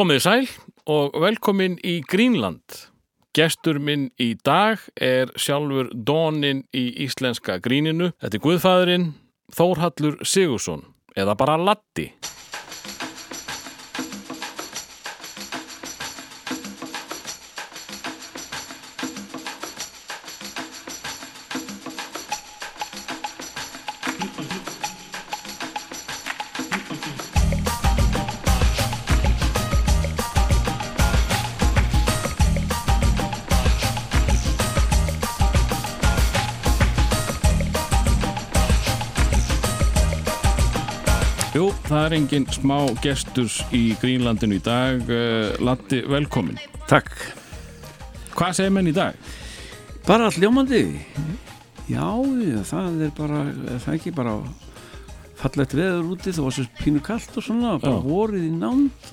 Komið sæl og velkomin í Greenland. Gestur minn í dag er sjálfur Dónin í íslenska gríninu. Þetta er Guðfæðurinn Þórhallur Sigursson eða bara Latti. Engin smá gestur í Greenlandinu í dag. Uh, Latti, velkomin. Takk. Hvað segir menn í dag? Bara hljómandi. Já, það er bara, er það ekki bara fallegt veður úti, það var svo pínu kallt og svona, bara vorið í.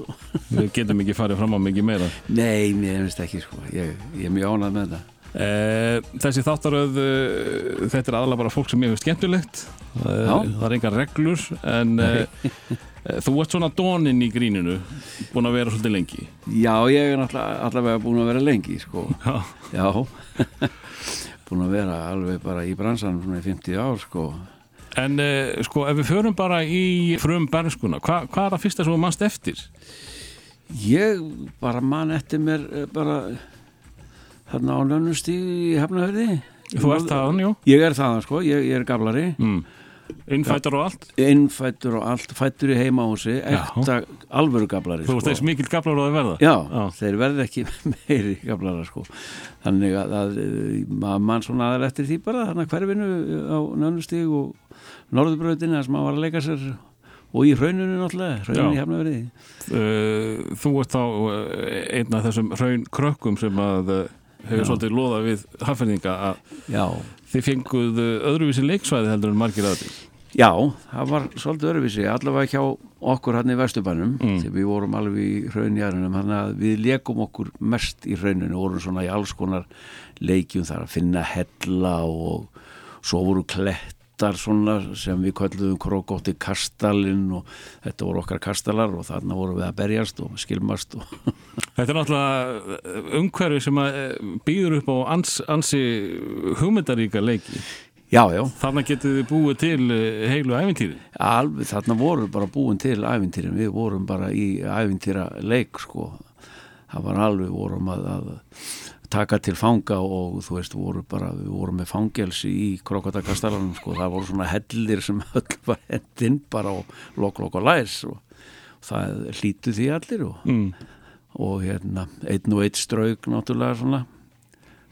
Og... Við getum ekki farið fram á mikið meira. Nei, mér finnst ekki, sko. Ég, ég er mjög ánægð með þetta. Uh, þessi þáttaröð, uh, þetta er aðalega bara fólk sem ég hefur skemmtilegt. Já. það er engar reglur, en þú ert svona Dónin í gríninu, búin að vera svolítið lengi. Já, ég er allavega búin að vera lengi, sko. Já. Já. búin að vera alveg bara í bransanum svona í 50 ár, sko. En uh, sko, ef við förum bara í frum bernskuna, hva, hvað er það fyrsta sem þú mannst eftir? Ég bara man eftir mér eh, bara þarna á nönnustíð í hefnahörði. Þú ert þaðan, jú? Ég er þaðan, sko. Ég, ég er gablari. Mm. Innfættar og allt? innfættur og allt, fættur í heimahúsi ekta alvöru gablari Þú ert þess mikil gaflar á að verða? Já, Já. þeir verði ekki meiri gablara sko þannig að, að mann svona aðal eftir því bara þannig að hverfinu á nönnustíg og norðurbröðinu þar sem maður var að leika sér og í hrauninu náttúrulega, hrauninu Já. í hefnaverði Uh, þú ert þá uh, einn af þessum hraun krökkum sem að uh, hefur svolítið loðað við hafðfæringa að þið fenguð uh, öðruvísi leiksvæði heldur en margir aðri. Já, það var svolítið öruvísi, allavega hjá okkur hann í Vesturbænum, Mm. þegar við vorum alveg í hraunjarunum, þannig að við lekum okkur mest í hrauninu, vorum svona í alls konar leikjum þar að finna hella og svo voru klettar svona sem við kölluðum krókótti kastalinn og þetta voru okkar kastalar og þarna vorum við að berjast og skilmast og Þetta er náttúrulega umhverfi sem uh, býður upp á ans, ansi hugmyndaríka leiki. já, já, Þarna getið þið búið til uh, heilu æfintýri. alveg þarna voru bara búin til ævintýrin, við vorum bara í ævintýra leik sko það var alveg vorum að, að taka til fanga og þú veist voru bara, við vorum með fangelsi í krokotakastarlanum sko, það voru svona hellir sem öll var hendinn bara og lok lok og læs og það hlýtu því allir og, Mm. og hérna einn og einn strauk náttúrulega svona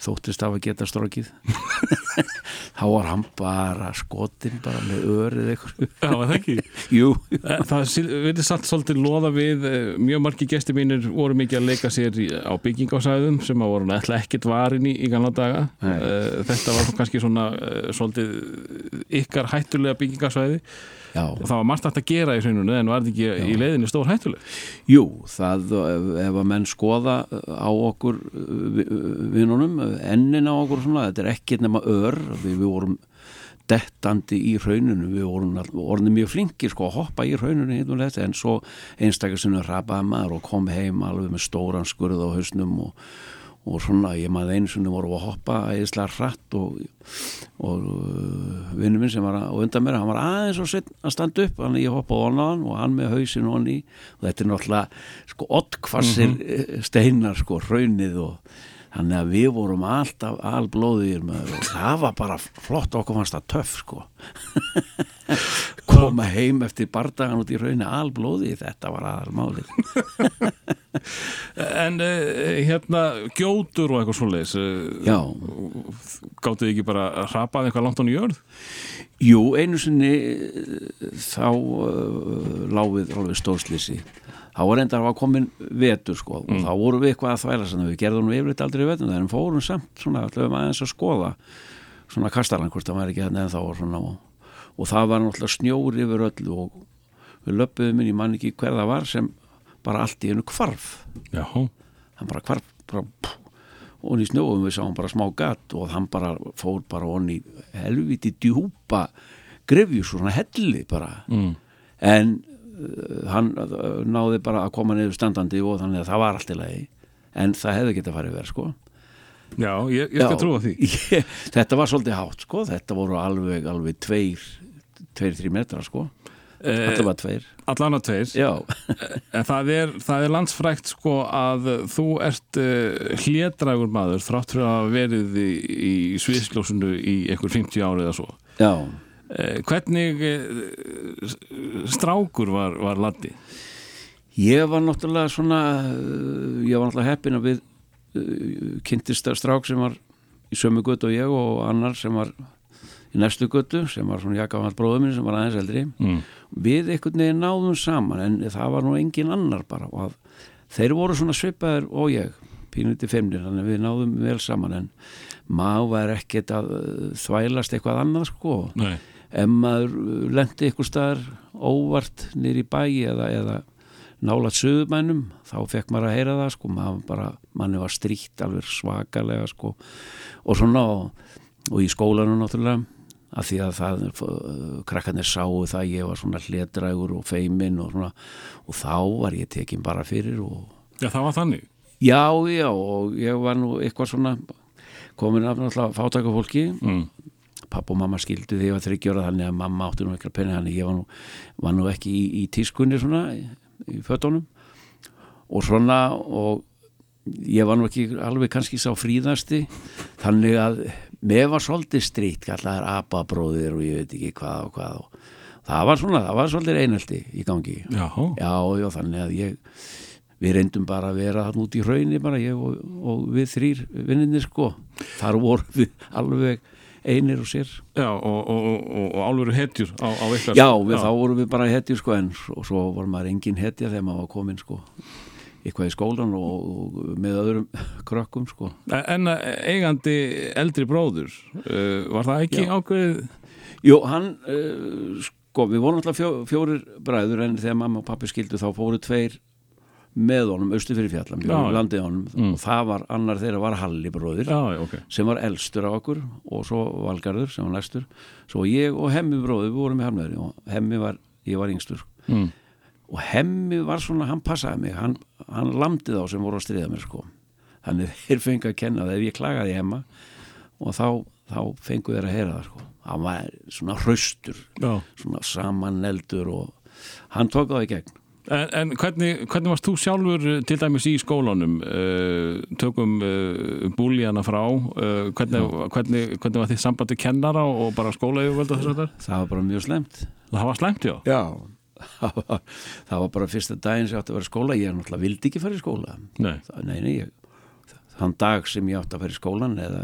þóttist af að geta strókið þá var hann bara skotinn bara með örið eitthvað Já, er það ekki. jú, Eh, Það verður satt svolítið loða við eh, mjög margi gestir mínir voru mikið að leika sér á byggingásæðum sem að voru nættilega ekkert varin í, í gamla daga. Nei. Eh, þetta var kannski svona svolítið ykkar hættulega byggingasæði það var margt hægt að gera í hrauninu en var þetta ekki í leiðinni stór hættuleg? Jú, það ef, ef að menn skoða á okkur vi- vinunum, ennin á okkur svona, þetta er ekkert nema ör við, vorum dettandi í hrauninu, við vorum all- orðin mjög flinkir sko að hoppa í hrauninu þetta, en svo einstakar sinni rapaði maður og kom heim alveg með stóran skurð á hausnum og, og svona, ég maður einu sinni voru að hoppa eðislega hratt og, og uh, vinnu minn sem var að, undan mér, hann var aðeins og sett að standa upp, hann ég hoppaði on á hann og hann með hausin onni og þetta er náttúrulega sko ottkvassir mm steinar sko, hraunið og þannig að við vorum alltaf alblóðir með og það var bara flott okkur fannst það töff sko. Koma heim eftir bardagan út í hraunið alblóði, þetta var aðalmálið. En uh, hérna gjótur og eitthvað svoleiðis uh, Já, gáttuð ekki bara að hrapað eitthvað langt án í jörð jú, einu sinni eh, þá uh, láfið alveg stórslýsi þá var enda að komin vetur sko og þá vorum við eitthvað að þvæla sem við gerðum yfirleitt aldrei vetur en fórum samt svona ætlum aðeins að skoða svona kastalan hvort það var ekki hann en þá var svona og, og það var náttúrulega snjór yfir öllu og við löpuðum inn í mann ekki hver það var sem bara allt í hennu kvarf hann bara kvarf bara, pff, og í snjóum við sáum bara smá gatt og hann bara fór bara onni helviti djúpa grefju svona helli bara. Mm. en hann uh, náði bara að koma niður standandi og þannig að það var allt í lagi. En það hefði getið að fara yfir sko. Já, ég, ég skal trúa því. Ég, þetta var svolítið hátt sko. Þetta voru alveg, alveg tveir tveir, þrý metra sko. Eh, allavega tveir. Allan að tveir. Já, En það er, það er landsfrækt sko að þú ert hlédrægur maður þrátt fyrir að verið í, í sviðsljósunu í einhver 50 árið eða svo. já, hvernig uh, strákur var, var Latti? ég var náttúrulega svona uh, ég var náttúrulega heppin að við kynntist strák sem var í sömu götu og ég og annar sem var í næstu götu sem var svona jakafall bróður minn sem var aðeins eldri Mm. við einhvern veginn náðum saman en það var nú engin annar bara og þeir voru svona svipaðir og ég pínuti femnir, þannig að við náðum vel saman en maður var ekkert að þvælast eitthvað annað sko Nei. Ef maður uh, lendi eitthvað staðar óvart nýri bæ eða, eða nálat sögumænum þá fekk maður að heyra það sko maður bara, manni var stríkt alveg svakalega sko og svona og, og í skólanum náttúrulega af því að það, uh, krakkarnir sáu það að ég var svona hledrægur og feiminn og svona og þá var ég tekin bara fyrir og Já, það var þannig. já, já og ég var nú eitthvað svona komin af náttúrulega fátækafólki Mm. Papp og mamma skildu því að ég var þryggjóra þannig að mamma átti nú eitthvað penni þannig ég var nú, var nú ekki í, í tískunni svona í, í fötunum. Og svona og ég var nú ekki alveg kannski sá fríðasti þannig að mér var svolítið strýtt kallaðar apabróðir og ég veit ekki hvað og hvað og það var svona, það var svolítið einhaldi í gangi. Já, já, þannig að ég við reyndum bara að vera þarna út í hraunni bara ég og, og við þrýr vinninni sko, þar voru við alveg einir og sér já og, og, og, og álveru hetjur á, á eitthvað. Já, við, þá vorum við bara hetjur sko en og svo var maður engin hetja þegar maður var komin sko eitthvað í skólan og, með öðrum krökkum sko. En að eigandi eldri bróður, uh, var það ekki Já. ákveðið? Jú, hann uh, sko, við vorum alltaf fjó, fjórir bræður en þegar mamma og pappi skildu þá fóru tveir með honum austu fyrir fjallam, landið Mm. og það var annar þeirra var Halli bróðir Já, já, ok. sem var elstur af okkur og svo Valgarður sem var næstur. Svo ég og Hemmi bróðir við vorum með harmöðri og Hemmi var, ég var yngstur. Mm. og Hemmi var svona, hann passaði mig hann, hann lamdi þá sem voru að stríða mér sko. Þannig þeir fengi að kenna það. Ef ég klagaði Hemma og þá, þá fengu þeir að heyra það sko. Hann var svona hraustur svona samaneldur og hann tók það í gegn En, en hvernig, hvernig varst þú sjálfur uh, til dæmis í skólanum? Uh, tökum uh, búlíana frá. Hvernig, hvernig, hvernig var þið sambandi kennara og bara skólaugvölda þess að þetta? það var bara mjög slemt Það var slæmt, já. já. Það var, það var bara fyrsta daginn sem ég átti að vera í skóla. Ég náttúrulega vildi ekki fara í skóla. Nei. Það- nei, nei, ég, þann dag sem ég átti að fara í skólan eða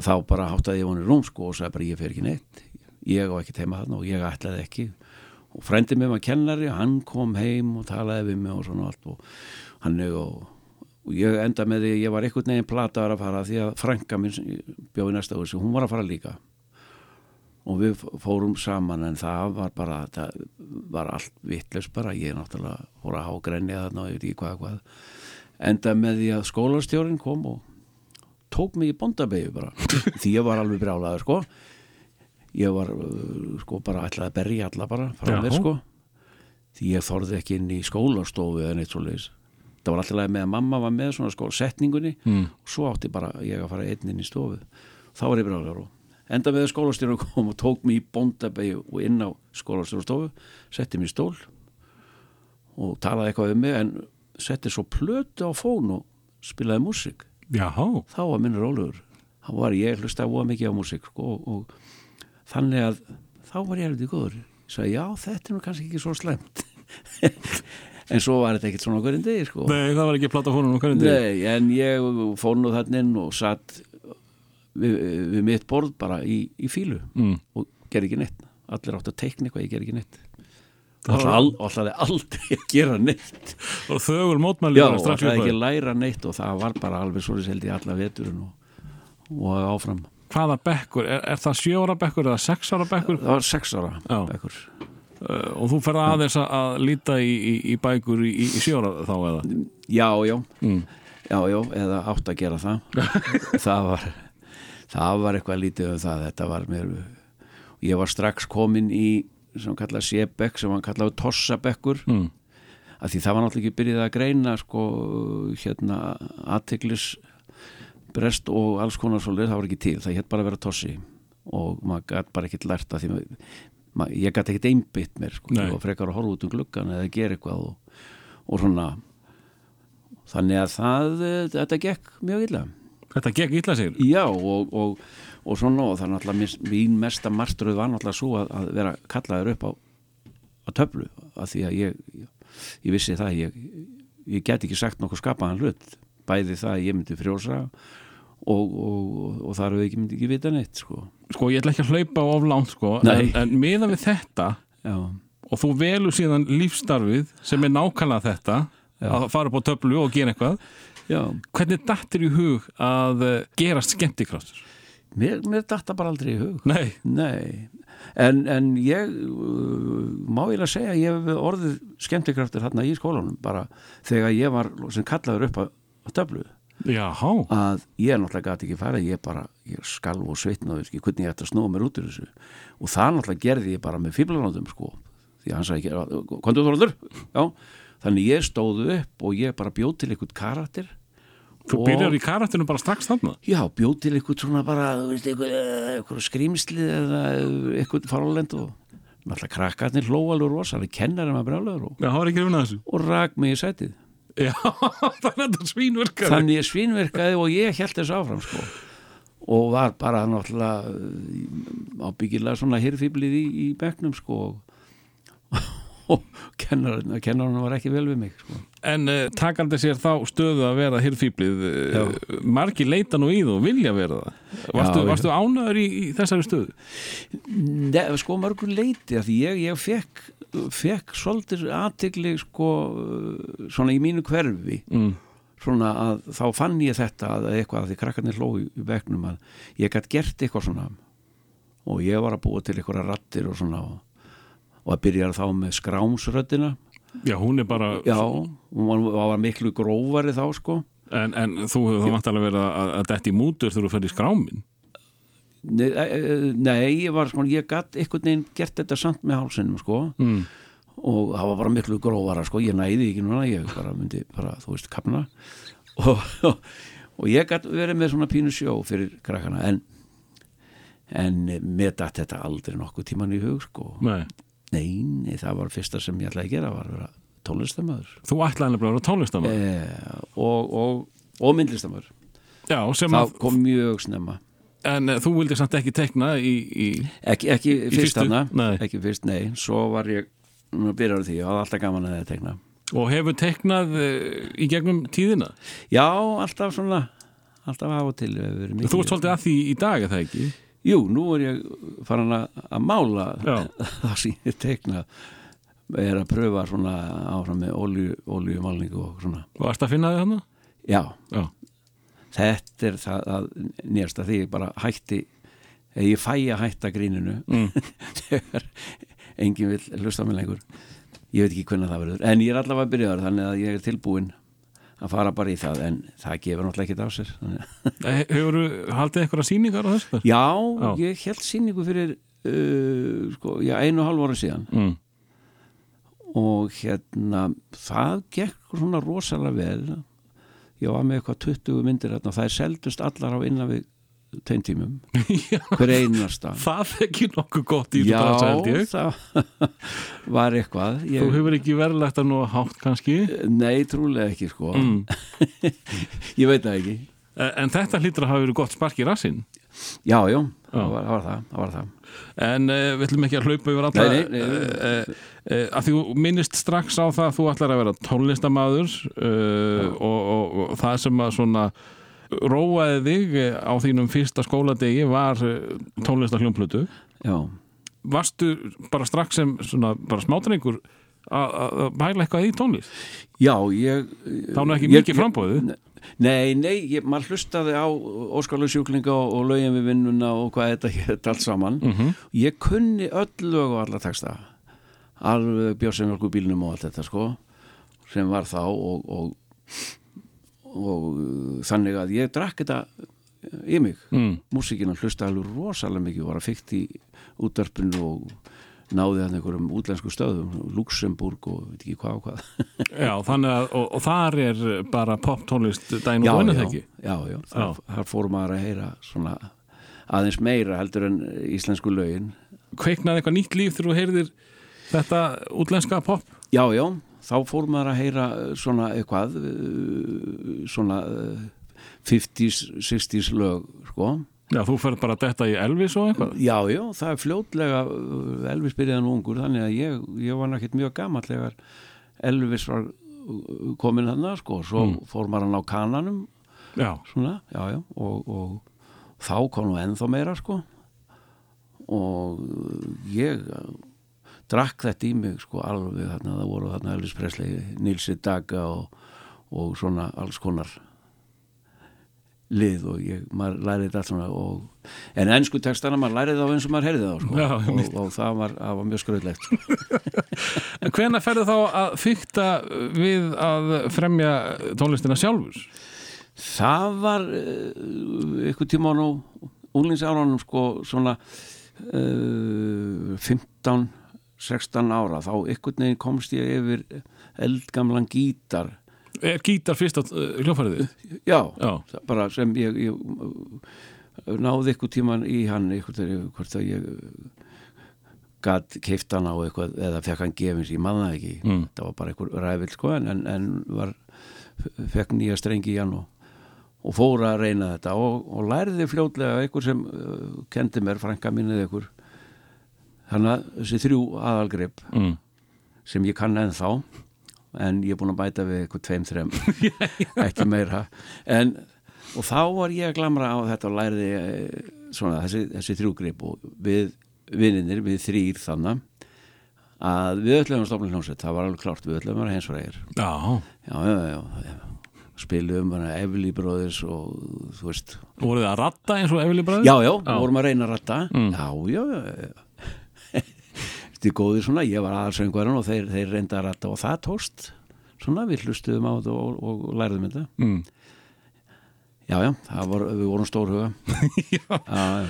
þá bara háttaði ég honum rúm sko og sagði bara ég fer ekki neitt. Ég á ekki teima þarna og ég ætlaði ekki og frændi mig var kennari hann kom heim og talaði við mig og svona allt og hann og, og ég enda með því ég var einhvern veginn plataður að fara því að frænka minn bjóði næsta húsi, hún var að fara líka. Og við fórum saman en það var bara það var allt vittlust bara ég náttúrulega fór að hágrenja þarna og ég veit ekki hvað hvað. Enda með því að skólastjórin kom og tók mig í bondabegi bara því ég var alveg brjálaður sko ég var uh, sko bara ætlaði að berja alla bara frá mér sko. Því ég þorði ekki inn í skólastofu eða neitt svo leiðis það var alltaf með að mamma var með svona sko setningunni Mm. og svo átti bara ég að fara einn inn í stofu. Þá var ég brjálaður og enda með að skólastjórin kom og tók mig í bondabegi og inn á skólastjórastofu setti mig í stól og talaði eitthvað um mig en setti svo plötu á fón og spilaði músík. Já, þá var minn rólegur. Þá var ég hlusta að mikið á músík sko, og, og þannig að þá var ég heldur góður. Ég sagði já þetta er nú kannski ekki svo slemt en svo var þetta ekkert svona hverjum degi sko. nei, það var ekki plata fónum um hverjum degi. Nei, en ég fór nú þannig inn og satt við, við mitt borð bara í, í fílu Mm. og gerði ekki neitt. Allir átt að teikna eitthvað, ég gerði ekki neitt. Og ætlaði aldrei að gera neitt. Og þögul mótmæli Já, bara og ætlaði ekki að- læra neitt og það var bara alveg svo held ég alla veturinn og, og áfram Hvaða bekkur? Er, er það sjö ára bekkur eða sex ára bekkur? það var sex ára Já. bekkur. Uh, og þú ferð aðeins að, að líta í, í, í bækur í, í, ára þá eða? já, já, Mm. já, já eða átt að gera það það var það var eitthvað lítið um það þetta var mér ég var strax komin í sem hann kallaði Sebekk sem hann kallaði Tossabekkur mm. að því það var náttúrulega ekki byrjað að greina sko hérna aðteglis brest og alls konar svolítið, það var ekki til, það hétt bara að vera tossi og maður gæti bara ekkert lært að því maður, ég gæti ekkert einbytt mér sko, og frekar að horfa út um gluggan eða gera eitthvað og, og svona. Þannig að það, þetta gekk mjög illa. Þetta gekk illa sig Já og, og, og svona og það er náttúrulega mín mesta martröð var náttúrulega svo að, að vera kallaður upp á, á töflu að því að ég, ég vissi það ég, ég get ekki sagt nokkuð skapaðan hlut bæði það að ég myndi frjósa og, og, og þar við ekki myndi ekki vita neitt sko. Sko, ég ætla ekki að hlaupa of langt sko Nei. en, en miðan við þetta Já, og þú velur síðan lífstarfið sem er nákvæmlega þetta Já. að fara upp á töflu og gera eitthvað já hvernig dattir í hug að eh, gerast skemmtikraftur? mér, mér datta bara aldrei í hug Nei, Nei, en, en ég uh, má ég að segja að ég hef orðið skemmtikraftur hérna í skólanum bara þegar ég var sem kallaður upp á, á töflu jáhá að ég náttúrulega gæti ekki fara ég bara, ég skalv og sveitnaði ekki hvernig ég ætti að snúa mér út úr þessu. Og það náttúrulega gerði ég bara með fíblanótum sko, því hann sagði ekki kontu þoraldur, já. Þannig ég stóðu upp og ég bara bjóð til einhvern karakter Þú og- byrjar í karatinu bara strax þarna? Já, bjóð til eitthvað svona bara, eitthvað skrýmsli eða eitthvað faralend og náttúrulega krakkarnir hló alveg rosalega, kennarum að brjálaður og, Já, það var ekki runa þessu. og rak mig í sætið. Já, þannig að svínverkaði og ég held þess áfram, sko. Og var bara náttúrulega uh, ábyggilega svona hirfíblið í, í bekknum, sko. Og kennarinn, kennarinn var ekki vel við mig, sko. En uh, takandi sér þá stöðu að vera hirfíblið Já. uh, margir leita nú í þú og vilja vera það já. varstu ánæður í, í þessari stöðu? Nei, sko mörgur leiti að því ég, ég fekk, fekk svolítið aðtegli sko svona í mínu hverfi Mm. svona að þá fann ég þetta að eitthvað að því krakkarnir hló í, bekknum að ég gætt gert eitthvað svona og ég var að búa til eitthvað rattir og svona og, og að byrja þá með skrámsröddina. Já, hún er bara já, hún var, var miklu grófari þá sko. En, en þú hefur þá vantalega verið að, að detti mútur þegar þú ferð í skrámin nei, e, e, nei ég var sko ég gætt einhvern veginn gert þetta samt með hálsinum sko. Mm. og það var bara miklu grófara sko, ég næði ekki núna, ég bara myndi bara, þú veist, kapna og, og, og ég gæti verið með svona pínu sjó fyrir krakkana en en með þetta aldrei nokkuð tíman í hug sko. Nei. Nei, það var fyrsta sem ég ætlaði að gera var að vera tónlistamöður Þú ætlaði að vera tónlistamæður eh, og, og, og myndlistamöður Já, sem að kom mjög snemma. En uh, þú vildi samt ekki tekna í, í ekki, ekki fyrst fyrstu? hana ekki fyrst, nei, svo var ég byrjar því, ég hafði alltaf gaman að það tekna og hefur teknað uh, í gegnum tíðina? Já, alltaf svona. Alltaf af og til Þú ert svolítið að því í dag, er það ekki? Jú, nú er ég farin að, að mála það sem ég tekna er að pröfa svona áfram með olju, oljumálningu og svona. Varst að finna þig hana? já, Já. þetta er það að nýjasta því ég bara hætti eða ég fæ að hætta gríninu. Mm. þegar enginn vil hlusta mig lengur. Ég veit ekki hvernig það verður. En ég er allavega byrjaður þannig að ég er tilbúinn að fara bara í það en það gefur náttúrulega ekkert af sér. Hefur þú haldið eitthvað sýningar á þessu? já, Já. ég held sýningu fyrir uh, sko, já, einu og hálf ára síðan Mm. og hérna það gekk svona rosalega vel ég var með eitthvað 20 myndir og það er seldust allar á innan við tveim tímum, Já, hver einasta. Það er ekki nokkuð gott í ég. það var eitthvað. Þú ég, hefur ekki verðlegt að nú hátt kannski? Nei, trúlega ekki sko. Mm. ég veit það ekki. Eh, En þetta hlýtur að hafa verið gott spark í rassinn? Já, já, Já. það var, það var það, var það. En uh, við ætlum ekki að hlaupa yfir nei. uh, uh, að þú minnist strax á það að þú ætlar að vera tónlistamaður uh, og, og, og það sem að svona róaði þig á þínum fyrsta skóladegi var tónlistahljómplötu já, Varstu bara strax sem svona bara smátrengur að bæla eitthvað í tónlist? já, ég Þá nú ekki mikið frambóðið? Nei, nei, ég, maður hlustaði á óskálu sjúklinga og, og lögin við vinnuna og hvað þetta hétt allt saman Mm ég kunni öll lög og alla texta alveg björnsefnjálku bílnum og allt þetta sko sem var þá og, og, og uh, þannig að ég drakk þetta í mig. Mm. músíkina hlusta alveg rosalega mikið var að fykta í útdarpinu og náði hann einhverjum útlensku stöðum Luxemburg og veit ekki hvað og hvað. Já, þannig að, og, og þar er bara poptónlist dæn og vunni já, já, já, þar, þar fór maður að heyra svona aðeins meira heldur en íslensku lögin. Kveiknaði eitthvað nýtt líf þegar þú heyrðir þetta útlenska pop? Já, já, þá fór maður að heyra svona eitthvað uh, svona uh, 50s, 60s lög sko. Já, þú ferð bara að detta í Elvis og eitthvað? Já, já, það er fljótlega Elvis byrjaðan ungur, þannig að ég, ég var náttúrulega mjög gammal þegar Elvis var komin hann sko, svo Mm. fór maður hann á kananum. Já, svona, já, já og, og þá kom nú ennþá meira sko. Og ég drakk þetta í mig sko alveg þarna, það voru þarna Elvis Presley Nilsi Daga og, og svona alls konar lið og ég, maður lærið þetta allt svona og, en ennsku textana maður lærið þá eins og maður heyrði þá sko. Já, og, og það var, það var mjög skröðlegt en hvenær ferðu þá að fykta við að fremja tónlistina sjálfur? það var ykkur tíma á nú úlinsárunum sko svona uh, 15 16 ára þá ykkur neginn komst ég yfir eldgamlan gítar Er gítar fyrst á uh, hljófæriði? já, Já, það bara sem ég, ég uh, náði ykkur tíman í hann þegar ég, hvort að ég gatt keift hann á eitthvað eða fekk hann gefins, ég manna ekki Mm. það var bara einhver ræfill sko en, en, var, fekk nýja strengi í hann og, og fór að reyna þetta og, og læriði fljótlega einhver sem uh, kendi mér, frænka minnið einhver þannig að þessi þrjú aðalgrip mm. sem ég kann ennþá en ég er búin að bæta við eitthvað tveim, þrem ekki meira. En, og þá var ég að glamra á þetta og læriði eh, svona, þessi, þessi þrjúgrip og við vinninir, við þrýr þannig að við öllum að stofna hljómsveit, það var alveg klart við öllum að vera hensfræðir Já, já, já, já, já. spilum hana Evli bróðis og þú veist. Voruð þið að ratta eins og Efili bræður? já, já, við vorum að reyna að ratta Mm. já, já, já, er góðir svona, ég var aðalsöngvarinn og þeir, þeir reynda að ratta og það tóst svona, við hlustuðum á þetta og, og, læriðum þetta Mm. Já, já, var, við vorum stórhuga Já. já, já,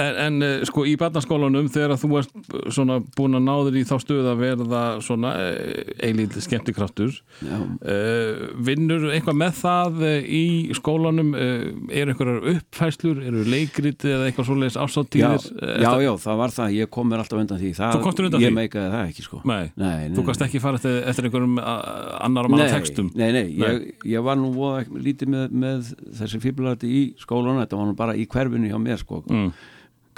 En, en eh, sko í barnaskólanum þegar þú ert svona búin að náður í þá stöð að verða svona eilíð skemmtikraftur já. uh, vinnur eitthvað með það eh, í skólanum? Uh, eru einhverjar uppfæslur, eru leikrit eða eitthvað svoleiðis Já, ásáttíðir já, já, það var það, ég kom mér alltaf undan því. Það, Þú komst undan ég því? meikaði það ekki sko. Nei, nei, nei, þú kannst ekki fara eftir, eftir einhverjum annar manna nei, textum? nei, nei, ég, ég var nú lítið með, með þessi fíblarati í skólanum, þetta var nú bara í hverfinu hjá mér sko, mm.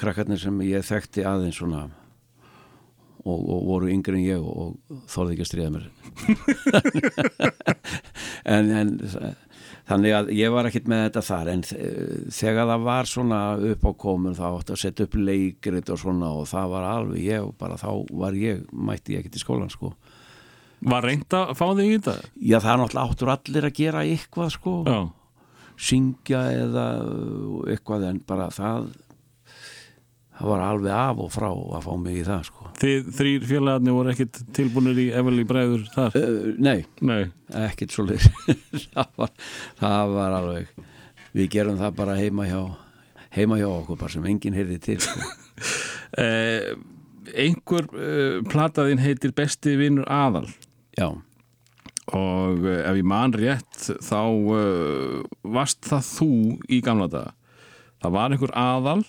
krakkarnir sem ég þekkti aðeins svona og, og voru yngri en ég og, og þorði ekki að stríða mér. En, en þannig að ég var ekkit með þetta þar en þe- þegar það var svona upp á komun þá átti að setja upp leikrit og svona og það var alveg ég bara þá var ég, mætti ég ekkit í skólan sko. Var reynd að fá þig í þetta? já það er náttúrulega áttur allir að gera eitthvað sko. Já, syngja eða eitthvað en bara það það var alveg af og frá að fá mig í það sko. Þið þrýr félagarnir voru ekkit tilbúinir í Efili bræður þar? uh, nei, Nei, ekkert svo leir það, það var alveg við gerum það bara heima hjá heima hjá okkur bara sem enginn heyrði til sko. eh, einhver eh, plataðin heitir Besti vinnur aðal. Já, og eh, ef ég man rétt þá uh, varst það þú í gamla daga. Það var einhver aðal.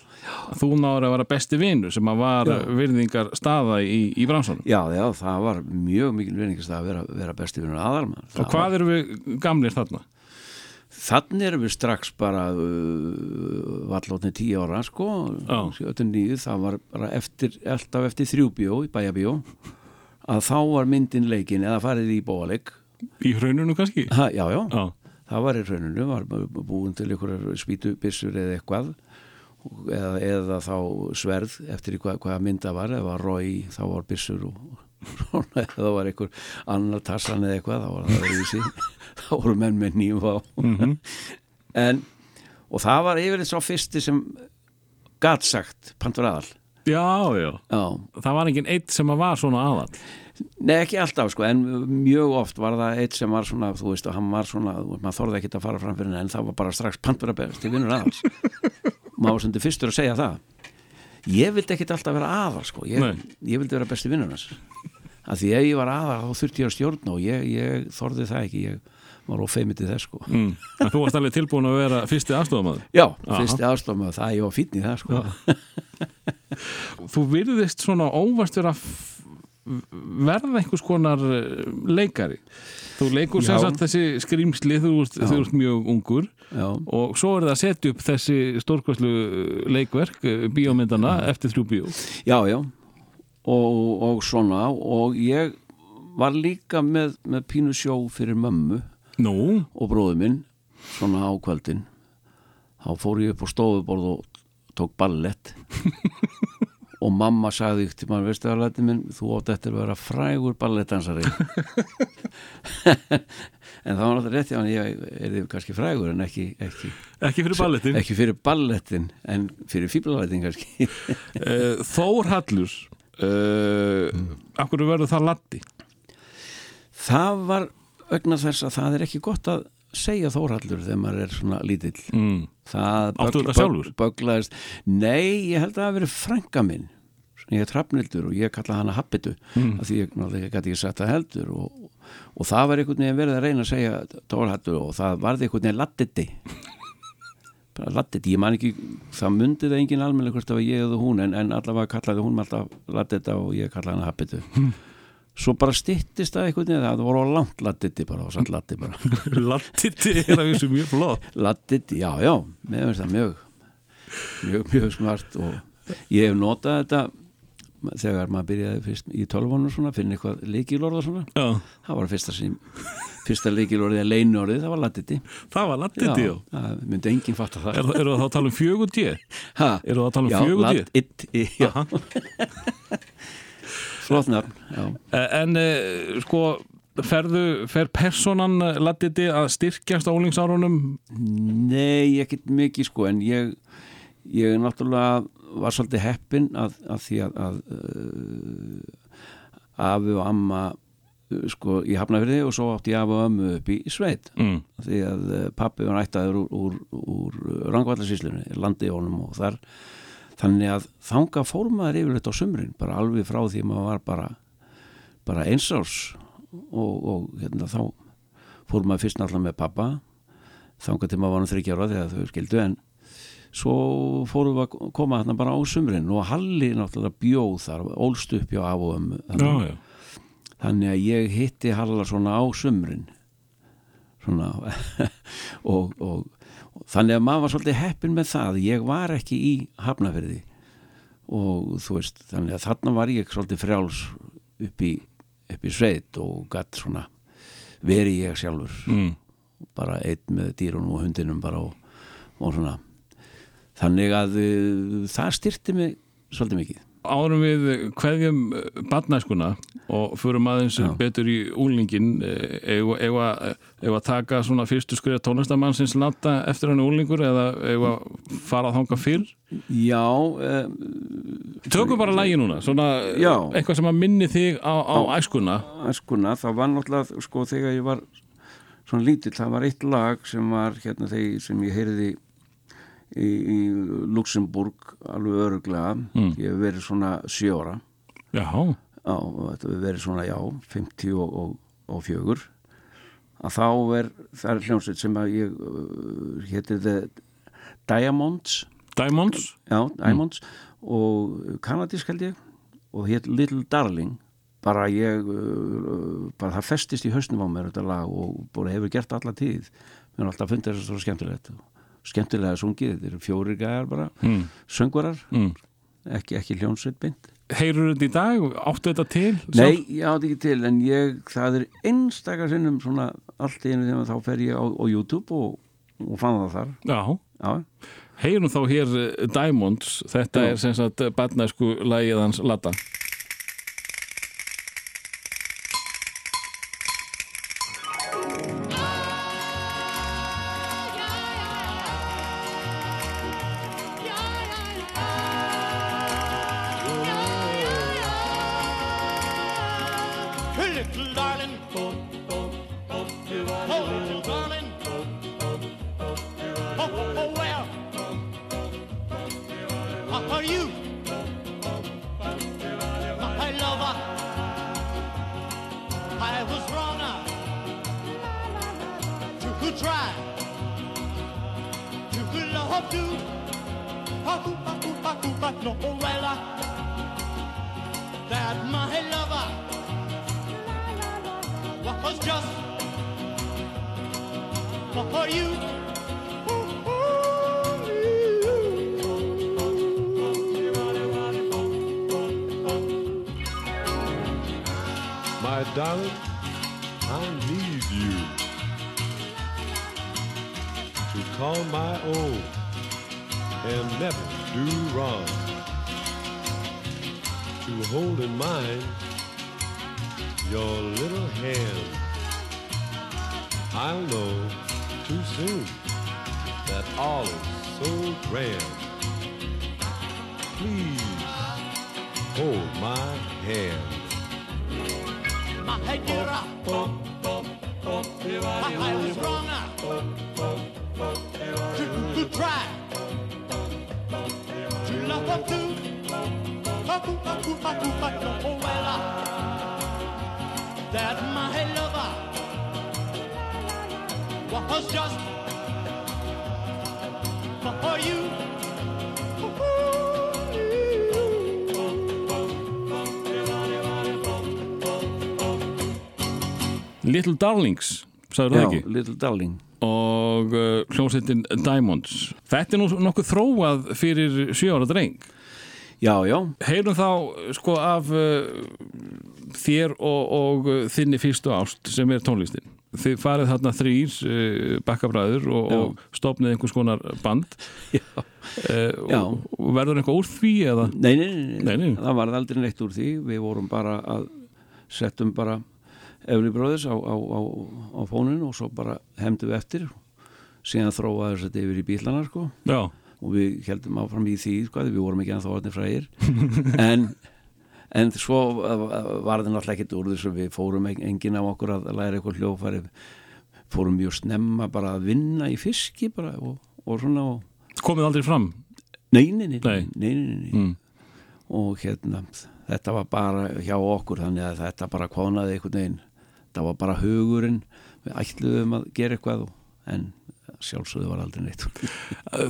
Þú náður að vera besti vinur sem að var Já. virðingar staða í, í bransanum. Já, já, það var mjög mikil vinningast að vera, vera besti vinnur aðalmann og hvað eru við gamlir þarna? Þannig erum við strax bara uh, vallótni tíu ára sko, Já. 79, það var bara eftir, eftir þrjúbjó í bæjabjó að þá var myndin leikin eða farið í bóaleg í hrauninu kannski? ha, já, já, Já, það var í rauninu var búin til einhverjar spýtubissur eða eitthvað. Eða, eða þá sverð eftir í hvað, mynda var eða var rói þá var bissur og svona, eða það var einhver annar tassan eða eitthvað þá var það öðruvísi. Þá voru menn með nýjum á. Mhm. en og það var yfirleitt svo fyrsti sem gat sagt pantur aðal já, já. Já, það var enginn eitt sem var svona aðal Nei, ekki alltaf sko, en mjög oft var það eitt sem var svona, þú veist, og hann var svona, maður þorði ekki að fara fram fyrir henni, en það var bara strax pantur að best í vinnur aðals. maður var sem fyrstur að segja það. ég vildi ekkit alltaf vera aðal sko. ég, ég vildi vera besti vinnur hans af því ef ég var aðal þá þurfti ég að stjórna og ég, ég þorði það ekki ég var ófeimið til þess sko. mm. En þú varst alveg tilbúin að vera fyrsti aðstofamaður já, fyrsti aðstofum það ég var fínn í það sko. Þú virðist svona óvastur að verða einhvers konar eh, leikari. Þú leikur sem Já. sagt þessi skrýmsli þú ert, þú ert mjög ungur. Já, og svo er það að setja upp þessi stórkvæslu leikverk, eh, bíómyndana eftir þrjú bíó. Já, já. Og, og svona. Og ég var líka með, með pínu sjó fyrir mömmu Nú, og bróðu minn svona á kvöldin. Þá fór ég upp á stofuborð og tók ballett og mamma sagði til maður, veistu að læti minn þú átt eftir að vera frægur ballettdansari en það var náttúrulega rétt hjá hann ég er kannski frægur en ekki ekki, ekki fyrir balletin ekki fyrir ballettin en fyrir fíblalætin kannski Eh, Þór Hallur uh, af hverju verður það laddi? það var vegna þess að það er ekki gott að segja þórhallur þegar maður er svona lítill Mm. Það? Böglaðist, nei, ég held að það hafi verið frænga minn ég er trafnildur og ég kalla hana Habbitu Mm. af því ég gæti ekki sagt það heldur og, og það var einhvern veginn verið að reyna að segja Tórhattur og það varði einhvern veginn lattiti lattiti, ég man ekki það myndi það engin almennileg hvort það var ég eða hún en, en allavega kallaði hún alltaf lattita og ég kallaði hana Habbitu. Svo bara styttist það einhvern veginn það voru á langt lattiti bara og satt latti bara. Lattiti er að þessu mjög flott. Laddit, já, já, mér finnst það mjög mjög, mjög smart og ég hef notað þetta þegar maður byrjaði fyrst í tölvónu svona, finna eitthvað leikilorða svona. Já, það var fyrsta sem fyrsta leikilorðið að leinorðið, það var ladditi. Það var lattiti já. það myndi enginn fatta það. Er, eru það þá að tala um ha, Eru það að tala um já, laddit já, flott nafn já. En uh, sko ferðu, fer personan eh, lattiti að styrkjast á ólingsárunum? Nei, ekkert mikið sko en ég, ég náttúrulega var svolítið heppin að, að því að, að uh, afi og amma uh, sko í Hafnafyrði og svo átti ég afi og ömmu upp í sveit. Mm. því að uh, pappi var ættaður úr, úr, úr rangvallarsíslunni, landi í honum og þar. Þannig að þanga fór maður yfirleitt á sumrin bara alveg frá því maður var bara bara eins árs og, og hérna þá fór maður fyrst náttúrulega með pappa þanga til maður var nú þryggjára þegar þau skildu en svo fórum við að koma þarna bara á sumrin og Halli náttúrulega bjóð þar ólst upp hjá af og um Já, þannig, já. þannig að ég hitti Halla svona á sumrin. Svona og, og, og þannig að maður var svolítið heppin með það. Ég var ekki í Hafnafyrði og þú veist þannig að þarna var ég svolítið frjáls upp í, upp í sveit og gatt svona veri ég sjálfur. Mm. bara einn með dýrunum og hundinum bara og, og svona þannig að uh, það styrti mig svolítið mikið Árum við hverjum badnæskuna og förum aðeins Já. betur í úlingin eða að taka svona fyrstu skriða tónlistamannsins landa eftir hann úlingur eða eða fara að þanga fyrr Já um, Tökum bara lægi núna, svona Já. eitthvað sem að minni þig á, á æskuna æskuna, það var náttúrulega sko þegar ég var svona lítill, það var eitt lag sem var hérna þegar sem ég heyrði í, í Luxemburg alveg öruglega Mm. ég hef verið svona sjóra Já, á, þetta hefur verið svona já 50 og, og, og fjögur. Að þá er það er hljómsveit sem að ég uh, hétir The Diamonds. Diamonds? Já, Diamonds. Og kanadísk held ég. Og hétt Little Darling. Bara ég uh, bara það festist í hausnum á mér þetta lag og bara hefur gert alla tíð. Mér er alltaf fundið þess að það er skemmtilegt skemmtilega sungið, þetta eru fjóri gæjar bara mm. söngvarar, Mm. ekki, ekki hljómsveit beint Heyrur þetta í dag? Áttu þetta til? Nei, ég átti ekki til en ég, það er einstakar sinnum svona allt í einu þegar þá fer ég á, á YouTube og, og fann það þar Já, Já, heyrum þá hér eh, Diamonds, þetta Já. er sem sagt badnæsku lægið hans Latta My darling, I need you to call my own and never do wrong. To hold in mind your little hand. I'll know too soon that all is so grand. Please hold my hand. My head get up. I was wrong. To, to try to love them too. Oh, well, uh, that my lover was just for you. Little Darlings, sagður það Já, ekki? Little Darling Og uh, hljómsveitin Diamonds. Þetta er nú nokkuð þróað fyrir sjö ára dreng. Já, já, Heyrum þá sko af uh, þér og, og uh, þinni fyrstu ást sem er tónlistin. Þið farið þarna þrýr uh, bakkabræður og, og stofnið einhvers konar band já. uh, Já. og, verður eitthvað úr því eða? Nei, nei, nei, Nei, nei. það var aldrei neitt úr því við vorum bara að settum bara Efni Bróðis á, á, á, á fóninu og svo bara hemdu við eftir síðan þróaði þetta yfir í bílana sko Já, og við heldum áfram í því sko, við vorum ekki ennþá orðin frægir en, en svo var það náttúrulega ekkert úr þessu við fórum en- enginn af okkur að læra eitthvað hljófæri fórum mjög snemma bara að vinna í fiski bara og, og svona og, komið aldrei fram. nei, nei, nei, Nei. nei, nei. Mm. og hérna þetta var bara hjá okkur þannig að þetta bara konaði einhvern veginn það var bara hugurinn við ætluðum að gera eitthvað og, en sjálfsögðu var aldrei neitt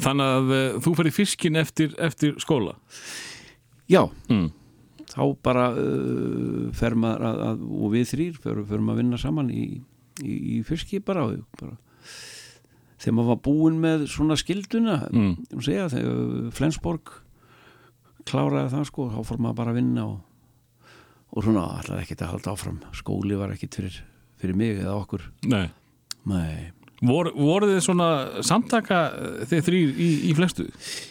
Þannig að uh, þú fyrir fiskin eftir, eftir skóla. já, Mm. Þá bara uh, fer maður að, að, og við þrýr förum að vinna saman í, í, í fiski bara, bara þegar maður var búinn með svona skilduna Mm. má segja, þegar Flensborg kláraði það sko, þá fór maður bara að vinna og, og svona alltaf ekkert að halda áfram skóli var ekkert fyrir, fyrir mig eða okkur Nei. Nei. Vor, voruð þið svona samtaka uh, þið þrýr í, í flestu?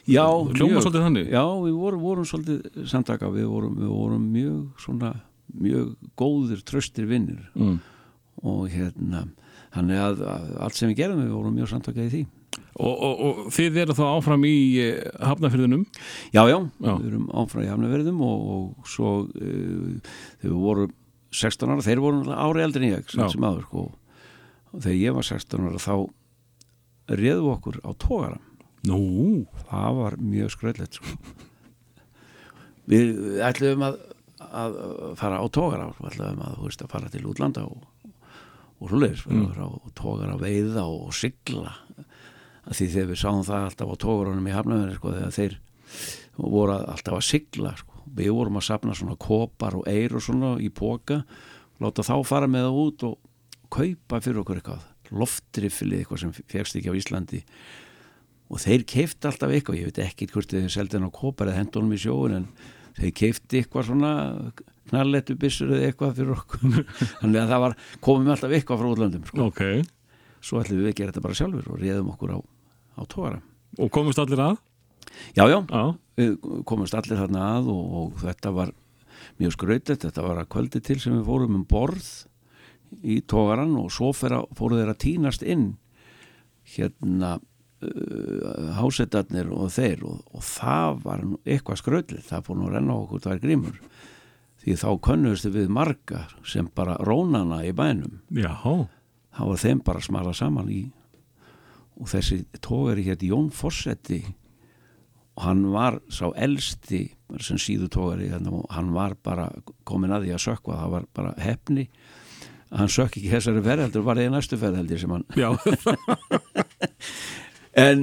Já, Hljóma mjög. svolítið þannig? Já, við vorum, vorum svolítið samtaka við vorum, við vorum mjög svona mjög góðir, tröstir vinnir Mm. og hérna þannig að, að allt sem við gerðum við vorum mjög samtakað í því Og, og, og þið eru þá áfram í uh, hafnafyrðinum? Já, já, Já. við erum áfram í hafnaverðum og, og svo uh, þegar við vorum 16 ára, þeir voru ári ég Já. sem, aður sko. Og þegar ég var 16 ára þá við okkur á tógara Nú, það var mjög skröðlegt sko. við ætluðum að, að fara á tógara við ætluðum að, veist, að fara til útlanda og, og svo leiðis Mm. mm. á tógara veiða og sigla að því þegar við sáum það alltaf á tógarunum í hafnaverði sko, þegar þeir voru að- alltaf að sigla sko. við vorum að sapna svona kopar og eir og svona í póka láta þá fara með það út og kaupa fyrir okkur eitthvað loftriffili eitthvað sem fegst ekki á Íslandi og þeir keifti alltaf eitthvað ég veit ekki hvort þeir seldi hann á kopar eða hendunum í sjóun en þeir keifti eitthvað svona knallettu byssur eða eitthvað fyrir okkur þannig að það var, komum við alltaf eitthvað frá útlöndum sko. ok. svo ætlum við að gera þetta bara sjálfur og réðum okkur á, á tóra Og komist allir að? já, já, Já. við komumst allir þarna að og, og þetta var mjög skrautið, þetta var að kvöldi til sem við fórum um borð í tógaran og svo fóru þeir að tínast inn hérna uh, hásetarnir og þeir og, og það var eitthvað skrautið það fór nú að renna okkur tvær grímur. Því þá könnuðustu við marga sem bara rónana í bænum. Já. það var þeim bara smala saman í og þessi tógari hétt Jón Fossetti og hann var sá elsti sem síðu tógari hann var bara komin að því að sökva það var bara hefni hann sökk ekki þessari ferð heldur var það í næstu ferð heldur sem hann en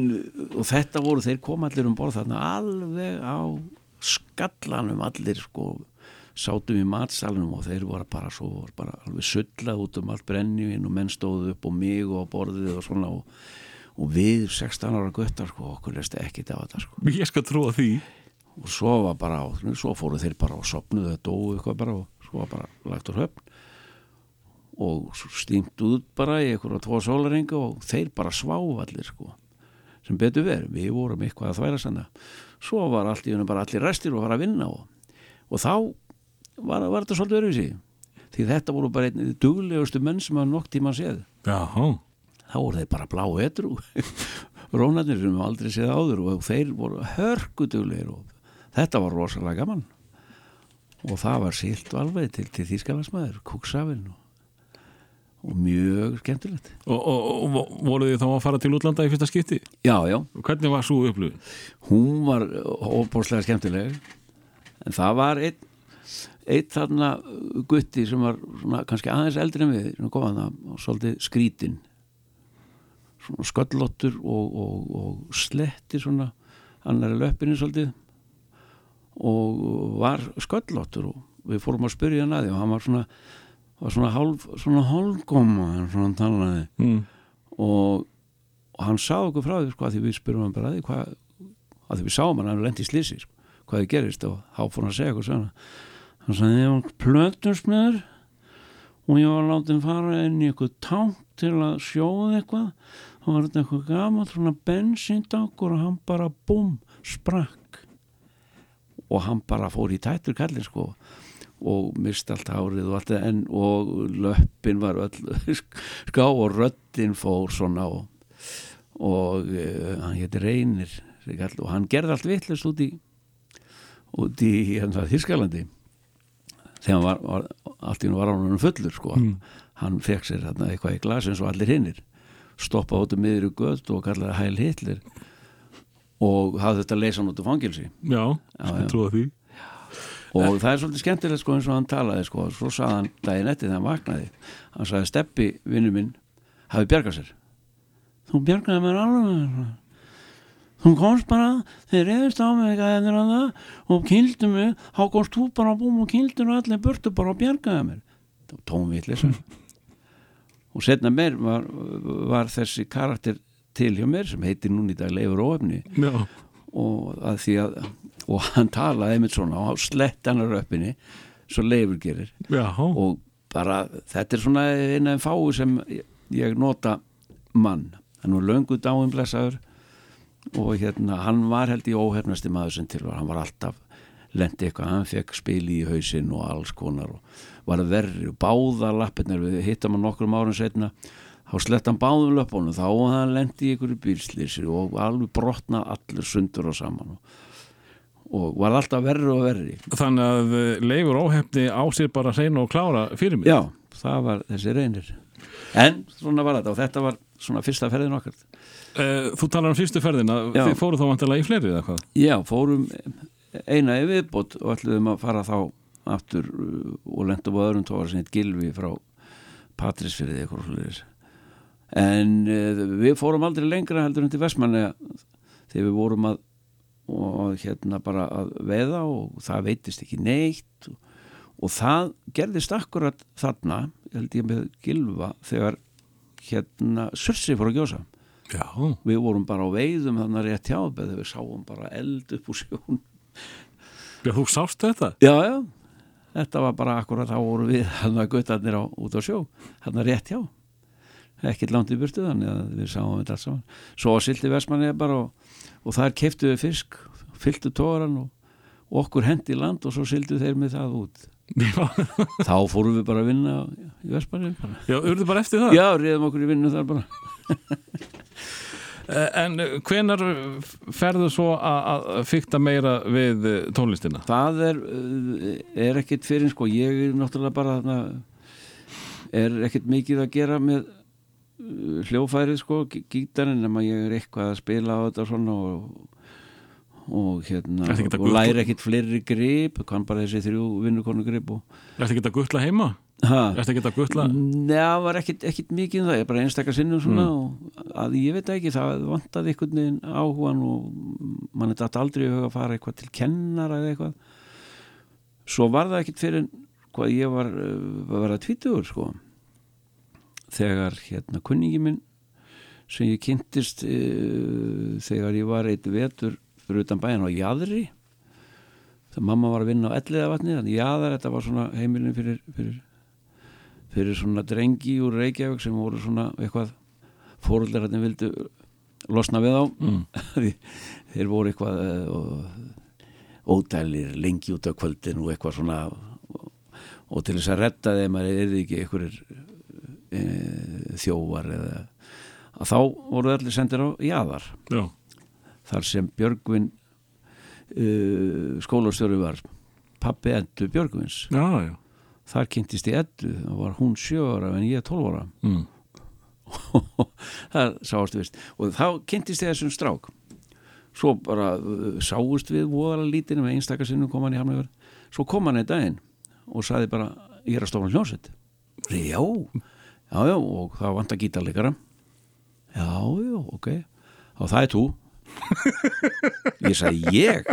og þetta voru þeir kom allir um borð þarna alveg á skallanum allir sko sátum í matsalunum og þeir voru bara svo voru bara alveg sullað út um allt brennivinn og menn stóðu upp og mig og borðið og svona og, og við 16 ára guttar sko okkur leist ekki á þetta sko. Ég skal trúa því. Og svo var bara á, svo fóru þeir bara og sopnuðu og dóu eitthvað bara og svo var bara lagt úr höfn og stýmt út bara í einhverja tvo sólaringa og þeir bara sváu allir sko sem betur verið, við vorum eitthvað að þværa sanna. Svo var allt í unum bara allir restir og var að vinna og, og þá var, var þetta svolítið öruvísi því þetta voru bara einn duglegustu menn sem að nokk tíma séð. Já, þá voru þeir bara blá etru rónarnir sem við aldrei séð áður og þeir voru hörkuduglegir og þetta var rosalega gaman. Og það var sílt alveg til, til Þýskalandsmaður, Kuksafinn og, og mjög skemmtilegt og, og, og voru þið þá að fara til útlanda í fyrsta skipti? já, já, Og hvernig var svo upplöfun? hún var óbúrslega skemmtileg en það var einn einn þarna gutti sem var svona, kannski aðeins eldri en við sem kom að það og svolítið skrítin svona sköllóttur og, og, og sletti svona annari löppinni svolítið og var sköllóttur og við fórum að spyrja hann að því og hann var svona var svona hálf, svona hálfgóma svona talaði. Mm. og, og hann sá okkur frá því sko að því við spyrum hann bara að því hvað að því við sáum hann, hann lendi í slísi sko, hvað þið gerist og þá fór hann að segja okkur svona. Hann sagði ég var plötusmiður og ég var látin fara inn í eitthvað tank til að sjóða eitthvað. Þá var þetta eitthvað gamall svona bensíndankur og hann bara búm, sprakk. Og hann bara fór í tættur kallin sko og mist allt hárið og allt en og löppin var öll ská og röddin fór svona og, og uh, hann héti Reynir og hann gerði allt vittlust út í út í hérna Þískalandi þegar var, var allt í hún var hann fullur sko. Hann fekk sér hérna eitthvað í glas eins og allir hinnir stoppa út um miður í göð og kallaði Hæl Hitler og hafði þetta leysa hann út af fangilsi Já, já. trúa því og það er svolítið skemmtilegt sko eins og hann talaði sko. Svo sagði hann daginn eftir þegar hann vaknaði hann sagði Steppi vinnu minn hafi bjargað sér? Þú bjargaði mér alveg þú komst bara þeir reyðist á mig eitthvað eftir að það og kildu mig. Þá komst þú bara búm og kildur og allir burtu bara og bjargaði mér. Það var tónvillis og setna meir var, var þessi karakter til hjá mér sem heitir núna í dag Leifur Óefni. Já, og að og hann talaði einmitt svona og slett hann að röppinni svo leifur gerir. Já, og bara þetta er svona eina en fái sem ég, nota mann. Hann var löngu dáin blessaður. Og hérna hann var held í óhefnasti maður sem til var, hann var alltaf lendi eitthvað, hann fekk spili í hausinn og alls konar og var verri. Og báða lappirnar, við hittum hann nokkrum árum setna þá slett hann báðum löpunum þá og hann lendi í einhverju bílslýsir og alveg brotna allir sundur og saman og, var alltaf verri og verri. Þannig að eh, Leifur óhefni á sér bara hreina og klára fyrir mig. Já, það var þessi reynir. En svona var þetta og þetta var svona fyrsta ferðin okkar. Eh, Þú talar um fyrstu ferðina, Já. þið fóru þá vantilega í fleiri eða hvað? Já, fórum eina í viðbót og ætluðum að fara þá aftur uh, og lendum á öðrum tóra sem heit Gilvi frá Patrísfyrði eitthvað svolítið en uh, við fórum aldrei lengra heldur til Vestmanni þegar við vorum að og hérna bara að veiða og það veitist ekki neitt. Og, og það gerðist akkurat þarna, held ég með Gilva þegar hérna Sursi fór að gjósa. Já, við vorum bara á veiðum þannig rétt hjá þegar við sáum bara eld upp úr sjón já þú sást þetta? já, já, þetta var bara akkurat þá voru við hann að guttarnir á, út á sjó hann rétt hjá ekkert langt í burtu þannig að við sáum þetta allt saman svo sildi Vestmanni bara og, og þar keiftu við fisk fylltu tóran og, og okkur hendi í land og svo sildu þeir með það út þá fórum við bara að vinna í Vestmanni bara. já urðu bara eftir það? já, reyðum okkur í vinnu þar bara Eh, En hvenar ferðu svo að fykta meira við eh, tónlistina? það er, er ekkit fyrir sko, ég er náttúrulega bara þarna, er ekkit mikið að gera með hljófærið sko, gí- gítarinn nema ég er eitthvað að spila á þetta svona og, og hérna og læri ekkit fleiri grip kann bara þessi þrjú vinnukonu grip og Ertu ekki að guttla heima? ha, Ertu ekki að gutla? Nei, það var ekkit, ekkit mikið um það, ég bara einstakar sinnum svona og að ég veit ekki, það vantaði einhvern veginn áhugan og mann er þetta aldrei að fara eitthvað til kennara eða eitthvað svo var það ekkit fyrir hvað ég var uh, að vera tvítugur sko þegar hérna kunningi minn sem ég kynntist uh, þegar ég var eitt vetur fyrir utan bæinn á Jadri þegar mamma var að vinna á elliðavatni þannig Jadar, þetta var svona heimilin fyrir, fyrir fyrir svona drengi úr Reykjavík sem voru svona eitthvað fóröldar hérna vildu losna við á Mm. Þeir voru eitthvað eh, ódælir lengi út á kvöldin og eitthvað svona og, og til þess að redda þeim að er þið ekki einhverjir e, þjóvar eða að þá voru allir sendir á jaðar. Já, þar sem Björgvin uh, skólastjóri var pappi endur Björgvins. Já, þar kynntist ég eddu og var hún sjö ára en ég tólf ára. Mm. það sáast við. Og þá kynntist ég þessum strák. Svo bara uh, sáust við voðalega lítinu með einstakar sinnum kom hann í hamlegur svo kom hann einn daginn og saði bara ég er að stofna hljómsveit. Já, já, já og það vant að gítarleikara. Já, já, ok. Og það er þú. Ég sagði ég?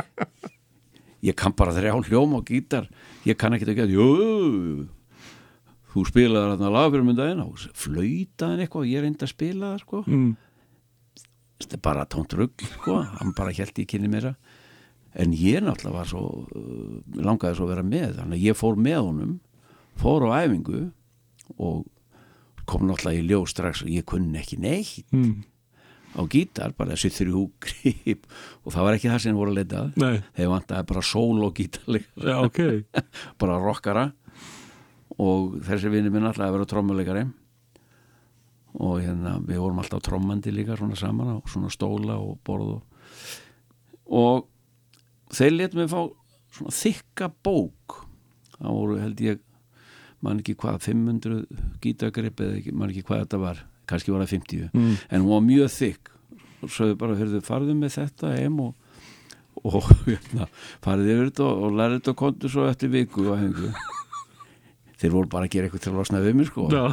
Ég kann bara þrjá hljóm og gítar. Ég kann ekki að geta jú, þú spilaði þarna lag fyrir mynd daginn. Og flautaðin eitthvað og ég reyndi að spila það sko. Mm. þetta er bara tónt rugg sko, hann bara held ég kynni mér en ég náttúrulega var svo langaði svo að vera með. Þannig að ég fór með honum fór á æfingu og kom náttúrulega í ljós strax og ég kunni ekki neitt. Mm. á gítar, bara þessi þrjú grip. Og það var ekki það sem voru að Nei, þegar vantaði bara sól og gítar já, ok. Bara rockara. Og þessi vinni minn alltaf að vera trommuleikari og hérna við vorum alltaf trommandi líka svona saman á svona stóla og borð og, og þeir letum við fá svona þykka bók. Það voru held ég man ekki hvað 500 gítagrip eða ekki, man ekki hvað þetta var kannski var það 50 mm. en hún var mjög þykk. Og svo við bara, hörðu, farðu með þetta heim og, og hérna, farið yfir þetta og, og lærið þetta og kontu svo eftir viku og hengu þeir voru bara að gera eitthvað til að losna við mig sko. Já,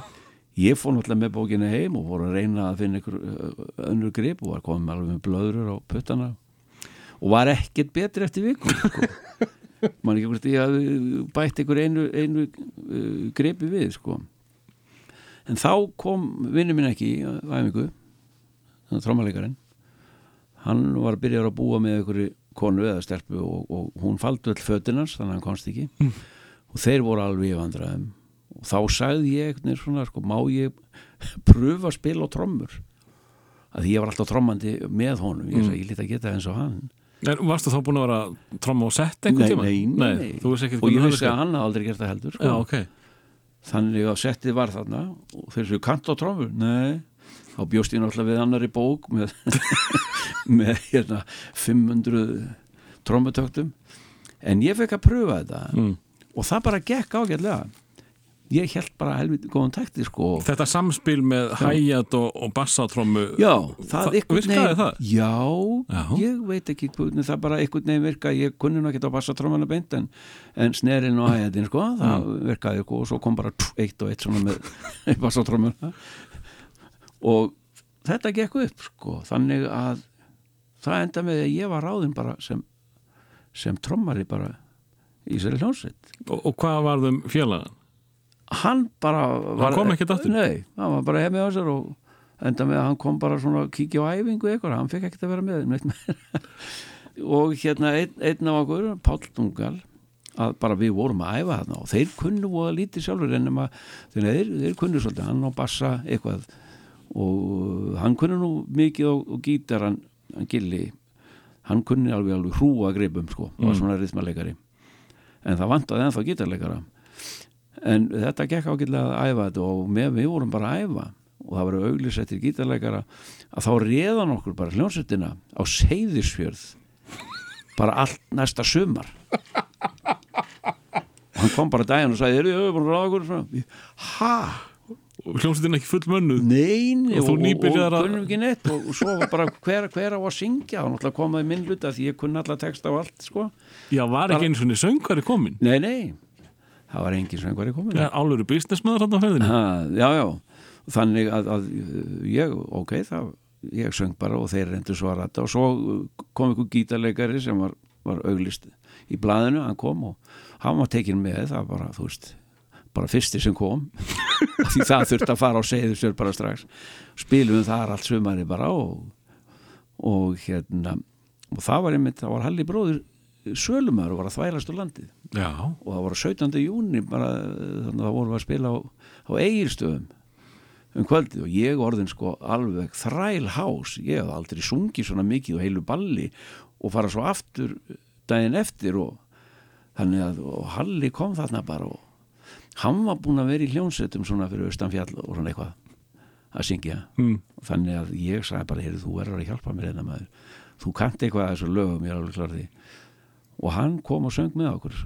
ég fór náttúrulega með bókina heim og voru að reyna að finna einhver önnur grip og var komið alveg með blöður á puttana. Og var ekkert betri eftir viku sko. man ekki hvort ég hafði bætt einhver einu, einu uh, gripi við sko. En þá kom vinnu minn ekki æfingu þannig trómalegarinn hann var að byrja að búa með einhverju konu eða stelpu og, og hún faldi öll fötinans þannig að hann komst ekki. Og þeir voru alveg í vandræðum. Og þá sagði ég veginn svona sko, má ég pröfa að spila á trommur? Að því ég var alltaf trommandi með honum. Ég sagði ég lítið að geta eins og hann en varstu þá búin að vera að tromma og sett einhvern tíma? nei, nei, nei. Ekki og ég vissi að hann hafði aldrei gert það heldur sko. Já, ok þannig að settið var þarna og þeir séu kant á trommur nei, þá bjóst ég náttúrulega við annari bók með, með hérna 500 trommutöktum en ég fekk að pröfa þetta mm. og það bara gekk ágætlega ég held bara helviti góðan takti sko Þetta samspil með hæjat og, og einhvern virkaði það? Já, Já. ég veit ekki það bara einhvern veginn virka ég kunni nú ekki á bassatrómana beint en, en snerin og hæðin sko það virkaði sko og svo kom bara tf, eitt og eitt svona með bassatrómana og þetta gekk upp sko þannig að það enda með að ég var ráðinn bara sem, sem trommari bara í sér hljónsveit og, og hvað varðum félagan? Hann bara var, kom ekkert aftur? Nei, hann var bara hefði á sér og enda með að hann kom bara svona að kíkja á æfingu eitthvað, hann fekk ekkert að vera með og hérna einn, einn af okkur, Páll Dungal að bara við vorum að æfa þarna og þeir kunnu voða lítið sjálfur ennum að þeir, þeir, þeir kunnu svolítið, hann á bassa eitthvað. Og hann kunnu nú mikið á, á gítar hann, hann gilli hann kunni alveg alveg hrúa gripum sko, var Mm. svona rithmalegari en það vantaði ennþá gítarleikara en þetta gekk ágætlega að æfa þetta og með við vorum bara að æfa. Og það var auglisettir gítarleikara að þá réðan okkur bara hljónsettina á seyðisfjörð bara allt næsta sumar. Og hann kom bara daginn og sagði, eru þið búin að ráða okkur ha? Og hljómsveitin ekki full mönnuð? Nein, Og og, og kunnum ekki neitt. Og, og svo var bara hver, hver á að syngja? Og náttúrulega komaði minn hluta því ég kunni alla texta á allt sko. Já, var ekki einu svona söngvari komin? Nei, nei, það var engin söngvari komin er áluru businessmaður hann á ferðinu ha, já, já, þannig að, að ég, ok, það ég söng bara og þeir reyndu svo að rætta og svo kom einhver gítarleikari sem var, var auglist í blaðinu. Hann kom og hann var tekin með. Það bara, þú veist, bara fyrsti sem kom. Því það þurfti að fara á segðu sér bara strax. Spilum þar allt sumari bara og, og hérna. Og það var einmitt, það var Halli bróður sölumar og var að þvælast úr landið. Já, og það var 17. júni bara, þannig að það vorum við að spila á, á eigilstöðum um kvöldið. Og ég orðin sko alveg þræl hás, ég hef aldrei sungið svona mikið og heilu balli og fara svo aftur daginn eftir og þannig að og Halli kom þarna bara og hann var búinn að vera í hljónsettum svona fyrir austanfjall og svona eitthvað að syngja. Mm. þannig að ég sagði bara, heyrðu, þú verður að hjálpa mér einna maður, þú kannt eitthvað að þessu lögum, ég er alveg klar því og hann kom og söng með okkur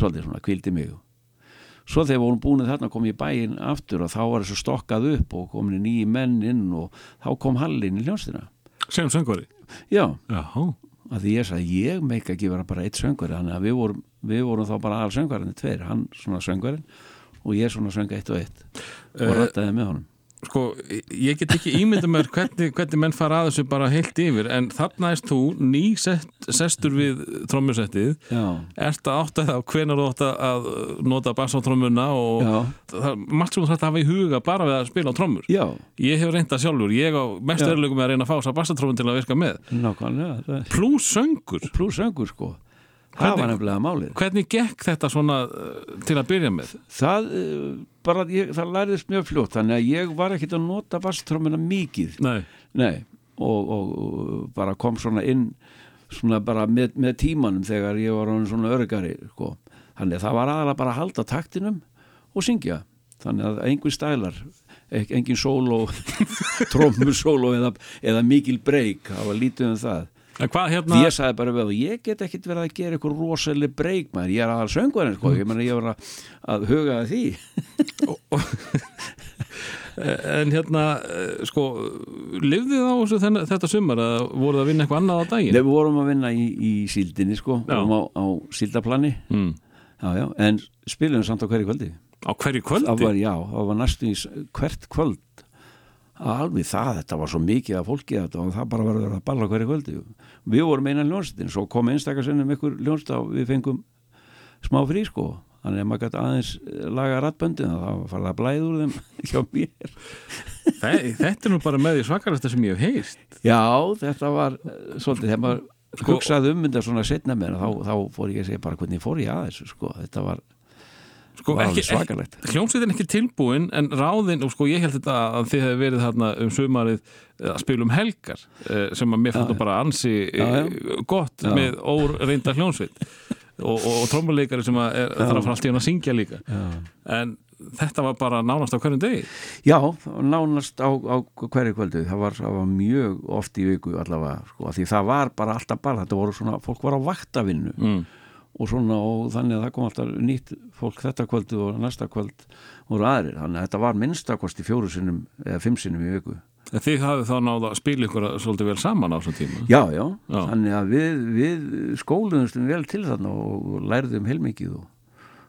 svolítið svona, kvildi mig. Svo þegar við vorum búin þarna kom ég í bæinn aftur og þá var þessu stokkað upp og komin nýji menn inn og þá kom Hallin í hljónstina sem söngvari? Já, já, að því ég sagði, ég meika ekki vera bara eitt söngvari, þannig að við vorum, við vorum þá bara aðal söngvarinn, tveir, hann svona söngvarinn og ég svona söng eitt og eitt og Eh, rættaði með honum sko, ég get ekki ímynda mér hvernig, hvernig menn fara að þessu bara heilt yfir en þarna erst þú ný sest, sestur við trommusettið. Já, ert að átta það hvenar þú átt að nota bassátrommuna og já, það er margt sem þú þarf að hafa í huga bara við að spila á trommur. Já. Ég hef reynda sjálfur, ég á mest með að reyna að fá þess að bassatrómun til að virka með. Nákvæmlega, það er- pluss söngur, pluss söngur sko það var nefnilega málið. hvernig gekk þetta svona uh, til að byrja með? Það uh, bara, ég, það læriðist mjög fljótt þannig að ég var ekkit að nota basstrómuna mikið. Nei, Nei, og, og, og bara kom svona inn svona bara með, með tímanum þegar ég var svona örgari sko. þannig að það var aðalega bara að halda taktinum og syngja. Þannig að einhver stælar engin sóló trómur sóló eða, eða mikil breyk það var lítið um það hvað Því hérna ég sagði bara þú, ég get ekkit verið að gera eitthvað rosalega breyk maður, ég er aðal söngvarinn sko, ég menna ég var að, að huga að því. En hérna, uh, sko lifðið á þessu þennan, þetta sumar að voruð að vinna eitthvað annað á daginn? Nei, við vorum að vinna í, í síldinni sko, Já. vorum á, á síldaplani mm. já, já, en spilum samt á hverju kvöldi. Á hverju kvöldi? Það var, já, það var næstu í hvert kvöld. Alveg það, þetta var svo mikið af fólki það bara var að vera að balla hverju kvöldi við vorum einan ljónsettin, svo kom einstakarsinnum ykkur ljónst og við fengum smá frí sko. Þannig að maður gæti aðeins eh, laga rattböndin það var farið að blæða úr þeim hjá mér. Þe, þetta er nú bara með því svakarasta sem ég hef heist já, þetta var eh, svolítið, þegar maður Sko- hugsaði um þetta svona setna með þá, þá fór ég að segja bara hvernig fór ég að þessu sko, þetta var, sko, hljómsveitin ekki tilbúin en ráðin, og sko ég held þetta að þið hefði verið þarna um sumarið eh, að spila um helgar eh, sem að mér fannst bara ansi Já, já. já, gott Já. með óreinda hljómsveit og, og, og trommuleikari sem að er, þarf að fara allt í hann að syngja líka já. en þetta var bara nánast á hverjum degi Já, nánast á, á hverju kvöldu það var, var mjög oft í viku allavega, sko, því það var bara alltaf bara, þetta voru svona, fólk var á vaktavinnu mm. Og svona, og þannig að það kom alltaf nýtt fólk þetta kvöldu og næsta kvöld voru aðrir, þannig að þetta var minnstakosti fjóru sinnum eða fimm sinnum í viku. En þið hafið þá náða að spila ykkur svolítið vel saman á þessum tíma? Já, já, Já. þannig að við, við skóluðumstum vel til þarna og lærðum heilmikið og,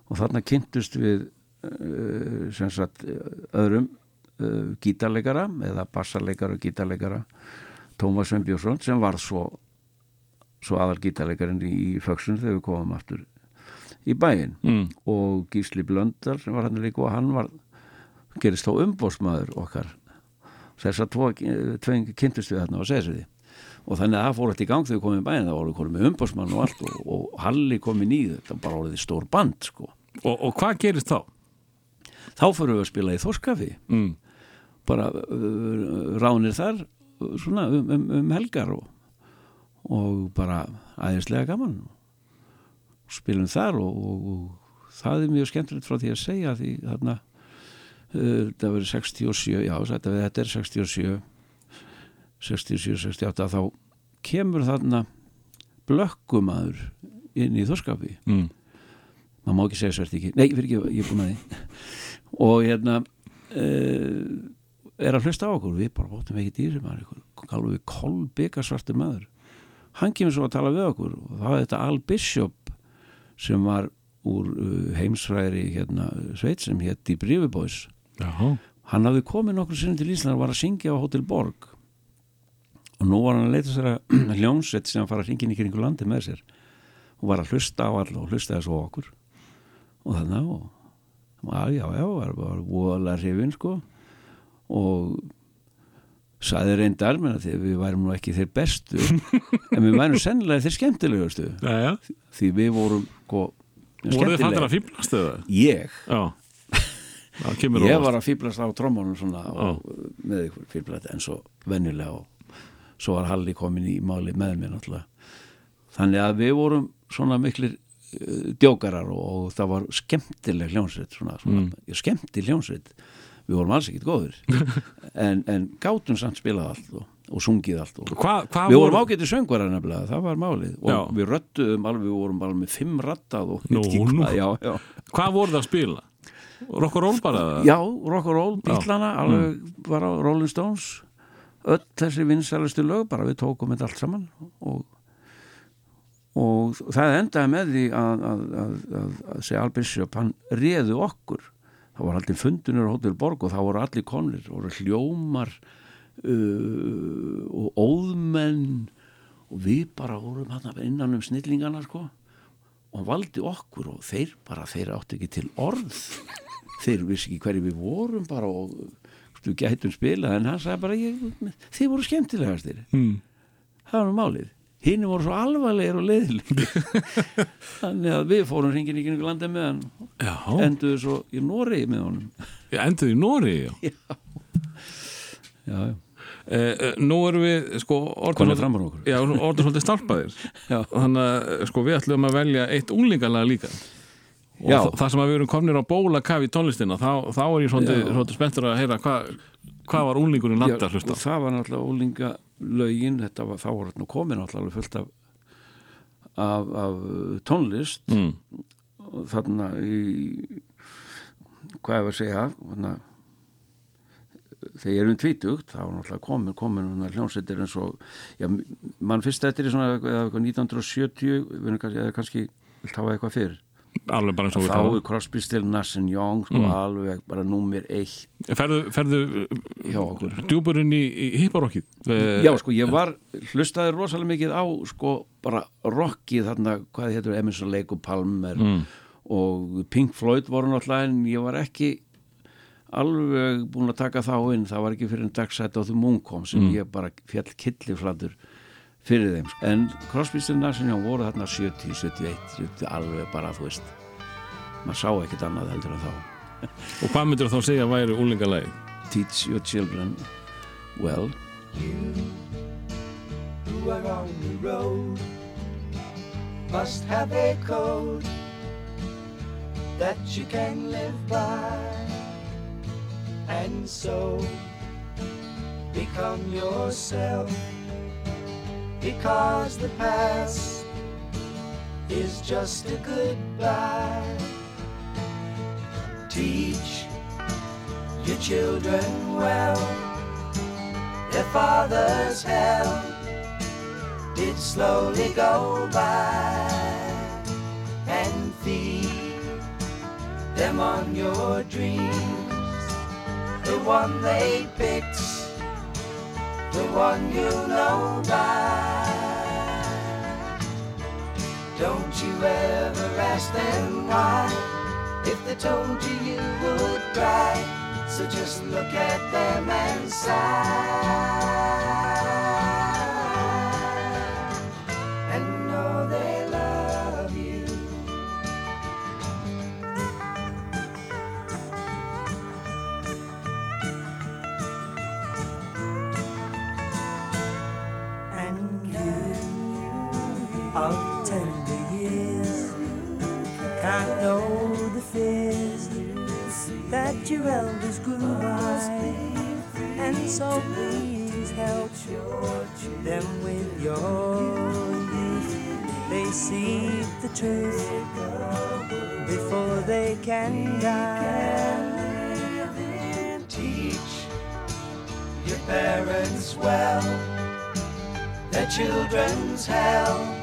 og þarna kynntust við uh, sem sagt öðrum uh, gítarleikara eða bassarleikara og gítarleikara Tómas Sveinbjörnsson sem var svo, svo aðal gítarleikarinn í, föksun þegar við komum aftur í bæinn mm. og Gísli Blöndal sem var hann líka og hann var gerist þá umbósmaður okkar þess að tveing kynntust við þarna á Sesriði og þannig að það fór þetta í gang þegar við komum í bæinn það voru komið umbósmann og allt og, og Halli komin í þetta bara orðið stór band sko. og, og hvað gerist þá? þá fyrir við að spila í Þorskafi Mm. bara uh, ránir þar uh, svona um, um, um helgar og, og bara æðislega gaman. Spilum þar og, og, og það er mjög skemmtilegt frá því að segja því þarna uh, það verið 67 já þetta, þetta er 67 67, 68 þá kemur þarna blökkumadur inn í Þorskafi Mm. maður má ekki segja svert ekki nei, fyrir ekki, ég er búin að því. Og hérna uh, er að hlusta á okkur. Við bara bóttum ekki dýri maður kallu við kolbygga svartur maður hann kemur svo að tala við okkur og það var þetta Al Bishop sem var úr uh, heimsfræri hérna, sveit sem hétt í Brífubóis Já, hann hafði komið nokkur sinni til Ísland og var að syngja á Hotel Borg. Og nú var hann að leita sér að hljómsveit sem að fara að ringin í kringu landi með sér. Og var að hlusta á all og hlustaði svo okkur. Og þannig og já, já, já, var, voðalega hrifin sko. Og saði reyndar menn að við værum nú ekki þeir bestu en við værum sennilega þeir skemmtilegustu. Já, já. því við vorum sko, Voruð þið fattir að fýblast eða? ég, ég var að fýblast á trómmunum svona og, með ykkur fýblast en svo venjulega og svo var Halli komin í máli með mér náttúrulega. Þannig að við vorum svona miklir uh, djókarar og, og það var skemmtileg hljónsveit svona, svona mm. skemmti hljónsveit við vorum alls ekkit góður en, en gátum samt spilað allt og, og sungið allt og Hvað hva við vorum ágætið söngvarar nefnilega, það var málið og Já. við röttuðum alveg, við vorum alveg með fimm rattað og Nú, ekki nú. já, já. Hvað voruð það að spila? Rock and roll bara? já, rock and roll, bítlana alveg bara Rolling Stones öll þessi vinsælustu lög bara við tókum þetta allt saman og, og það endaði með því að, að, að, að, segja Albisjöp, hann réðu okkur það var aldrei fundunur á Hotel Borg og það voru allir konlir, það voru hljómar uh, og óðmenn og við bara vorum hann innan um snillingana sko. Og hann valdi okkur og þeir bara þeir áttu ekki til orð. Þeir vissi ekki hverju við vorum bara og við gætum spilað en hann sagði bara ég, þið voru skemmtilegastir. Mm. það var málið hinn voru svo alvarlegir og leiðilegir þannig að við fórum hringin í kringu landið með hann Já, enduðu svo í Noregi með honum ég endið í Nóri já. já, já, Eh, eh, Nú erum við sko. Já, orðin svolítið starpaðir Já. Þannig að eh, sko við ætlum að velja eitt unglingalega líka og Já. þa- það sem að við erum komnir á bóla kafi tónlistina þá, þá er ég svolítið, Já. svolítið spenntur að heyra hvað hva var unglingurinn Já, landa að hlusta það var náttúrulega ólinga lögin, þetta var, þá var þetta komin náttúrulega fullt af, af, af tónlist mm. og þarna í hvað var að segja þarna, þegar ég er um tvítugt þá var náttúrulega komin, komin hljómsveitir eins og já, mann fyrst eftir í svona eða eitthvað 1970 við erum kannski, eða kannski hafa eitthvað fyrr alveg bara eins og við þá er talaðum. Crosby, Still, Nass and Young sko, alveg bara númer eitt. Ferðu, ferðu okkur. djúburinn í, í hipparokkið Já, sko, ég var, hlustaði rosalega mikið á, sko, bara rockið þarna, hvað heitur, Emerson Lake og Palmer Mm. og Pink Floyd voru náttúrulega en ég var ekki alveg búin að taka þá inn, það var ekki fyrir en dagsætt á því Moon kom sem ég bara fjall killiflatur fyrir þeim. En Crosby, Still, Nash and Young voru þarna 70, 71, 70, alveg bara, þú veist, maður sá ekkert annað heldur en þá. Og hvað myndir þá segja að væri unglingalegi? Teach your children well. who are on the road must have a code that you can live by and so become yourself because the past is just a goodbye. Teach your children well. Their father's hell did slowly go by. And feed them on your dreams. The one they picked the one you know by don't you ever ask them why. If they told you you would cry. So just look at them and sigh of tender years can't know the fears that your elders grew by, and so please help them with your youth. They see the truth before they can die. Teach your parents well, their children's hell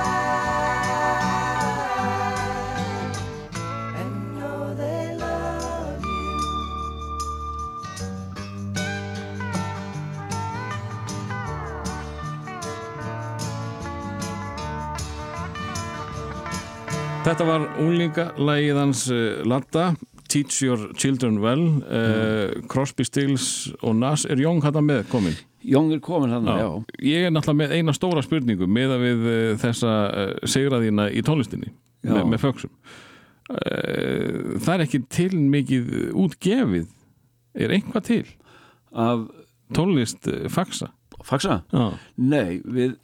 Þetta var unglingalægið hans uh, Latta, Teach Your Children Well uh, Crosby, Stills og Nas er Young hættan með komin Jóng er komin hann, já, Ég er náttúrulega með eina stóra spurningu með að við uh, þessa segraðina í tónlistinni Já. með, föksum uh, Það er ekki til mikið útgefið. Er einhvað til? Af tónlist faksa Faxa? Já, Nei, við,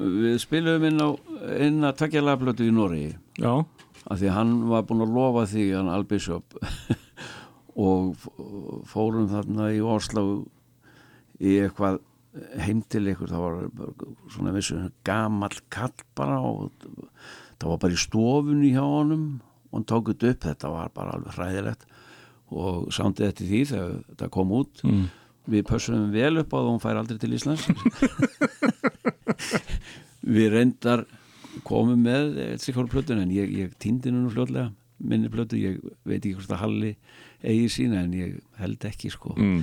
við spilum inn á inn að tvekja lagblötu í Noregi já, af því hann var búinn að lofa því hann Albishop og fórum þarna í Oslo í eitthvað heim til ykkur. Það var svona vissu gamall kall bara og það var bara í stofunni hjá honum. Og hann tók þetta upp, þetta var bara alveg hræðilegt. Og sándið eftir því þegar þetta kom út. Mm. við pössum vel upp á það og hún fær aldrei til Íslands. Við reyndar komum með eitthvað plötun en ég, ég týndi nú fljótlega minni plötu, ég veit ekki hvort að Halli eigi sína en ég held ekki sko, Mm.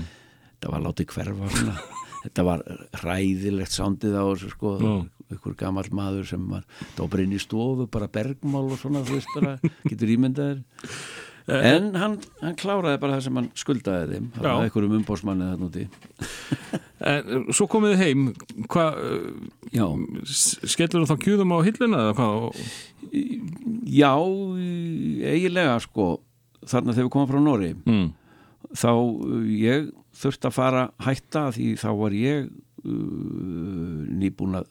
þetta var látið hverfa svona. þetta var ræðilegt sándið á þessu sko Já. ykkur gamall maður sem var þá bara inn í stofu, bara bergmál og svona þú veist bara, getur ímyndaðir en hann, hann kláraði bara það sem hann skuldaði þeim það var ykkur um umbósmanni þarna úti En, svo komið þið heim hvað, skellur þú þá kjúðum á hilluna eða hvað? já eiginlega sko þarna þegar við komum frá Nóri Mm. þá uh, ég þurfti að fara hætta því þá var ég uh, nýbúin að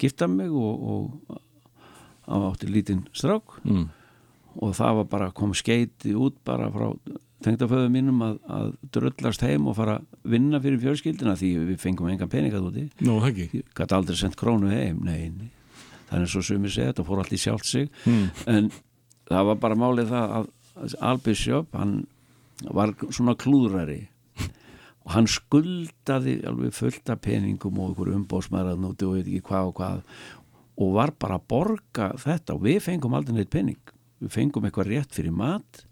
gifta mig og, og átti lítinn strák Mm. Og það var bara að koma skeiti út bara frá tengdaföðu mínum að, að dröllast heim og fara að vinna fyrir fjölskyldina því við fengum engan peningað úti. Það ekki? Ég gæti aldrei sendt krónu heim nei, nei. það er og sumir segja þetta fór allt í sjálft sig. Mm. en það var bara málið það að Albisjöp hann var svona klúðrari. Og hann skuldaði alveg fullt af peningum og ykkur umbóðsmaður og veit ekki hvað og hvað. Og var bara að borga þetta og við fengum aldrei neitt pening við fengum eitthvað rétt fyrir mat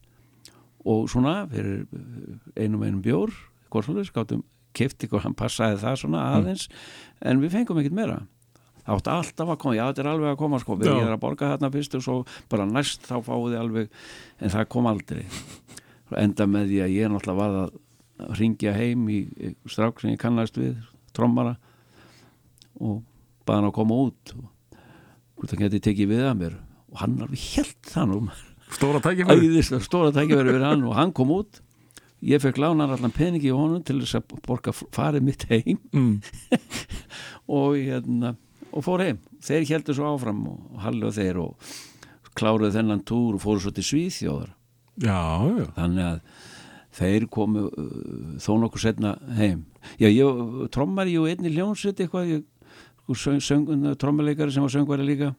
og svona fyrir einum einum bjór hvort svolítið skáttum kefti ykkur, hann passaði það svona aðeins en við fengum ekkert meira. Það átti alltaf að koma, já þetta er alveg að koma sko, við erum að borga þarna fyrst og svo bara næst þá fáið þið alveg en það kom aldrei. Enda með því að ég náttúrulega var að ringja heim í strák sem ég kannast við, trommara og baða hann að koma út og hann geti tekið við að mér og hann alveg helt það nú. Stóra tækifæri stóra tækifæri hann. Og hann kom út. Ég fekk lánar allan peningi í honum til þess að borga farið mitt heim. Mm. og, hérna, og fór heim. Þeir heldur svo áfram og Halli og þeir og kláruðu þennan túr og fóru svo til Svíþjóðar. Já, já. Þannig að þeir komu uh, þó nokkuð setna heim. Já, ég trommar ég og einni hljónsett eitthvað ég, söng, söng, trommuleikari sem var söngvari líka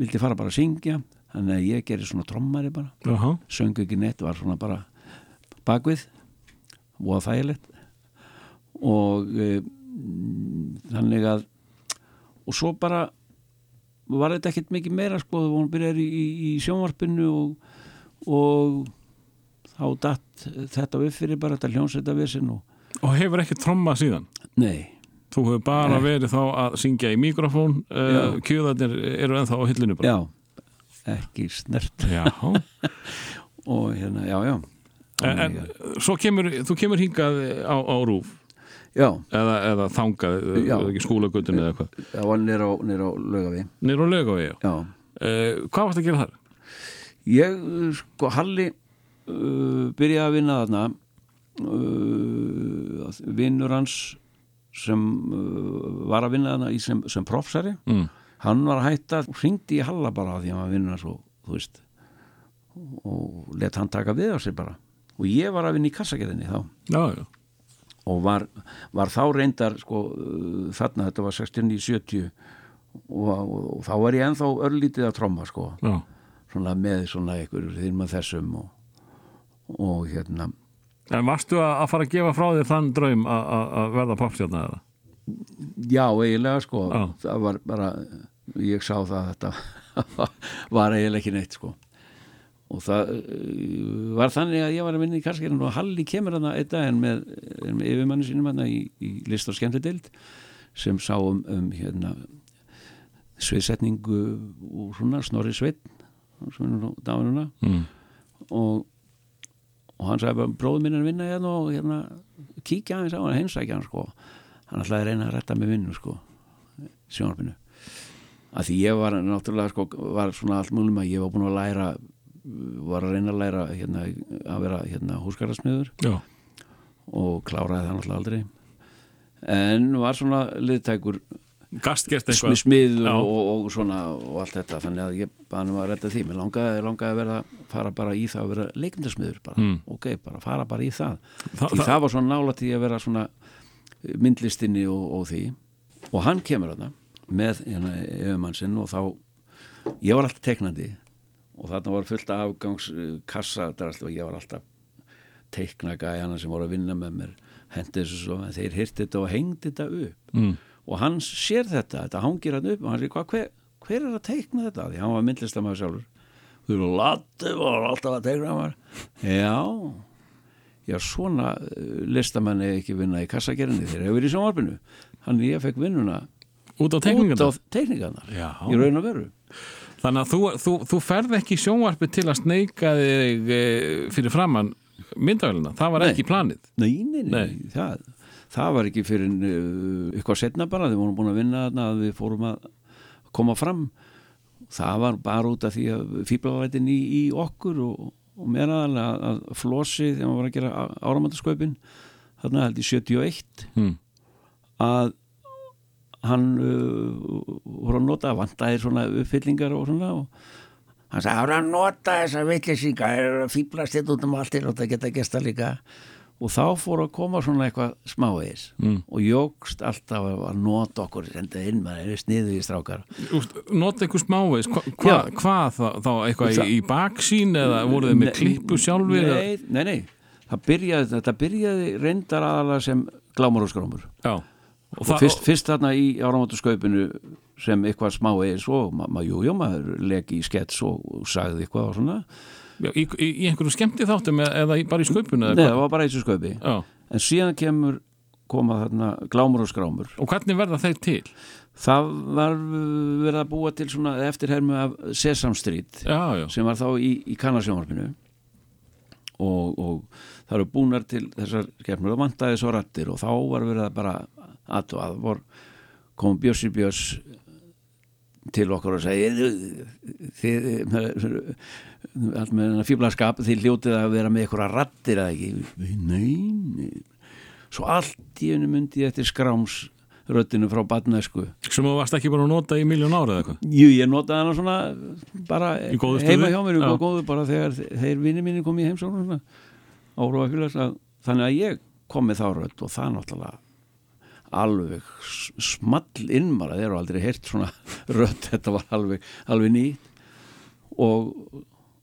vildi fara bara að syngja þannig að ég gerir svona trommari bara. Jaha. söng ekki neitt, var svona bara bakvið og þægilegt og e, þannig að og svo bara var þetta ekkert mikið meira sko þegar hún byrjar í, í, í sjónvarpinu og, og þá datt þetta upp fyrir bara þetta hljónsetta vissin og Og hefur ekki tromma síðan? Nei, Þú hefur bara Nei. verið þá að syngja í mikrofón uh, Já. Kjöðarnir eru ennþá á hillinu bara já ekki snert Já. og hérna, já, já En, en svo kemur, þú kemur hingað á, á rúf já, eða, eða þangað, Já. eða ekki skólagötun eða eitthvað það var nýr á, á laugavi Nýr á lögavegi já uh, Hvað varst að gera þar? Ég, sko, Halli uh, byrjaði að vinna þarna uh, vinnur hans sem uh, var að vinna þarna sem, sem profsari Mm. hann var að hætta, hringdi í Halla bara því að hann var vinnur hans og, þú veist og let hann taka við á sig bara. Og ég var að vinna í kassagerðinni þá. Já, já, og var, var þá reyndar sko, uh, þarna, þetta var 69-70 og, og, og þá var ég ennþá örlítið að tromma sko. Já, svona með svona einhver þýrma þessum og, og hérna en varstu að, fara að gefa frá þér þann draum að- verða popstjarna eða? já eiginlega sko Já. það var bara, ég sá það að þetta var eiginlega ekki neitt sko og það uh, var þannig að ég var að vinna í karskirinn og Halli kemur hana einn dag en með, með yfirmanni sínum hana í, í list og skemmtidild sem sá um, um hérna sviðsetningu og svona snorri sveit sem er nú dáinuna Mm. og, og hann sagði bara bróður minn er að vinna hérna og hérna kíkja aðeins á hann, heimsækja hann sko. Hann ætlaði að reyna að retta með vinnu sko sjónarpinu að því ég var náttúrulega sko var svona allt múlum að ég var búin að læra var að reyna að læra hérna, að vera hérna húsgarðasmiður. Já, og kláraði það náttúrulega aldrei. En var svona liðtækur gastgert eitthvað. Smiður Já. og, og svona og allt þetta. Þannig að ég bara var að redda því. Mér langaði, langaði að vera fara bara í það að vera leikmyndasmiður bara, Mm. ok, bara fara bara í það. Þa, því það var svona nála til að vera svona myndlistinni og, og því. Og hann kemur þarna með hérna yfirmann sinn og þá ég var alltaf teknandi og þarna var fullt af afgangs kassa og ég var alltaf teikna gæjana sem voru að vinna með mér hendi þessu svo, en þeir hirti þetta og hengdi þetta upp. Mm. Og hann sér þetta, þetta hangir hann upp og hann sér, hvað, hver, hver er að teikna þetta? Því hann var myndlistamæður sjálfur. Þú eru lati var alltaf að teikna hann já. Já svona uh, listamenn er ekki vinna í kassagerinni þeir hefur verið í sjónvarpinu. Hann ég fekk vinnuna Út á teikningarnar? Í raun og veru. Þannig að þú, þú, þú ferð ekki í sjónvarpi til að sneika þig e, fyrir framann myndavælina, það var Nei. ekki planið. Nei, nei, nei, Nei. Það, það var ekki fyrir uh, eitthvað setna bara, þeir vorum búin að vinna þarna að við fórum að koma fram það var bara út af því að fíblavætin í, í okkur og, og aðalega að, að flossi þegar maður var að gera áramöndaskaupin þarna held í 71 mm. að hann uh, voru að nota vantæðir svona uppfyllingar og svona og hann sagði, að nota þessa vitleysinga, það er að fýblast þetta út um allt og það geta gesta líka og þá fór að koma svona eitthvað smávegis Mm. og jógst alltaf að nota okkur senda inn, maður er sniðu í strákar Nota einhver smávegis, hva, hva, Já. hvað þá, eitthvað Það- í, í baksín eða voruð þið með klippu sjálfur nei, nei, nei, það byrjaði, þetta byrjaði reyndar aðalega sem glámur og skrámur Já, og, og það, fyrst, fyrst þarna í áramáttuskaupinu sem eitthvað smá eða svo, ma, ma, jú, jú, maður leki í skets og, og sagði eitthvað og svona já, í, í, í einhverju skemmti þáttum eða, bara í skaupinu Nei, það var bara eitthvað skaupi Já, en síðan kemur koma þarna glámur og skrámur. Og hvernig verða þeir til? það var verið að búa til svona eftirhermu af Sesam Street Já, já, sem var þá í, í kannasjónvarpinu og, og það eru búnar til þessar skemmur og vantaði svo rattir og þá var verið að bara að og að vor kom Bjössi Björs til okkur og segi þið allt með þennan fíblaskap þið hljótið að vera með eitthvað rattir eða ekki? Nei, nei. Svo allt í hennu myndi eftir skráms röddinu frá badnesku sem þú varst ekki bara að nota í miljón ára eða eitthvað? Jú, ég notaði hana svona bara heima hjá mér, Já. góðu bara þegar þeir vinni mínir kom í heimsókn svona, ára og fylgast að þannig að ég kom með þá rödd og það náttúrulega alveg small innmara, þeir eru aldrei heyrt svona rödd, þetta var alveg, alveg nýtt. Og,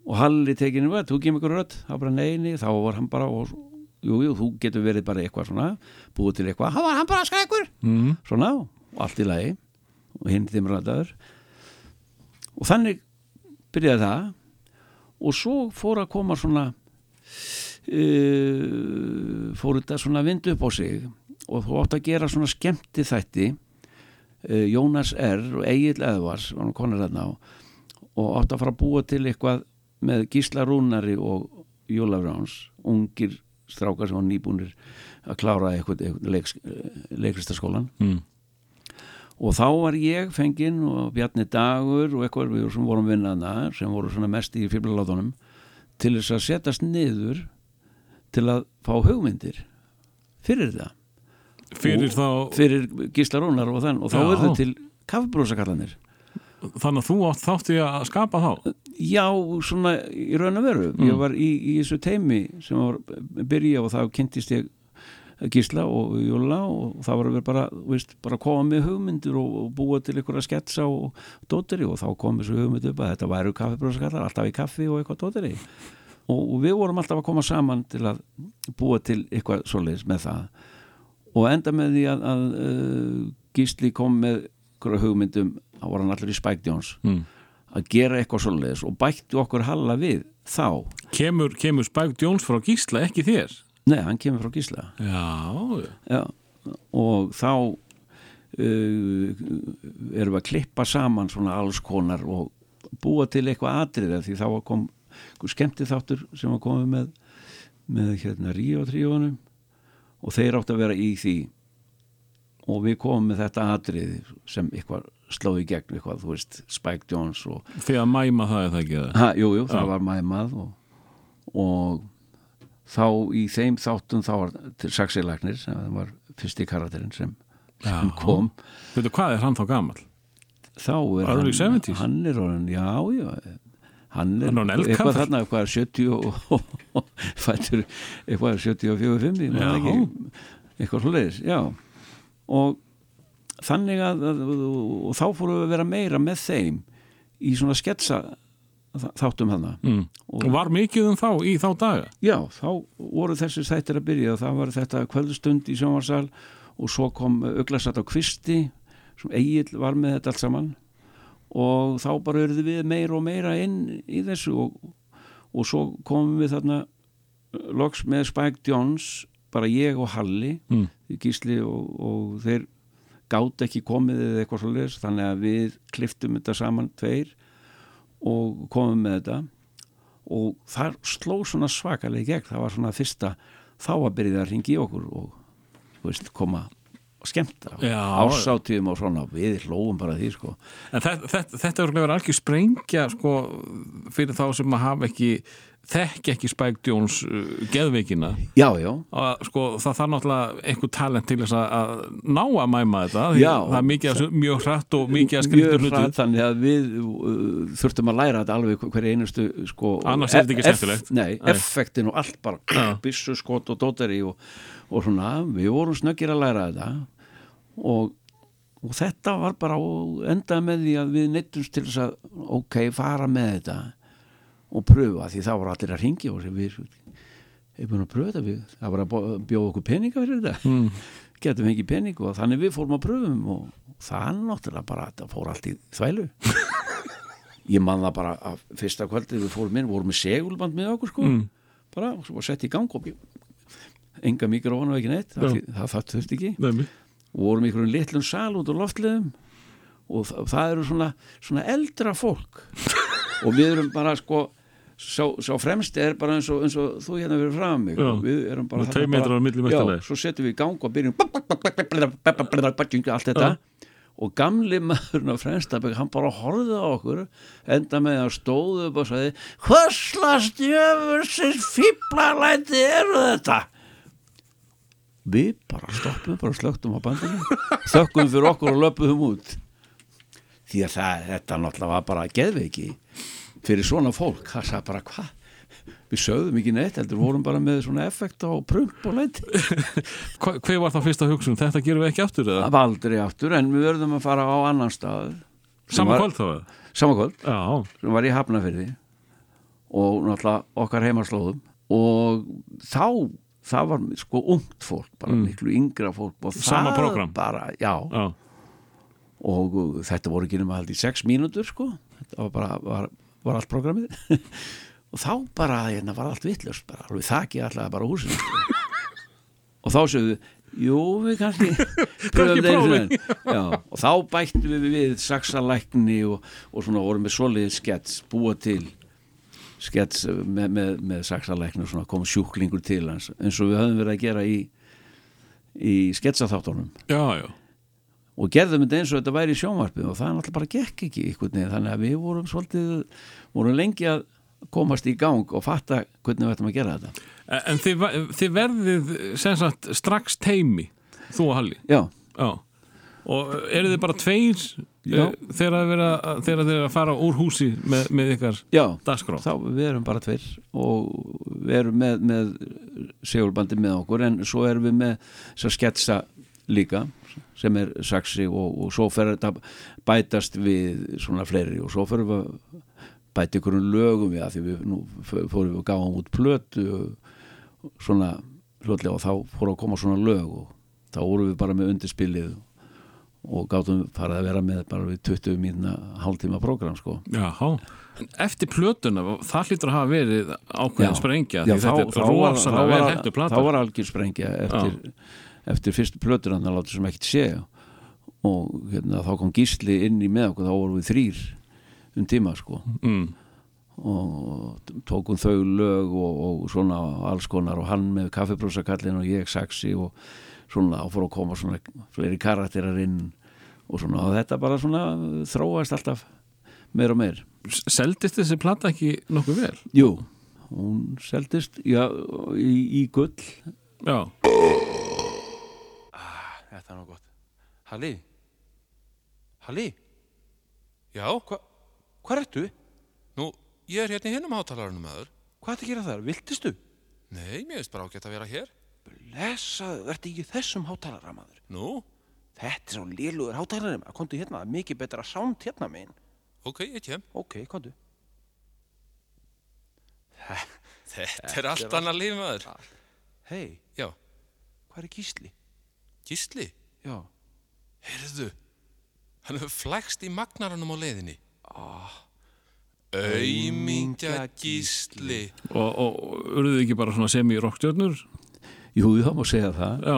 og Halli tekinu, hvað, þú kemur ykkur rödd. Þá bara neini, þá var hann bara og, jú, jú, þú getur verið bara eitthvað svona búið til eitthvað, þá var hann bara skrækur mm. svona og allt í lagi. Og hinn þeim rættaður og þannig byrjaði það. Og svo fór að koma svona uh, fór þetta svona að vinda upp á sig. Og þú átt að gera svona skemmti þætti uh, Jónas R. og Egil Eðvars hann og átt að fara að búa til eitthvað með Gísla Rúnari og Jóla Ráns ungir strákar sem var nýbúnir að klára eitthvað, eitthvað leiks, leikristaskólan Mm. og þá var ég fenginn og Bjarni Dagur og eitthvað við sem vorum vinnaðna sem voru svona mest í fíblalátunum til þess að setjast niður til að fá hugmyndir fyrir það. Fyrir þá, fyrir Gísla Rónar og þann og þá verður til kaffibrósakallanir þannig að þú átt þátti að skapa þá? Já, svona í raun og veru. Mm. ég var í, í þessu teimi sem var byrja og þá kynntist ég Gísla og Júla og það var að vera bara, veist, bara koma með hugmyndir og, og búa til einhverja sketsa og dóteri og þá kom þessu hugmynd upp að þetta væru kaffibróðskallar, alltaf í kaffi og eitthvað dóteri. Og, og við vorum alltaf að koma saman til að búa til eitthvað svoleiðis með það. Og enda með því að, að uh, Gísli kom með hugmyndum, þá var hann allir í Spike Jones. Mm. að gera eitthvað svoleiðis og bætti okkur halla við þá, Kemur, kemur Spike Jones frá Gísla, ekki þér? nei, hann kemur frá Gísla. Já, Já, og þá uh, erum við að klippa saman svona alls konar og búa til eitthvað atriða því þá kom skemmti þáttur sem var komið með með hérna Ríó tríónum og þeir átt að vera í því. Og við komum með þetta atriði sem eitthvað slóði í gegn eitthvað, þú veist, Spike Jones og því að mæma það er það ekki það. jú, jú, það var mæmað og, og þá í þeim þáttum þá var Saxilagnir sem var fyrsti karakterinn sem, sem kom Veitu, hvað er hann þá gamall? þá er Early 70s? hann er orðin, já, já hann er Hann er eitthvað þarna eitthvað er 70 og, og, og fættur eitthvað er 74 5 ég man Já. ekki, eitthvað svoleiðis, já og þannig að, að og þá fórum við að vera meira með þeim í svona sketsa þáttum hana Mm. Og var mikið um þá í þá daga? Já, þá voru þessi þættir að byrja það var þetta kvöldstund í sjónvarsal og svo kom auglasat á kvisti sem Egil var með þetta allt saman og þá bara eruðu við meira og meira inn í þessu og, og svo komum við þarna loks með Spike Jones bara ég og Halli Mm. Gísli og, og þeir gátt ekki komið eða eitthvað svo leis þannig að við kliftum þetta saman tveir og komum með þetta. Og þar sló svona svakalega í gegn. Það var svona fyrsta þá að byrja að ringi í okkur og veist, koma og skemmta Já. ársátíðum og svona. Við hlóum bara því sko. En þetta, þetta, þetta er verið algjör sprengja sko, fyrir þá sem að hafa ekki þekki ekki Spike Jones uh, geðveikina já, já, að, sko, það þarf náttúrulega einhver talent til þess að, að ná að mæma þetta Já. það er mikið, þessu- mjög hrætt og mikið að mjög skriftur hlutu hratt þannig að við uh, þurftum að læra þetta alveg hverju einustu sko, Annars er þetta ekki Nei. effektin og allt bara Já. byssu skot og dótari og, og svona, við vorum snöggir að læra þetta og, og þetta var bara og endaði með því að við neittumst til þess að ok, fara með þetta og pröfa því það voru allir að ringja og við hefum búin að pröfa þetta við, það var að bjóða okkur peninga fyrir þetta mm. getum fengið pening og þannig við fórum að pröfum og það náttúrulega bara þetta fór allt í þvælu ég man það bara að fyrsta kvöldi við fórum inn, vorum með segulband með okkur sko, Mm. bara og sett í gang og enga mikrofon og ekki neitt það, það, það þurfti ekki Nefnir. og vorum í einhverjum litlum sal út á loftliðum og það, það eru svona, svona eldra fólk og við erum bara sko sá, sá fremsti er bara eins og, eins og þú hérna fyrir fram mig Já. við erum bara bara- já, svo setjum við í gang og byrjum allt þetta og gamli maðurinn á fremstabæk hann bara horfði á okkur enda með að stóðu upp og sagði hvers djöfursins fíblalæti eru þetta við bara stoppum bara slögtum á bandinu þökkum fyrir okkur og löpum út því að það, þetta náttúrulega var bara geðveiki fyrir svona fólk það sagði bara hvað við sögðum ekki neitt, heldur vorum bara með svona effekt á prump og Hva, hver var þá fyrsta hugsun? Þetta gerum við ekki aftur eða? það var aldrei aftur en við verðum að fara á annan stað sem Saman var- kvöld þá eða? sama kvöld, Já, sem var í Hafnafyrði og náttúrulega okkar heimaslóðum og þá það var sko ungt fólk bara Mm. miklu yngra fólk og Sama það prógramm. bara, já, já, og uh, þetta voru ekki nema held í sex mínútur sko þetta var bara, var, var allt programmið og þá bara, hérna var allt vittlust bara, alveg þakki alltaf bara húsinu sko. og þá sögðu við, jú við kannski og þá bættum við við saxalækni og, og svona vorum með solið skets, búa til skets með, með, með saxalækni og svona kom sjúklingur til hans eins og við höfum verið að gera í í sketsaþáttunum já, já. Og gerðum þetta eins og þetta væri í sjónvarpið og það náttúrulega bara gekk ekki einhvern veginn. Þannig að við vorum svolítið vorum lengi að komast í gang og fatta hvernig við ættum að gera þetta. En þið, þið verðið sem sagt strax teimi, þú og Halli? Já, Já. Og eru þið bara tveir Já. eh, þegar þið er að, fara úr húsi með, með ykkar Já, dagskrá? Þá við erum bara tveir og við erum með, með segurbandi með okkur en svo erum við með að sketsa líka sem er saxi og, og svo fer þetta bætast við svona fleiri og svo fyrir við að bæta ykkur um lögum við að því við nú fórum við að gáðum út plötu og svona hlutlega og þá fóru að koma svona lög og þá vorum við bara með undirspilið og gátum farið að vera með bara við 20 mínuna hálftíma prógram sko. Jáhá En Eftir plötuna, það hlýtur að hafa verið ákveðin Já. sprengja Já, því þetta er þá var- rosalega þá vel hættu þá plata. var algjör sprengja eftir, eftir fyrstu plötur hann að láta sem ekkert sé. Og hérna, þá kom gísli inn í með okkur þá vorum við þrýr um tíma sko. Mm. og tókum þau lög og, og svona alls konar og hann með kaffibrúsakallin og ég saxi og svona og fór að koma svona fleiri karakterar inn og svona. Og þetta bara svona þróast alltaf meir og meir. Seldist þessi plata ekki nokkuð vel? Jú, hún seldist já, í, í gull. Já, Þetta er nú gott. Halli? Halli? Já? Hva, hvað ertu? Nú, ég er hérna í hinnum hátalarunum maður. Hvað ertu að gera þar? Viltistu? Nei, mér veist bara ágætt að vera hér. Lesaðu, verði ekki þessum hátalara maður Nú, Þetta er svo lélugur hátalari maður Kondu hérna, mikið betra sánt hérna megin ok, ég kem. Ok, kondu Þetta er allt annað líf maður. Hei, Já, hvað er gísli? Gísli, Já, heyrðu, hann hefur flækst í magnaranum á leiðinni. Ah. Aumingja gísli. og, og urðuð ekki bara svona semi-rockstjörnur? Jú, það má segja það Já,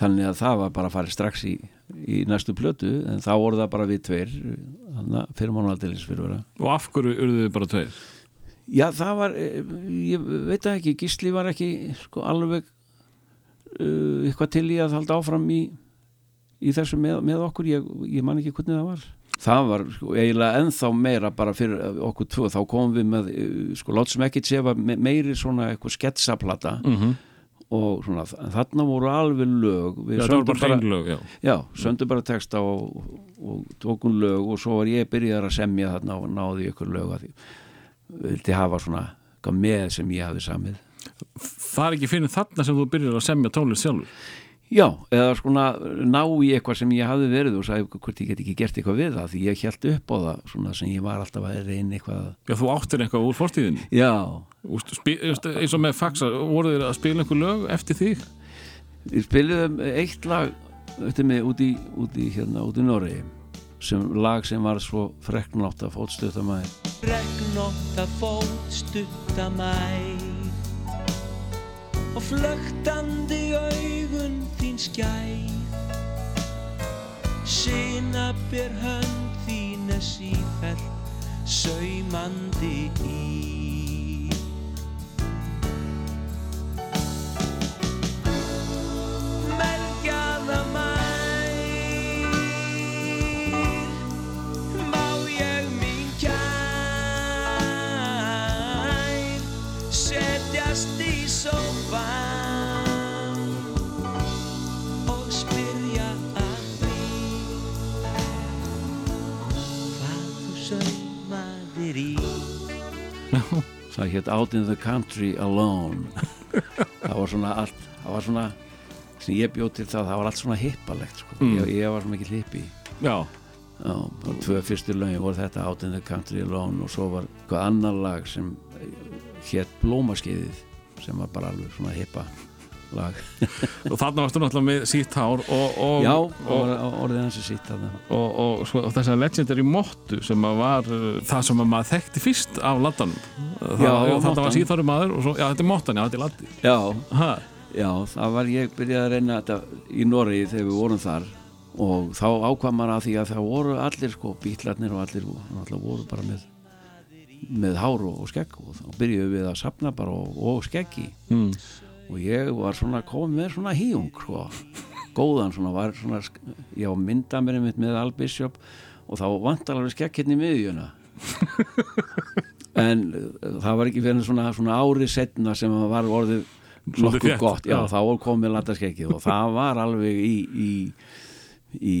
þannig að það var bara að fara strax í, í næstu plötu en þá voru það bara við tveir þannig að fyrir mánu aldeilis fyrir vera og af hverju urðuð bara tveir? Já, það var, eh, ég veit ekki Gísli var ekki sko alveg uh, eitthvað til í að halda áfram í, í þessu með, með okkur. Ég, ég man ekki hvernig það var. Það var sko, eiginlega ennþá meira bara fyrir eh, okkur tvö, þá komum við með eh, sko, látt sem ekki sefa meiri svona eitthvað sketsaplata Mm og svona, þarna voru alveg lög. Við Já, sömdum bara hreinlög, já. Já, söndu bara texta og, og tókum lög. Og svo var ég byrjar að semja þarna og náði ykkur lög að því vildi hafa svona með sem ég hafði samið Það er ekki fyrir þarna sem þú byrjar að semja tónlist sjálfur. Já, eða svona ná í eitthvað sem ég hafði verið og sagði hvort ég get ekki gert eitthvað við það því ég held upp á það svona sem ég var alltaf að reyna eitthvað Já, þú áttir eitthvað úr fórstíðinni. Já, Úst, spi, just, eins og með faxa, voru þeir að spila einhver lög eftir því? við spiliðum eitt lag eftir mig út í, út í hérna, út í Noregi sem lag sem var svo freknátt að fótstuðta maður Regnóta fótstutta mæ Og flögtandi augun þín skæð. Sinabir hönd þín er sífellt Saumandi í. Melgjaða mær það hétt Out in the Country Alone það var svona allt það var svona sem ég bjóð til það, það var allt svona hippalegt sko. Mm. ég, ég var svona ekki hippi Já, Já, og tvö fyrstu lögin voru þetta Out in the Country Alone og svo var eitthvað annar lag sem hétt Blómaskeiðið sem var bara alveg svona hippa lag. Og þarna varstu náttúrulega með sítt hár og, og, Já, og, og, og, orðið hans er þarna. og, og, og þess að legendary mottu sem að var uh, það sem að maður þekkti fyrst af laddanum. Og þetta var síðþáru maður og svo, já, þetta er mottan, já, þetta er laddi. Já, ha, Já, það var ég byrjaði að reyna þetta í Noregi þegar við vorum þar og þá ákvað maður að því að það voru allir sko bítlarnir og allir allir voru bara með með hár og, og skegg og þá byrjuðum við að sapna bara og, og skeggi. Mm. Og ég var svona komið með svona híung sko, góðan svona var svona, ég á mynda mér einmitt með Albisjop og þá vantar alveg skegg hérna í miðjuna. En uh, það var ekki fyrir svona, svona ári setna sem það var orðið nokkuð gott, já, já. þá var komið lataskeggið og það var alveg í, í í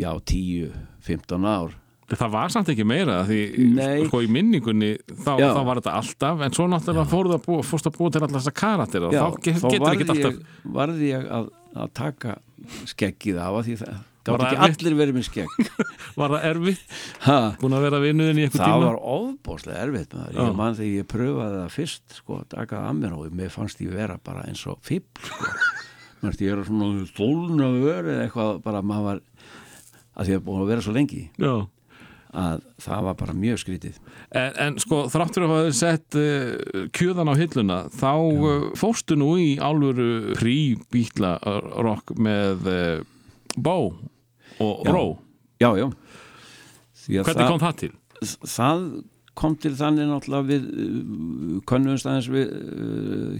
já, 10-15 ár Það var samt ekki meira því Nei. sko í minningunni þá, þá var þetta alltaf en svo náttúrulega fóruð að búa, fórst að búa til alltaf þessa karakter og Já, þá ge- þá getur ekki alltaf ég, varði ég að, að taka skeggið af að því það Var það ekki erfitt? allir verið með skegg var það erfitt, búin að vera vinnuðin í einhver það tíma var ofbóðslega erfitt maður. Ég man þegar ég pröfaði það fyrst sko, að taka að mér og mér fannst ég vera bara eins og fipp sko. Mennst, ég er svona stólna vör eða eitthvað bara maður var að því að búin að vera svo lengi Já. Að það var bara mjög skrítið En, en sko þráttur að hafa sett uh, kjöðan á hilluna þá uh, fórstu nú í álfuru prí-bítla rock með uh, bó og Já. ró já, já hvernig kom það til? það kom til þannig náttúrulega við könnumst aðeins við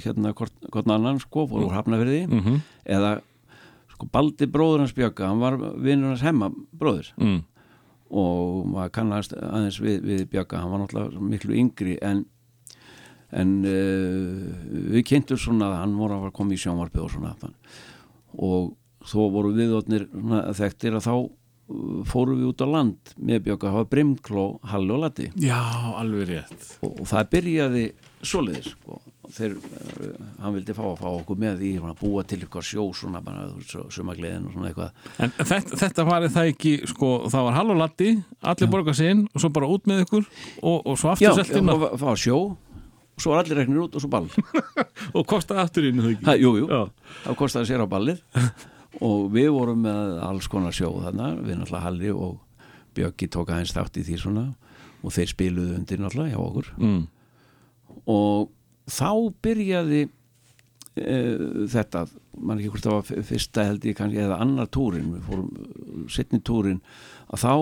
hérna hvort, annan sko, fór úr hafnafyrði Mm -hmm. eða sko Baldi bróður hans Bjögga, hann var vinnur hans hemma bróður mm. Og maður kannast aðeins við, við Bjögga, hann var náttúrulega miklu yngri en en uh, við kynntum svona að hann voru að koma í sjónvarpið og svona og þó voru viðotnir þekktir að þá uh, fórum við út á land með það var Brimkló, Halli og Latti Já, alveg rétt. Og, og það byrjaði svoleiðis sko. Þeir, uh, hann vildi fá að fá okkur með í svona, búa til eitthvað sjó svona bara sumagliðin og svona eitthvað En þetta, þetta var það ekki, sko, það var hall og latti, allir borga sinn og svo bara út með ykkur og, og svo já, aftur selt inn og og, fá- fá sjó og svo var allir reknir út og svo ball og kosta aftur inn er það ekki? ha, jú, jú, Já. það kostaði sér á ballið og við vorum með alls konar sjó þarna, við náttúrulega Halli og Bjöggi tók aðeins þátt í því svona og þeir spiluðu undir náttúrulega hjá okkur Mm. og þá byrjaði uh, þetta mann ekki hvort það var fyrsta held ég kannski eða annar túrin við fórum setni túrin að þá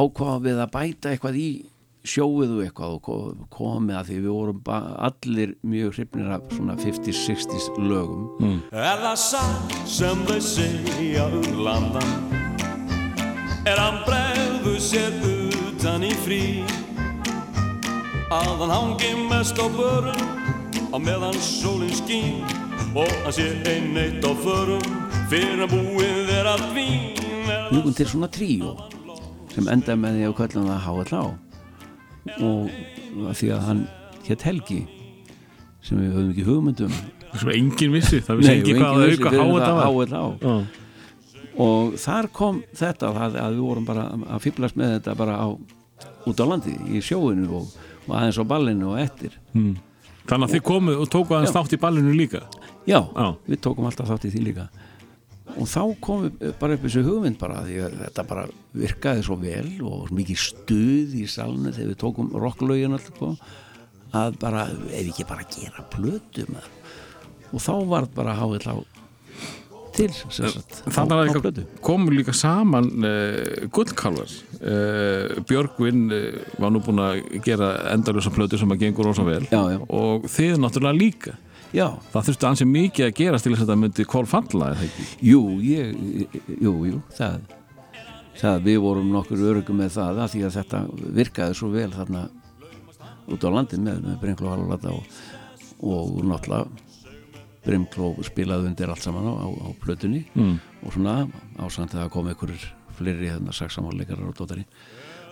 ákvaðum við að bæta eitthvað í sjóið og eitthvað og ko- komið að því við vorum ba- allir mjög hrifnir af svona 50s, 60s lögum. Er það satt sem þau segja um landan? Er hann bregðu sér utan í frí Að hann hangi mest á börum Á meðan sólinn skín. Og hann sé einn eitt á förum Fyrir að búið er að vín. Bjúkum til svona tríó sem endaði með því að köllum það HLA og að því að hann hétt Helgi sem við höfum ekki hugmyndum Svo engin vissi, það vissi ekki hvað að auka háa HLA Já. og þar kom þetta það, að við vorum bara að fýblast með þetta bara á, út á landi í sjóinu og, og aðeins á ballinu og eftir. Þannig að þið komuð og tóku aðeins Já. þátt í ballinu líka? Já, Já. við tókum alltaf þátt í því líka. Og þá kom bara upp þessu hugmynd bara því að þetta bara virkaði svo vel og mikið stuð í salnu þegar við tókum rocklaugin alltaf sko, að bara, ef ekki bara gera plötu með og þá var bara háið á til Þannig að það plötu. komu líka saman uh, gullkálvar uh, Björgvin uh, var nú búin að gera endalösa plötu sem að gengur rosa vel. Já, já. og þið náttúrulega líka. Já, Það þurfti ansi mikið að gerast til þess að þetta myndi kól falla, það ekki? jú, ég jú, jú, það það við vorum nokkur örugum með það að því að þetta virkaði svo vel þarna út á landin með, með Brimkló Halvalata og, og náttúrulega Brimkló spilaði undir allt saman á, á, á plötunni Mm. og svona ásand að koma ykkur fleiri hérna saksamáleikarar og dótari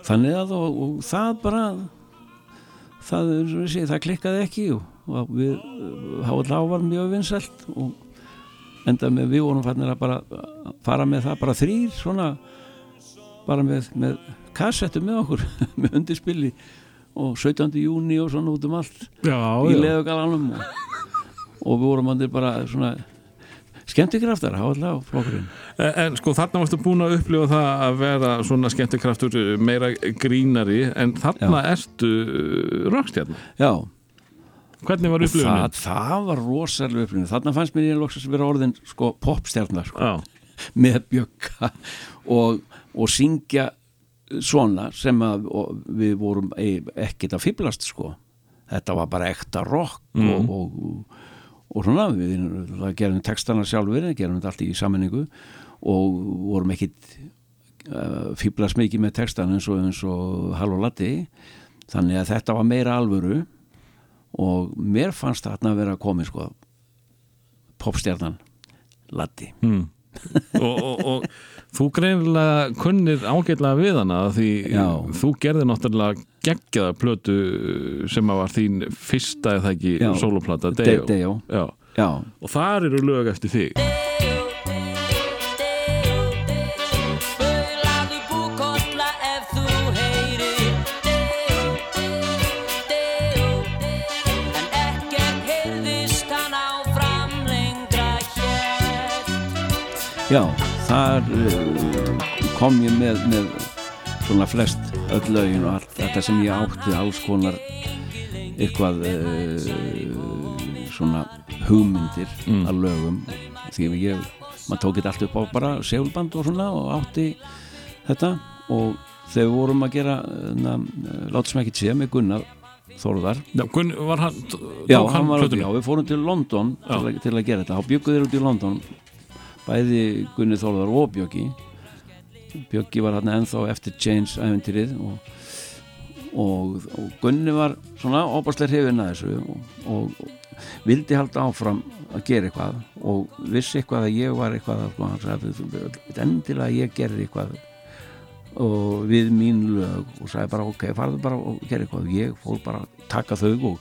þannig að og, og það bara það, segi, það klikkaði ekki og, við háalá var mjög vinsælt og enda með við vorum fannir að bara fara með það bara þrýr svona bara með, með kassettu með okkur með undirspili og 17. júni og svona út um allt Já, í leðugalanum og, og við vorum andir bara svona skemmtikraftar, háalá flokkurinn. En, en sko þarna varstu búin að upplifa það að vera svona skemmtikraftur meira grínari. En þarna ertu rockstjarn. já, Hvernig var upplifunin? það, það var rosalega upplifin þarna fannst mér ég loksast vera orðin sko popstjarnar sko, Já, með bjögga og, og syngja svona sem að við vorum ekkert að fýblast sko. Þetta var bara ekta rock og, og, og svona við gerum textana sjálfur gerum þetta allt í sammenningu og vorum ekkit uh, fýblast mikið með textana eins og, eins og Hall og Latti þannig að þetta var meira alvöru og mér fannst þarna að vera komið sko popstjarnan Latti mm. og, og, og þú greinilega kunnir ágætlega við hana því Já. þú gerði náttúrulega geggjaða plötu sem að var þín fyrsta eða ekki soloplata De- Deo. Deo. Já. Já, og þar eru lög eftir þig já, þar uh, kom ég með, með svona flest öll lögin og allt þetta sem ég átti alls konar eitthvað uh, svona hugmyndir að lögum. Því að ég, maður tók þetta allt upp á bara segulband og svona og átti þetta. Og þegar við vorum að gera láta sem ekki sé með Gunnar Þórðar. Já, Gunn, var hann, já, hann var, plötuna? já, við fórum til London til að, til að gera þetta, þá bjöggu þeir út í London bæði Gunni Þórðar og Bjöggi Bjöggi var hann ennþá eftir Chains æventýrið og, og, og Gunni var svona óbærslega hrifin að þessu og, og, vildi halda áfram að gera eitthvað og vissi eitthvað að ég var eitthvað að, hann sagði, "Þú- þú- endilega ég gerði eitthvað og við mín lög. Og sagði bara ok, farðu bara og gera eitthvað. Og ég fór bara að taka þau og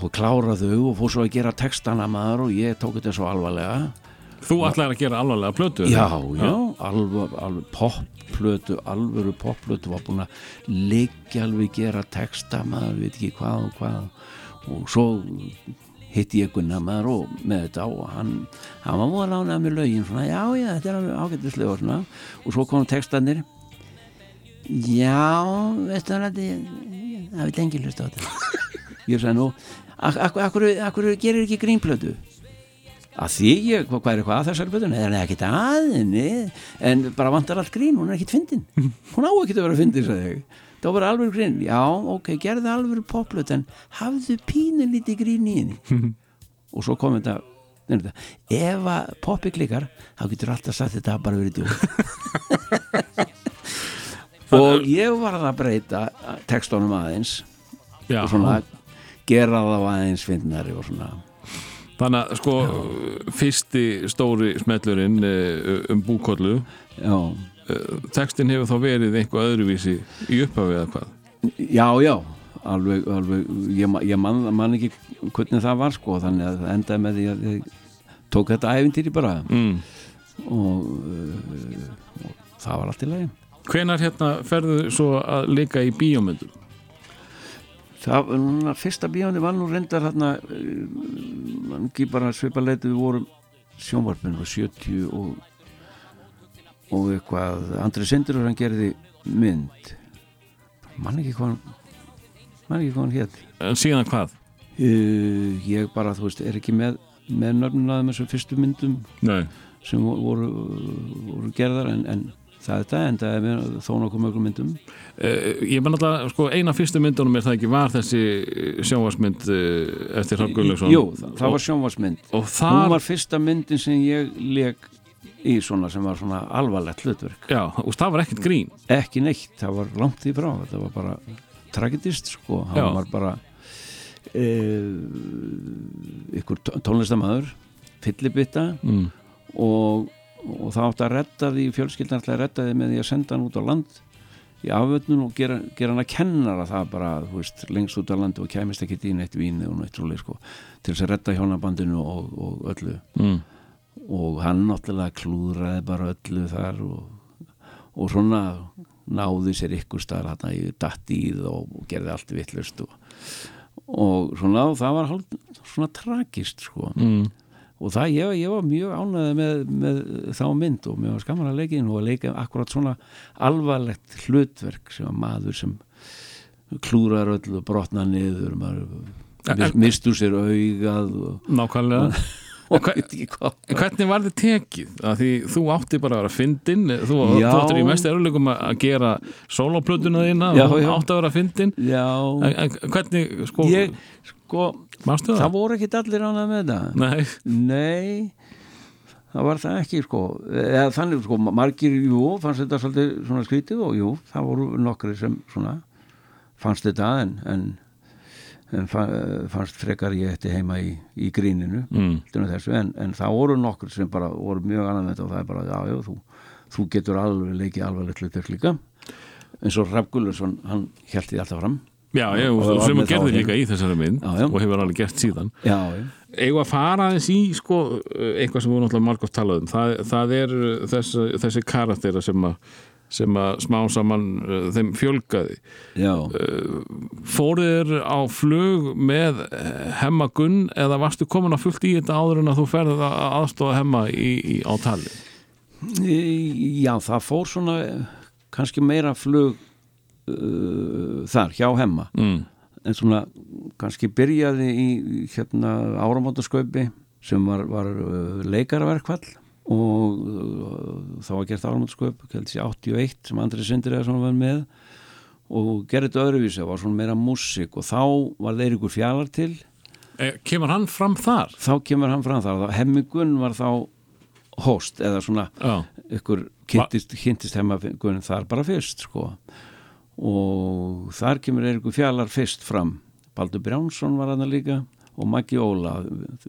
og klára þau og fór svo að gera textana maður og ég tók þetta svo alvarlega Þú ætlaðir að gera alvarlega plötu já, já, alveg, alveg popplötu, alvöru popplötu var búin að liggja alveg gera texta maður, veit ekki hvað og hvað. Og svo hitti ég Gunnar maður og með þetta og hann, hann var múið að lána með lögin svona, já, já, þetta er alveg ágættislega og svona, og svo kom textanir já, veistu það það vil engi hlusta á þetta. Ég sagði nú ak ak akkur, akkur gerir ekki grínplötu að því ég, hvað er eitthvað að þessari plötu nei, það er ekkit aðinni en bara vantar allt grín, hún er ekkit fyndin. Hún á ekkit að vera fyndin, sagði ég. Það var alveg grín, já, ok, gerði alveg popplötu en hafðu pínu lítið grín í henni. Og svo kom þetta nefnir þetta, ef að poppi klikkar þá getur alltaf sagt þetta hafi bara verið djók. Og ég var að breyta textunum aðeins Já. og svona gera það aðeins fyndnari og svona Þannig að sko fyrsti stóri smellurinn eh, um búkollu já, Textin hefur þá verið einhvað öðruvísi í upphafið eða hvað? Já, já alveg, alveg ég, ég man, man ekki hvernig það var sko þannig að það endaði með því að ég tók þetta æfintýri bara. Mm. og, uh, og það var allt í lagi. Hvenar hérna ferðu svo að leika í bíómyndum? Það núna fyrsta bíóni var nú reyndar uh, ekki bara svipaleiti við vorum sjónvarpinu og 70 og og eitthvað Andri Sindur hann gerði mynd. Mann ekki hvað mann ekki hvað hann hétt En síðan hvað? uh, ég bara þú veist er ekki með með nöfnum að þessum fyrstu myndum Nei. sem voru, voru gerðar en, en þetta en það er þó nokkuð mjög myndum. Uh, ég menn alltaf, sko, eina fyrstu myndunum er það ekki var þessi sjónvarsmynd uh, eftir Hrafn Guðlaugsson? Jú, það, það var sjónvarsmynd og hún þar, var fyrsta myndin sem ég leik í svona sem var svona alvarlegt hlutverk. Já, og það var ekkert grín. Ekki neitt, það var langt í frá það var bara tragedist sko, hann Já. var bara e, ykkur tó- tónlistamæður fyllibitta mm. og, og það átti að redda því fjölskyldan ætlaði að redda því með því að senda hann út á land í afvötnun og gera, gera hann að kennara það bara, þú veist, lengst út á landi og kæmist ekki í neitt víni og neitt rúli sko, til þess að redda hjónabandinu og, og öllu Mm. og hann náttúrulega klúðraði bara öllu þar og, og svona náði sér ykkur staðar hann í datt í það og, og gerði allt vittlust og, og svona það var hálf, svona tragist sko Mm. Og það ég, ég var mjög ánæði með, með þá mynd og mér var skaman að leika inn og að leika akkurat svona alvarlegt hlutverk sem að maður sem klúrar öll og brotna niður maður mis, mistur sér augað og, nákvæmlega. og En hvernig var þið tekið? Að því þú átti bara að vera fyndin þú, áttir í mest eruleikum að gera soloplötuna þína Já, og já. átti að vera fyndin Já, en, en hvernig, sko, ég, sko mástu það? Það? voru ekki allir ánæði með þetta. Nei, Nei, það var það ekki sko, eða þannig sko margir, jú, fannst þetta svolítið svona skrítið og jú, það voru nokkri sem svona fannst þetta en en, en fa fannst frekar ég ætti heima í, í gríninu Mm. þessu, en, en það voru nokkur sem bara voru mjög annað með þetta og það er bara, já, já, þú, þú getur alveg leikið alvarlegt hlutverk líka. Eins og Raff Gullursson, hann held því alltaf fram Já, já, og, Og sem að gerði líka í þessari mynd Já, já. og hefur alveg gert síðan. Eigum að fara aðeins í sko, eitthvað sem við náttúrulega margótt talað um. Það, það er uh, þess, þessi karaktera sem að, sem að smá saman uh, þeim fjölgaði. Já. Fóruður á flug með eh, hemma Gunn eða varstu komin að fullt í þetta áður en að þú ferðið að aðstofa hemma í, í, á tali? Já, það fór svona eh, kannski meira flug uh, þar hjá hemma mm. en svona kannski byrjaði í hérna áramótaskaupi sem var, var uh, leikaraverkvall og uh, þá var gert sér 81 sem Andri Sindir eða svona var með og gerði þetta öðruvísi, það var svona meira músík og þá var þeir ykkur fjallar til e, Kemur hann fram þar? þá kemur hann fram þar, hemmingun var þá host eða svona Já, ykkur kynntist, kynntist hemmingun þar bara fyrst sko og þar kemur Eirikur Fjallar fyrst fram. Baldur Brjánsson var hann líka og Maggi Óla.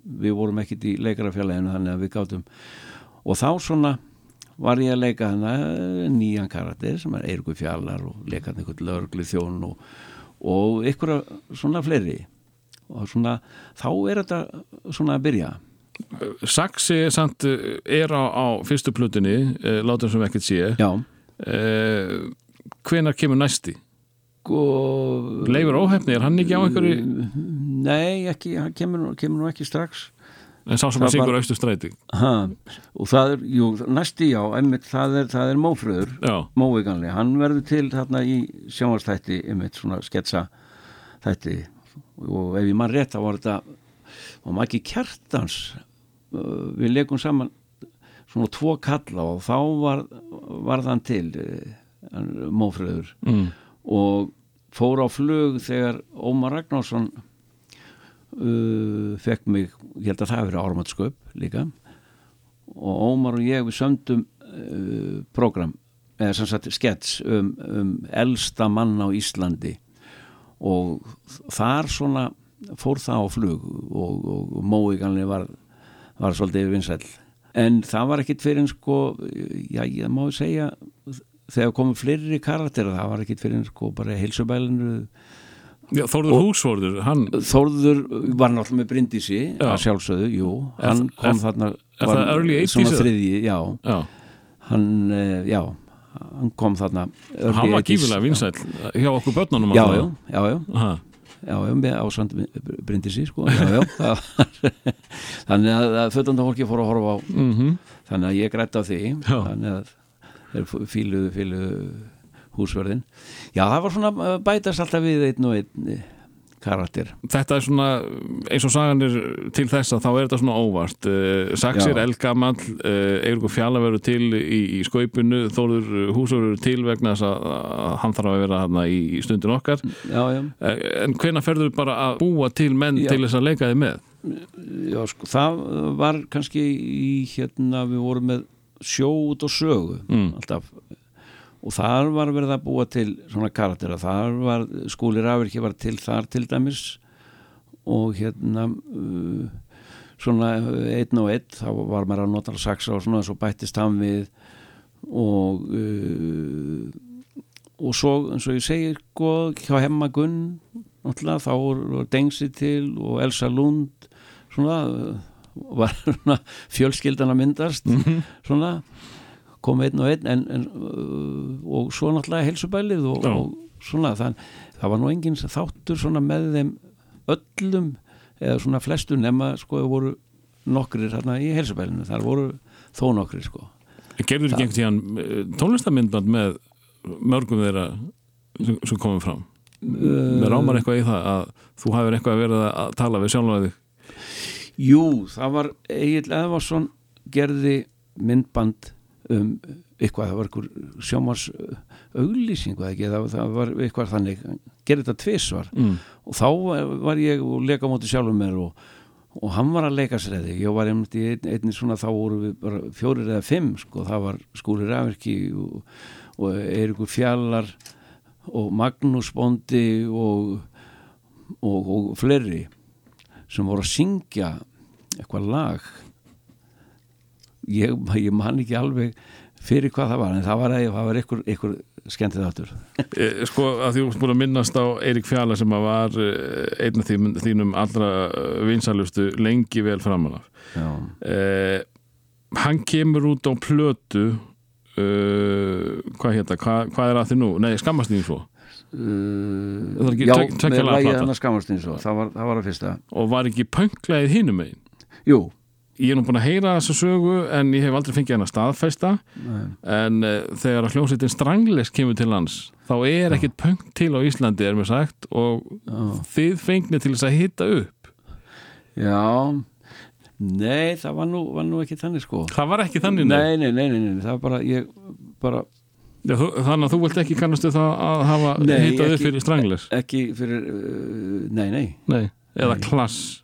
Við vorum ekkit í leikarafjalleginu þannig að við gátum. Og þá svona var ég að leika hann nýjan karakter sem er Eirikur Fjallar og leika hann einhvern lögreglu þjón og, og ykkur svona fleiri. Og svona þá er þetta svona að byrja. Saxi er er á, á fyrstu plutunni uh, látum sem ekkert sé. Já. Uh, Hvenær kemur næsti? og Leifur óhefni, er hann ekki á einhverju? Nei, ekki, hann kemur, kemur nú ekki strax. En sá sem Það að syngur var- austu stræti. Ha, og það er, jú, næsti já einmitt, það er, er mófröður móviganli, hann verður til þarna í sjónvarstætti, einmitt svona sketsa þætti. Og ef ég mann rétt þá var þetta og maður ekki kjartans uh, við leikum saman svona tvo kalla og þá var, var þann til uh, mófröður mm. og fór á flug þegar Ómar Ragnarsson uh, fekk mig ég held að það hafi verið áramáttsköp líka. Og Ómar og ég við sömdum uh, program eða sem sagt skets um, um elsta mann á Íslandi. Og þar svona fór það á flug og, og, móiganlega var, var svolítið vinsæll. En það var ekkit fyrir en sko já, ég má segja þegar komum fleiri karakterar það var ekkit fyrir sko bara heilsubælinu. Já, Þórður Húsvörður, hann Þórður var náttúrulega með Bryndísi Já. að sjálfsögðu, jú. Hann kom er- þarna var það early 80s svona þriðji, já, Já, hann, eh, já hann kom þarna hann var 80s. gífulega vinsæll hjá okkur börnunum já, já, já, já, Aha. já, já, með ásand Bryndísi, sko já, já, þannig að, að fötanda fólki fór að horfa á. Mm þannig að ég grætt á því. Já. þannig að þeir fíluðu, fíluðu húsverðin já, það var svona eh, bætast alltaf við einn og einn eh, karakter Þetta er svona, eins og sagan er til þess að þá er þetta svona óvart Saxir Já. Elgamall Eiríkur Fjalla verður til í, í skaupinu Þórður Húsvörður verður til vegna þess að, hann þarf að vera þarna í, stundin okkar já, já Eh, En hvenær ferður bara að búa til menn Já. til þess að leika þið með? Já, sko, það var kannski í hérna, við vorum með sjó út og sögu Mm. alltaf. Og þar var verið að búa til svona karaktera, þar var skúli rafirki var til þar til dæmis. Og hérna uh, svona einn og einn þá var maður að nota saxa og svona svo bættist hann við. Og uh, og svo eins og ég segir sko, hjá Hemma Gunn náttúrulega þá voru Dengsi til og Elsa Lund svona var svona fjölskyldan að myndast svona kom einn og einn en, en, uh, og svo náttúrulega helsubælið og, og svona þann, það var nú enginn þáttur svona með þeim öllum eða svona flestu nema sko voru nokkrir þarna í helsubælinu þar voru þó nokkrir sko Gerður ekki einhvern tíðan tónlistamindband með mörgum þeirra sem, sem komum fram? Með rámar eitthvað í það að þú hafur eitthvað verið að tala við sjálflega þig? Jú, það var Egil Eðvarsson gerði myndband um eitthvað, það var einhver sjómars auglýsing eða ekki, það, það var eitthvað þannig gerði þetta tvisvar. Mm. og þá var ég og leka á móti sjálfum mér og, og hann var að leika sér eða ég var einmitt í ein, einni svona þá voru við bara fjórir eða fimm sko, það var Skúli Rafirki og, og Eirikur Fjallar og Magnús Bondi og og, og fleiri sem voru að syngja eitthvað lag. Ég, ég man ekki alveg fyrir hvað það var en það var, það var ykkur, ykkur skemmtið áttur Eh, Sko að því að minnast á Eirik Fjala sem að var eh, einn af þínum, allra vinsalustu lengi vel framan af. Já, eh, Hann kemur út á plötu eh, hvað hérna, hvað, hvað er að því nú? Nei, skammast því svo. Uh, ekki já með plata. hann að skamast eins og það var, það var að fyrsta. Og var ekki pönglaðið hinum megin Jú, Ég er nú búin að heyra þessa sögu en ég hef aldrei fengið hann að staðfesta. En uh, þegar að hljómsveitin Strangles kemur til lands þá er ekkit pöng til á Íslandi er mér sagt og þið fengnið til þess að hitta upp. Já. Nei, það var nú, var nú ekki þannig sko. Það var ekki þannig nei. nei, nei, nei, nei, nei, það var bara ég bara Já, þú, þannig að þú vilt ekki kannastu það að hafa Nei, hittað upp fyrir Strangles ekki fyrir uh, nei, nei, nei, eða klass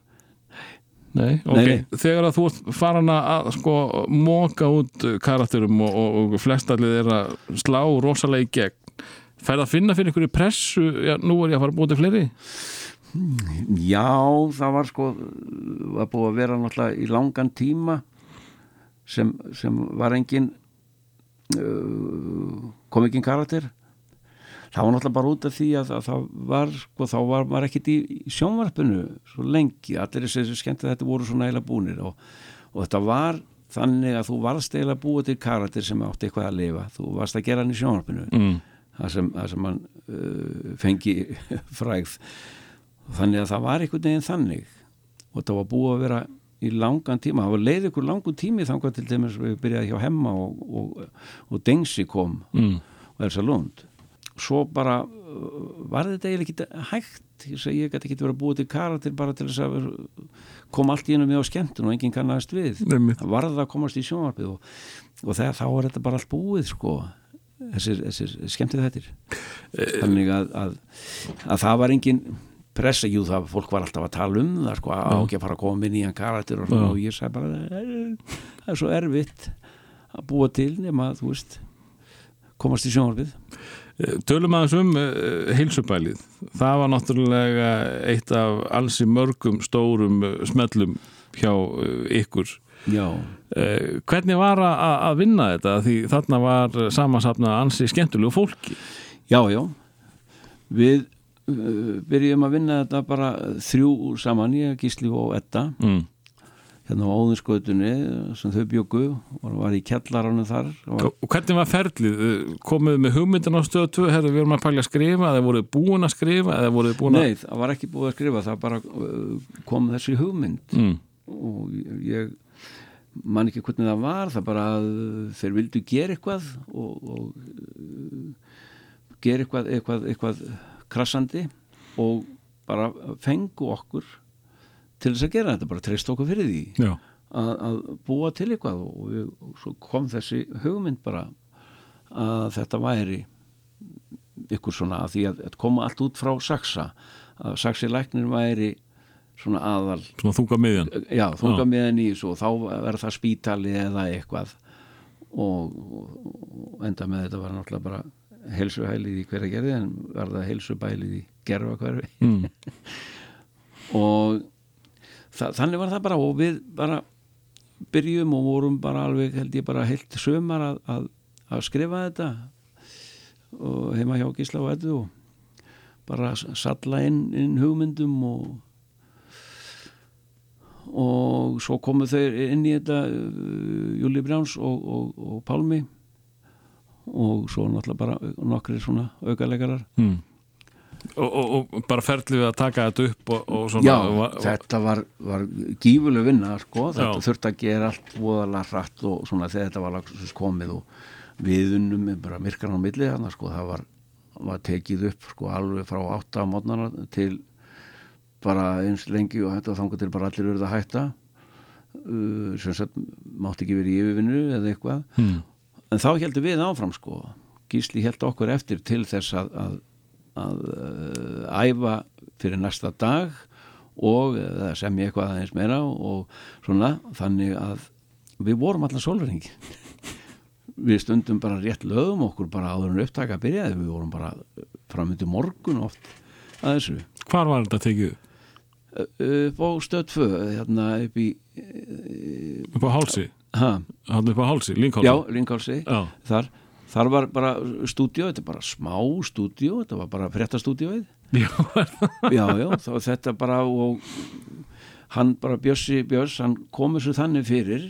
Nei, ok, Nei, nei. þegar að þú ert farin að sko móka út karakterum og, og, og flestallið er að slá rosalega í gegn færð að finna fyrir einhverju pressu já, nú er ég að fara að búið til fleiri? Já, það var sko var búið að vera náttúrulega í langan tíma sem, sem var engin uh, kom ekki karakter það var náttúrulega bara út af því að, að það var sko, þá var maður ekkit í, í sjónvarpinu svo lengi, allir þessi skemmt að þetta voru svona eiginlega búnir og, og þetta var þannig að þú varst eiginlega búið til karakter sem átti eitthvað að lifa. Þú varst að gera hann í sjónvarpinu. Mm. það sem, sem hann uh, fengi frægð. Þannig að það var einhvern veginn þannig. Og það var búið að vera í langan tíma, það var leið ykkur langun tími þangar til dæmis við byrjaði hjá Hemma og, og, og Dengsi kom Mm. og Elsa Lund svo bara uh, var þetta eiginlega ekki hægt? Ég, segi, ég gæti ekki verið að búið til karakter bara til þess að koma allt í hennu með á skemmtun og enginn kannast við. Einmitt. það varð að komast í sjónvarpið og, og þegar þá er þetta bara allt búið sko. Þessir, þessir skemmtið þettir þannig að, að, að það var engin pressa, jú það fólk var alltaf að tala um það sko, á ekki að fara að koma með nýjan karakter og, og ég sagði bara "Eh, það er svo erfitt að búa til nema þú veist komast í sjónvarpið. Eh, Tölum aðeins um uh, heilsubælið. Það var náttúrulega eitt af alls í mörgum stórum uh, smellum hjá uh, ykkur. Já, hvernig var að, að vinna þetta? Því þarna var samansapna ansi skemmtilegu fólki. Já, já. Við byrjum að vinna þetta bara þrjú saman, ég, Gísli og Edda. Mm. Hérna á Óðinsgötunni sem þau bjöggu og var í kjallarannu þar. Og var, og hvernig var ferlið? Uh, komið með hugmyndin á stöðu 2 herðu við erum að pælja að skrifa eða voruð búin að skrifa eða voruð búin að Nei, það var ekki búið að skrifa það bara uh, kom þessi hugmynd. Mm. og ég man ekki hvernig það var það bara að þeir vildu gera eitthvað og, og uh, gera eitthvað, eitthvað, eitthvað krassandi og bara fengu okkur til þess að gera þetta, bara treyst okkur fyrir því að, að búa til eitthvað. Og, við, og svo kom þessi hugmynd bara að þetta væri ykkur svona að því að, að koma allt út frá Saxa að Saxi læknir væri svona aðal svona þunga miðjan já, þunga með henni í svo þá verður það spítali eða eitthvað. Og, og, og enda með þetta var náttúrulega bara helsuhælið í hverja gerði en verða helsubælið í gerfa hverfi mm. og þa þannig var það bara og við bara byrjum og vorum bara alveg held ég bara heilt sömar að, að, að skrifa þetta og heima hjá Gísla og Eddu og bara salla inn, inn hugmyndum og og svo komu þau inn í þetta uh, Júli Brjáns og, og, og Pálmi og svo náttúrulega bara nokkri svona aukalegarar Mm. Og, og, og bara ferlið við að taka þetta upp og, og svona Já, þetta var, var gífuleg vinna sko, þetta þurfti að gera allt voðalega hratt og svona þegar þetta var lagsins komið og við unnum með bara myrkan á milli þannig sko, það var, var tekið upp sko alveg frá átta á mótnana til bara eins lengi og hætta þangar til bara allir verið að hætta. Uh, sem sagt mátti ekki verið í yfirvinnu eða eitthvað. Mm. en þá heldum við áfram sko. Gísli held okkur eftir til þess að, að, að uh, æfa fyrir næsta dag og uh, semja eitthvað aðeins meira og svona þannig að við vorum allan sólverðingi við stundum bara rétt lögum okkur bara áður en upptaka byrjaði við vorum bara framöndu morgun oft að þessu hvar var þetta tekið? upp? upp á stöð 2 hérna upp í Upp á hálsi? ha, Hann upp á hálsi, Linkhálsi? já, Ringálsi Já. þar, þar var bara stúdíó, þetta er bara smá stúdíó þetta var bara fréttastúdíóið Já, já, já, þá þetta bara og hann bara Bjössi Björs, hann kom þessu þannig fyrir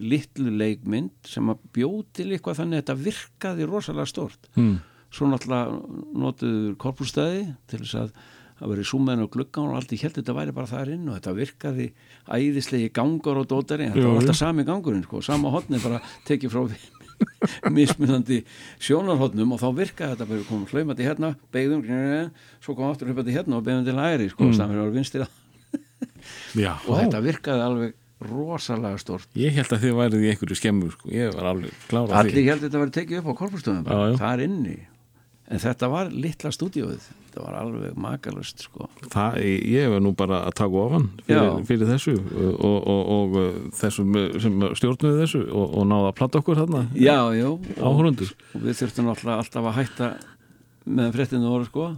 litlu leikmynd sem að til eitthvað þannig þetta virkaði rosalega stort mm. svo náttúrulega notuður korpústæði til þess að það verið súmenn og gluggan og allt í held þetta væri bara þar inn og þetta virkaði æðislegi gangur og dótari þetta var alltaf sami gangurinn sko, sama hotni bara tekið frá mismunandi sjónarhotnum og þá virkaði þetta bara komum hlaumandi hérna, beigðum svo kom aftur hlaumandi hérna og beigðum til hæri sko, mm. samir var vinstir og þetta virkaði alveg rosalega stort Ég held að þið værið í einhverju skemmu sko. Ég var alveg klára á því allir held þetta væri tekið upp á korpústöðum Já, já. þar inni en þetta var litla stúdíóið. Þetta var alveg makalust sko. Það, ég var nú bara að taka ofan fyrir, fyrir þessu og, og, og, og þessum sem stjórnuðu þessu og, og náða að platta okkur þarna Já, já. áhörundur og við þurftum alltaf, alltaf að hætta með fréttinu voru sko.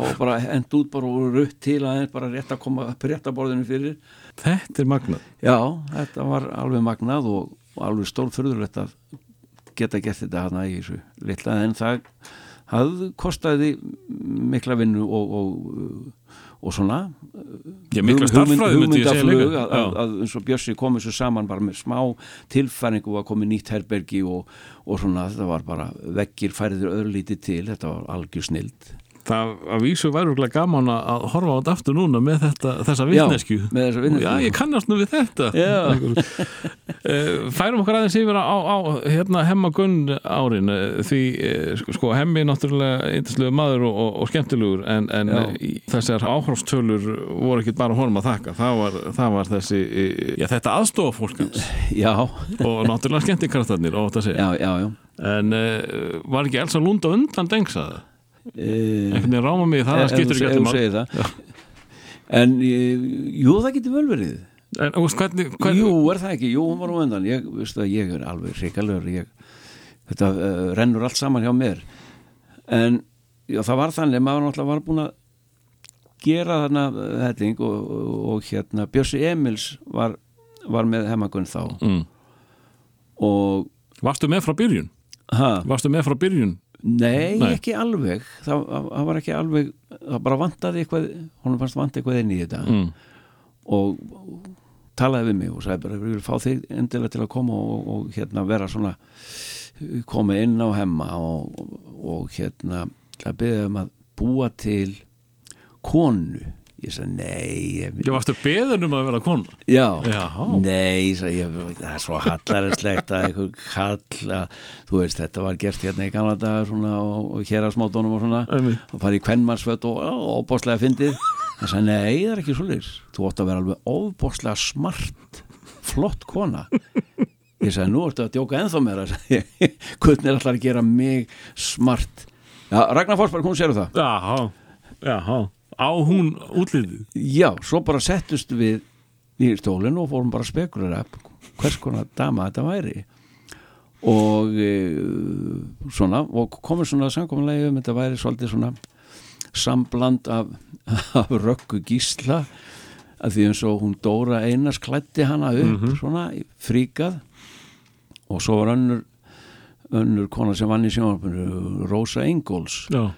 Og bara hend út bara og rutt til aðeins bara rétt að koma réttaborðinu fyrir. Þetta er magnað. Já, þetta var alveg magnað og, alveg stórfurðulegt að geta gert þetta hana í þessu litla en það hafði kostaði mikla vinnu og, og, og svona. Ég mikla starffræði myndi ég segja líka. að, eins og Bjössi kom þessu saman bara með smá tilfæringu og að komi nýtt herbergi og, og svona þetta var bara veggir færður öðrulítið til þetta var algjör snild Það að vísu væruglega gaman að horfa á þetta aftur núna með þetta, þessa vitnesku með þessa vitneskju. Já, ég kannast nú við þetta Já. Eh, Færum okkur aðeins yfir á, á hérna hemma gunn árin eh, því eh, sko, hemmi er náttúrulega eindislegu maður og, og, skemmtilegur en, en Já. þessar áhrifstölur voru ekki bara honum að þakka það var, það var þessi, já þetta aðstofa fólk hans Já, og náttúrulega skemmtikraftarnir ótt að segja já, já, já en var ekki Elsa Lunda undan dengsaða? E, einhvern veginn ráma mig, það ef skiptur ekki segir það. En e, jú, það getur vel verið. En hvernig, hvernig Jú, er það ekki, jú, hún var á undan. Ég, ég er alveg ég, þetta uh, rennur allt saman hjá mér. En já, það var þannig, maður náttúrulega var búin að gera þarna hetting og, og, og hérna Björsi Emils var, var með hemmagunn þá. Mm. og varstu með frá byrjun? ha, varstu með frá byrjun? Nei, Nei. ekki alveg það, það var ekki alveg það bara vantaði eitthvað, hún fannst vant eitthvað inn í þetta Mm. og talaði við mig og sagði bara, við viljum fá þig endilega til að koma og, og hérna vera svona koma inn á hemma og, og, hérna að byrja um að búa til konu ég sagði, nei ég, varstu beðin um að vera kona. Já, Já. nei sagði, ég, það er svo hallarinslegt að einhver kall að, þú veist, þetta var gert hérna í gamla dagar svona og, og hér að smádónum og svona. Einmitt. og farið í kvennmannsföt og óbáslega fyndið. Það sagði, nei, það er ekki svoleiðis. Þú átt að vera alveg óbáslega smart flott kona. Ég sagði, nú ertu að djóka ennþá meira. Hvernig er alltaf að gera mig smart. Já, Ragnar Forsberg, hún sér það. Já, já Á hún útlitið? Já, svo bara settust við í stólinn og fórum bara að spekulera hvers konar dama þetta væri. Og e, svona, og komið svona samkominlega um þetta væri svolítið svona sambland af, af rökku gísla að því eins og hún Dóra Einars klætti hana upp svona fríkað. Og svo var önnur önnur kona sem vann í sjónvarpinu Rósa Ingóls Já,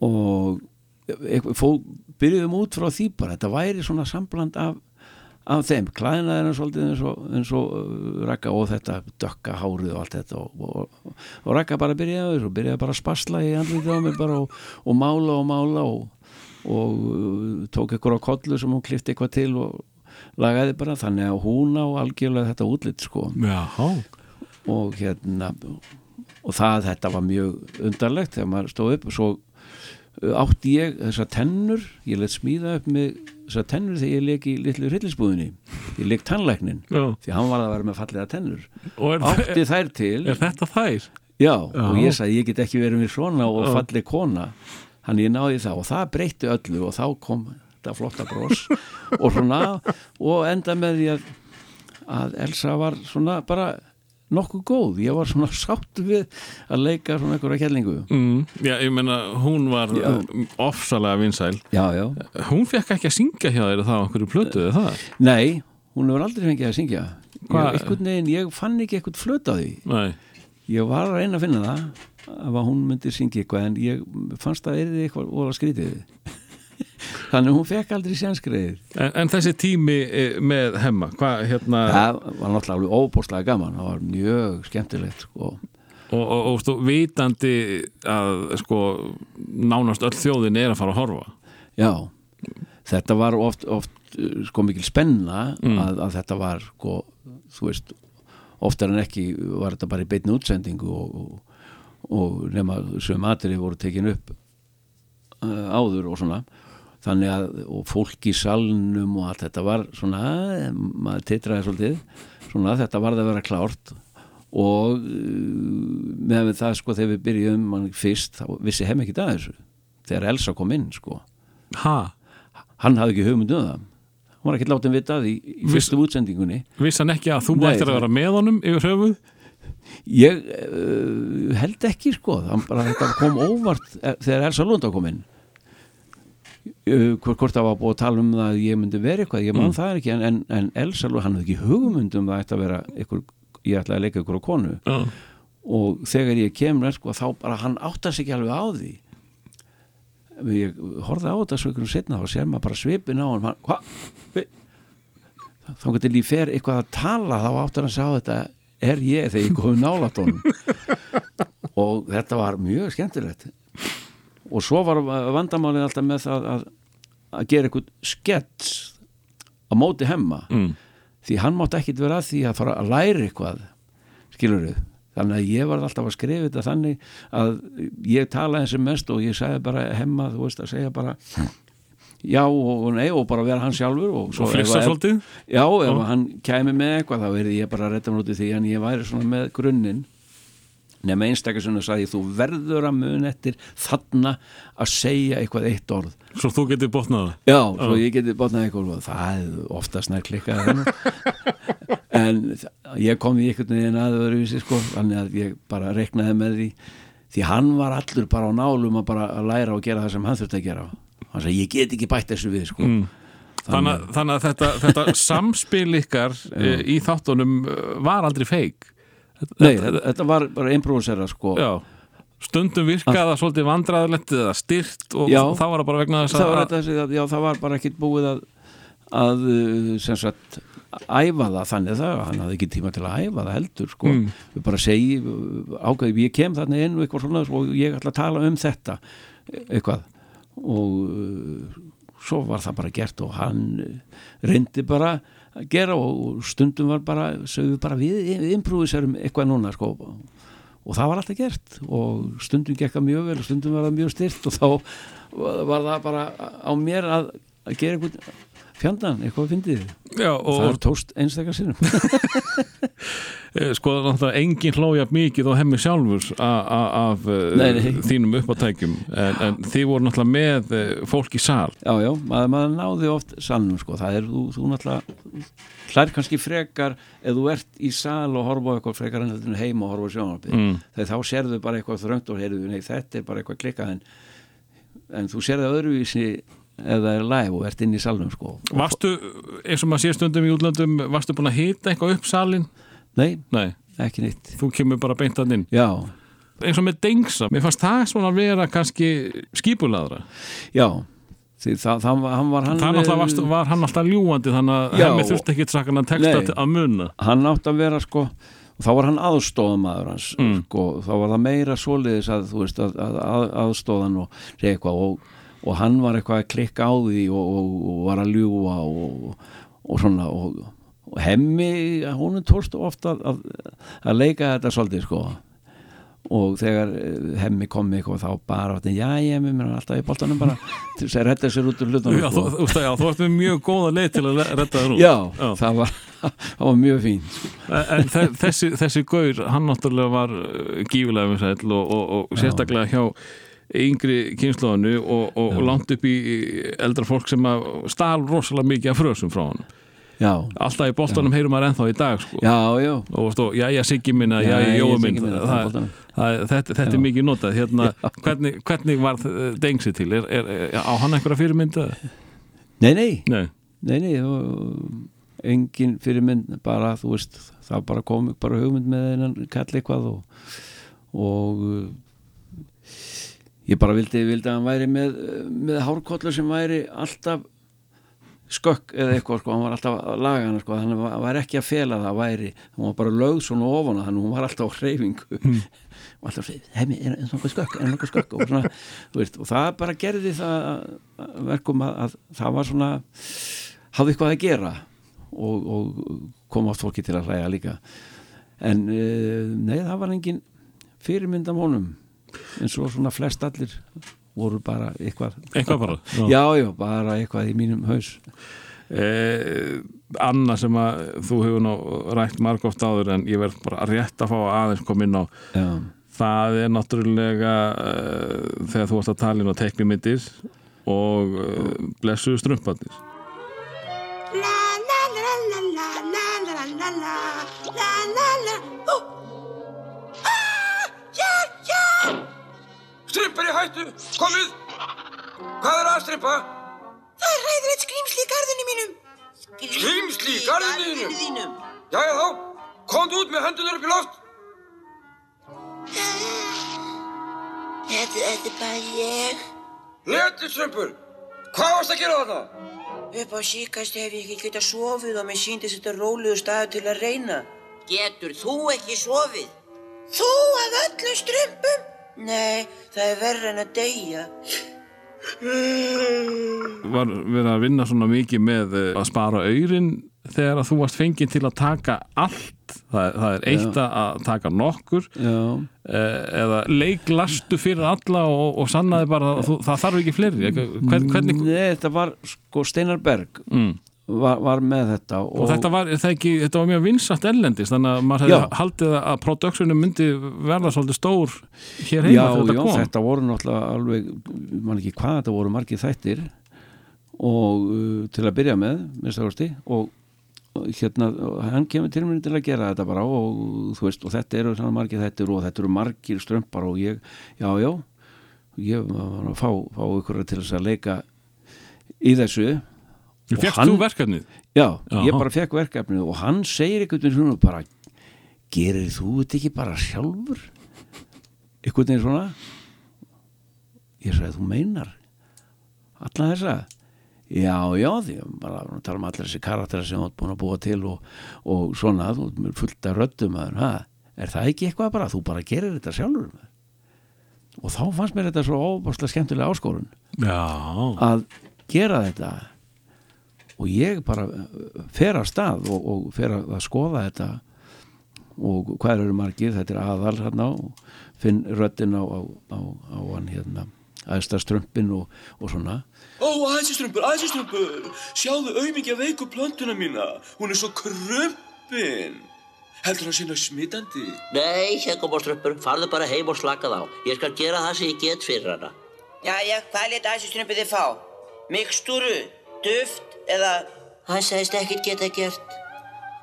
og byrjuðum út frá því bara, þetta væri svona sambland af, af þeim, klæðinaði hennar svolítið eins og, eins og uh, Raka og þetta dökka hárið og allt þetta og, og, og Raka bara byrjaði þessu byrjaði bara að spasla í andlítið á mig bara og, og mála og mála og, og uh, tók eitthvað á kollu sem hún klifti eitthvað til og lagaði bara þannig að hún á algjörlega þetta útlit sko. Já og hérna og það þetta var mjög undarlegt þegar maður stóð upp og svo átti ég þessar tennur ég leitt smíða upp með þessar tennur þegar ég leik í litlu hryllisbúðinni ég leik tannlæknin Já. því hann var að vera með fallega tennur er, átti þær til er þetta þær? já, Já. og ég sagði ég get ekki verið með svona og Já. falleg kona hann ég náði það og það breytti öllu og þá kom þetta flotta bros og svona og enda með því að, að Elsa var svona bara nokkuð góð. Ég var svona sátt við að leika svona einhverja kellingu mm, Já, ég meina, hún var ofsalega vinsæl. Já, já, Hún fekk ekki að syngja hjá þér þá einhverju plötuðu það? nei hún hefur aldrei fengið að syngja. Ég, veginn, ég fann ekki eitthvað flöt á því. Nei, ég var að reyna að finna það að hún myndi syngja eitthvað en ég fannst að erði eitthvað óla skrítið þannig hún fekk aldrei sjanskriðið en, en þessi tími eh, með hemma, hvað hérna það var náttúrulega alveg óbúrslega gaman. Það var mjög skemmtilegt sko. og, og, og stú, vitandi að sko nánast öll þjóðin er að fara að horfa. Já, þetta var oft, oft sko mikil spenna að, að þetta var sko, þú veist oftar en ekki var þetta bara í beinni útsendingu og, og, og nema sem atrið voru tekin upp uh, áður og svona þannig að og fólk í salnum og allt þetta var svona maður titraði svolítið svona þetta varði að vera klárt. Og uh, með það sko þegar við byrjum mann fyrst þá vissi heim ekki það þessu þegar Elsa kom inn sko. Ha? hann hafði ekki hugmynd um það. Hann var ekki látið vita því í fyrstu útsendingunni. Vissi hann ekki að þú Nei, ættir að vera með honum yfir höfuð? ég uh, held ekki sko. Hann bara kom óvart eh, þegar Elsa Lunda kom inn hvort, hvort það var búið að tala um það að ég myndi vera eitthvað, ég man það ekki en, en, en Elsa hann hafði ekki hugmynd um það ætti að vera ykkur, ég ætlaði að leika ykkur á konu. Já. og þegar ég kemur sko, þá bara hann áttast ekki alveg á því. Ég horfði á þetta svo ykkur setna og sér maður bara svipin á hann, þá getur líf fer eitthvað að tala þá áttar hann að sjá þetta er ég? þegar ég komið nálat honum. Og þetta var mjög skemmtilegt og svo var vandamálið alltaf með það að, að gera eitthvað skets á móti hemma Mm. því hann mátt ekkit vera að því að fara að læra eitthvað skilur við þannig að ég var alltaf að skrifa þetta þannig að ég talaði sem mest og ég sagði bara hemma, þú veist að segja bara já og nei og bara vera hann sjálfur og, svo Og flissa ef- svolítið? já, ef hann kæmi með eitthvað þá verði ég bara að retta mér út í því en ég væri svona með grunninn nema einstakar sem sagði þú verður að mun eftir þarna að segja eitthvað eitt orð Svo þú getur botnað það? Já, svo ég geti botnað eitthvað og það er oftast nær klikkað þarna. en ég kom í einhvern veginn að öðruvísi sko, þannig að ég bara reknaði með því því hann var allur bara á nálum að bara að læra og gera það sem hann þurfti að gera hann sagði ég get ekki bætt þessu við sko. Mm. Þannig, þannig að þetta, þetta samspil ykkar e, í þáttunum eh, var aldrei feik Nei, þetta, þetta var bara improvisera sko. Já, stundum virkaði það svolítið vandræðilegt eða styrt og Já. það var bara vegna þess var, að þetta, að, já, það var bara ekkit búið að, að uh, sem sagt æfa það þannig það, hann hafði ekki tíma til að æfa það heldur sko, Mm. við bara segi ákveði, ég kem þarna inn og eitthvað svona og ég ætla að tala um þetta eitthvað og uh, svo var það bara gert og hann reyndi bara að gera og stundum var bara, sögum við bara við improviserum eitthvað núna sko. Og það var alltaf gert og stundum gekka mjög vel og stundum var það mjög styrt og þá var það bara á mér að, að gera eitthvað fjandan, eitthvað fyndið Já, og það er tóst einstakar sinnum. E, sko náttúrulega engin hlója mikið og hemmi sjálfur af e, Nei, nei. þínum uppátækjum. En, en þið voru náttúrulega með e, fólk í sal. Já, já, maður, maður náði oft salnum sko, það er, þú, þú náttúrulega hlær kannski frekar ef þú ert í sal og horfa á eitthvað frekar en þetta heima og horfa á sjónarpið Mm. þegar þá sérðu bara eitthvað þröngt og heyrðu, nei, þetta er bara eitthvað klikkað en, en þú sérðu öðruvísi ef það er live og ert inn í salnum sko. Varstu, eins og maður sé stundum í útlöndum varstu búin að hita eitthvað upp salin? nei, Nei, ekki nýtt þú kemur bara beint að inn já, eins og með dengsa, mér fannst það svona að vera kannski skipulaðra já því það, það, var- hann var hann það var hann alltaf ljúandi þannig að hemmi þurfti ekki trakkan að texta Nei. að munna hann átt að vera sko þá var hann aðstóðamaður hans Mm. sko, þá var það meira að veist að, að, að aðstóðan og segja eitthvað og, og hann var eitthvað að klikka á því og, og, og var að ljúa og, og svona og, og hemmi, hún tókst ofta að, að, að leika þetta svolítið sko og þegar eh, hemmi kom eitthvað þá bara, já ég er með mér alltaf í boltanum bara til þess að redda sér út úr hlutunum sko. þú, ert með mjög góða leið til að redda þér út já, Já. það var, það var mjög fín En þe- þessi, þessi gaur, hann náttúrulega var uh, gífilega og, og sérstaklega hjá yngri kynnslóðinu og, og, og langt upp í eldra fólk sem stál rosalega mikið af frösum frá hann já, alltaf í boltanum heyrum maður ennþá í dag sko. já, já. Og stó, já, já, Siggi minna, já, Já, Jói minn minn, þetta, þetta er mikið notað. Hérna, hvernig, hvernig var Dengsi til, er, er, er, á hann einhverja fyrirmynda? nei, nei, Nei, nei, nei og, engin fyrirmynd bara, þú veist, það bara kom bara hugmynd með hennan kall eitthvað og, og ég bara vildi, vildi að hann væri með, með hárkollu sem væri alltaf skökk eða eitthvað sko, hann var alltaf að laga hana sko, hann var, ekki að fela það væri, hann var bara lögð svona ofan hún var alltaf á hreyfingu. Og alltaf að segja, heimi, er er nokkuð skökk? Er nokkuð skökk? Og svona, veist og það bara gerði það að- verkum að, að það var svona hafði eitthvað að gera og, og kom átt fólki til að hlæja líka. En uh, nei, það var engin fyrirmynd af honum eins og svona flest allir voru bara eitthvað eitthvað bara já, já, bara eitthvað í mínum haus Eh, Anna sem að þú hefur nú rætt margóft áður en ég verð bara rétt að fá að aðeins koma inn á já, það er náttúrulega uh, þegar þú varst að tala inn á teknimyndir og uh, blessuðu strumpandir La la la la la la la la la la la la la Ó! Ah! Hjálp, hjálp! Strimpar í hættu, komið! Hvað er að strippa? Það er ræðilegt skrýmsli í garðinu mínum Skrýmsli í garðinu þínum? Jæja þá, komdu út með hendunar upp í loft. Þetta, þetta er bara ég Letur strimpur, hvað varst að gera þarna? Upp á síkast hef ég ekki getað sofið og mér síndist þetta rólegu staðu til að reyna Getur þú ekki sofið? Þú af öllum strumpum? Nei, það er verra en að deyja. Var verið að vinna svona mikið með eh, að spara aurin þegar að þú varst fengið til að taka allt? Það, það er eitt að taka nokkur. Já, eh, eða leiklastu fyrir alla og, og sannaði bara að þú, það þarf ekki fleiri. Hvern, hvernig Nei, þetta var sko Steinar Berg. Mm. Var, var með þetta og, og þetta var, ekki, þetta var mjög vinsast ellendis þannig að maður hefði Já. haldið að productionum myndi verða svolítið stór hér heima já, þegar þetta já, kom þetta voru náttúrulega alveg, mann ekki hvað þetta voru margir þættir og uh, til að byrja með, minnst það og hérna, hann kemur til mér til að gera þetta bara og þú veist, og þetta eru margir þættir og þetta eru margir strömpar og ég, já, já ég var að fá, fá ykkur til þess að leika í þessu Fekst þú verkefnið? Já, Jaha. ég bara fekk verkefnið og hann segir einhvern veginn svona bara gerir þú þetta ekki bara sjálfur? Einhvern veginn svona. Ég sagði þú meinar alla þessa? Já, já, því að bara að tala um allir þessi karakter sem þú ert búin að búa til og, og svona, þú ert fullt af röddum að, ha, er það ekki eitthvað bara? Þú bara gerir þetta sjálfur maður? og þá fannst mér þetta svo óbáslega skemmtilega áskorun Já, að gera þetta og ég bara uh, fer að stað og, og fer að að skoða þetta og hvað eru margir þetta er aðal hérna og finn röddin á, á, á, á hann hérna aðstað strömpin og, og svona Ó, í strumpur Sjáðu auðmikið veiku plöntuna mína Hún er svo krumpin Heldur það sína smitandi? Nei, Hegumóströppur, farðu bara heim og slakað á. Ég skal gera það sem ég get fyrir hana. Jæja, hvað leta þessi strumpið þið fá? Mikstúru, duft eða... Hann sagðist ekkert geta gert.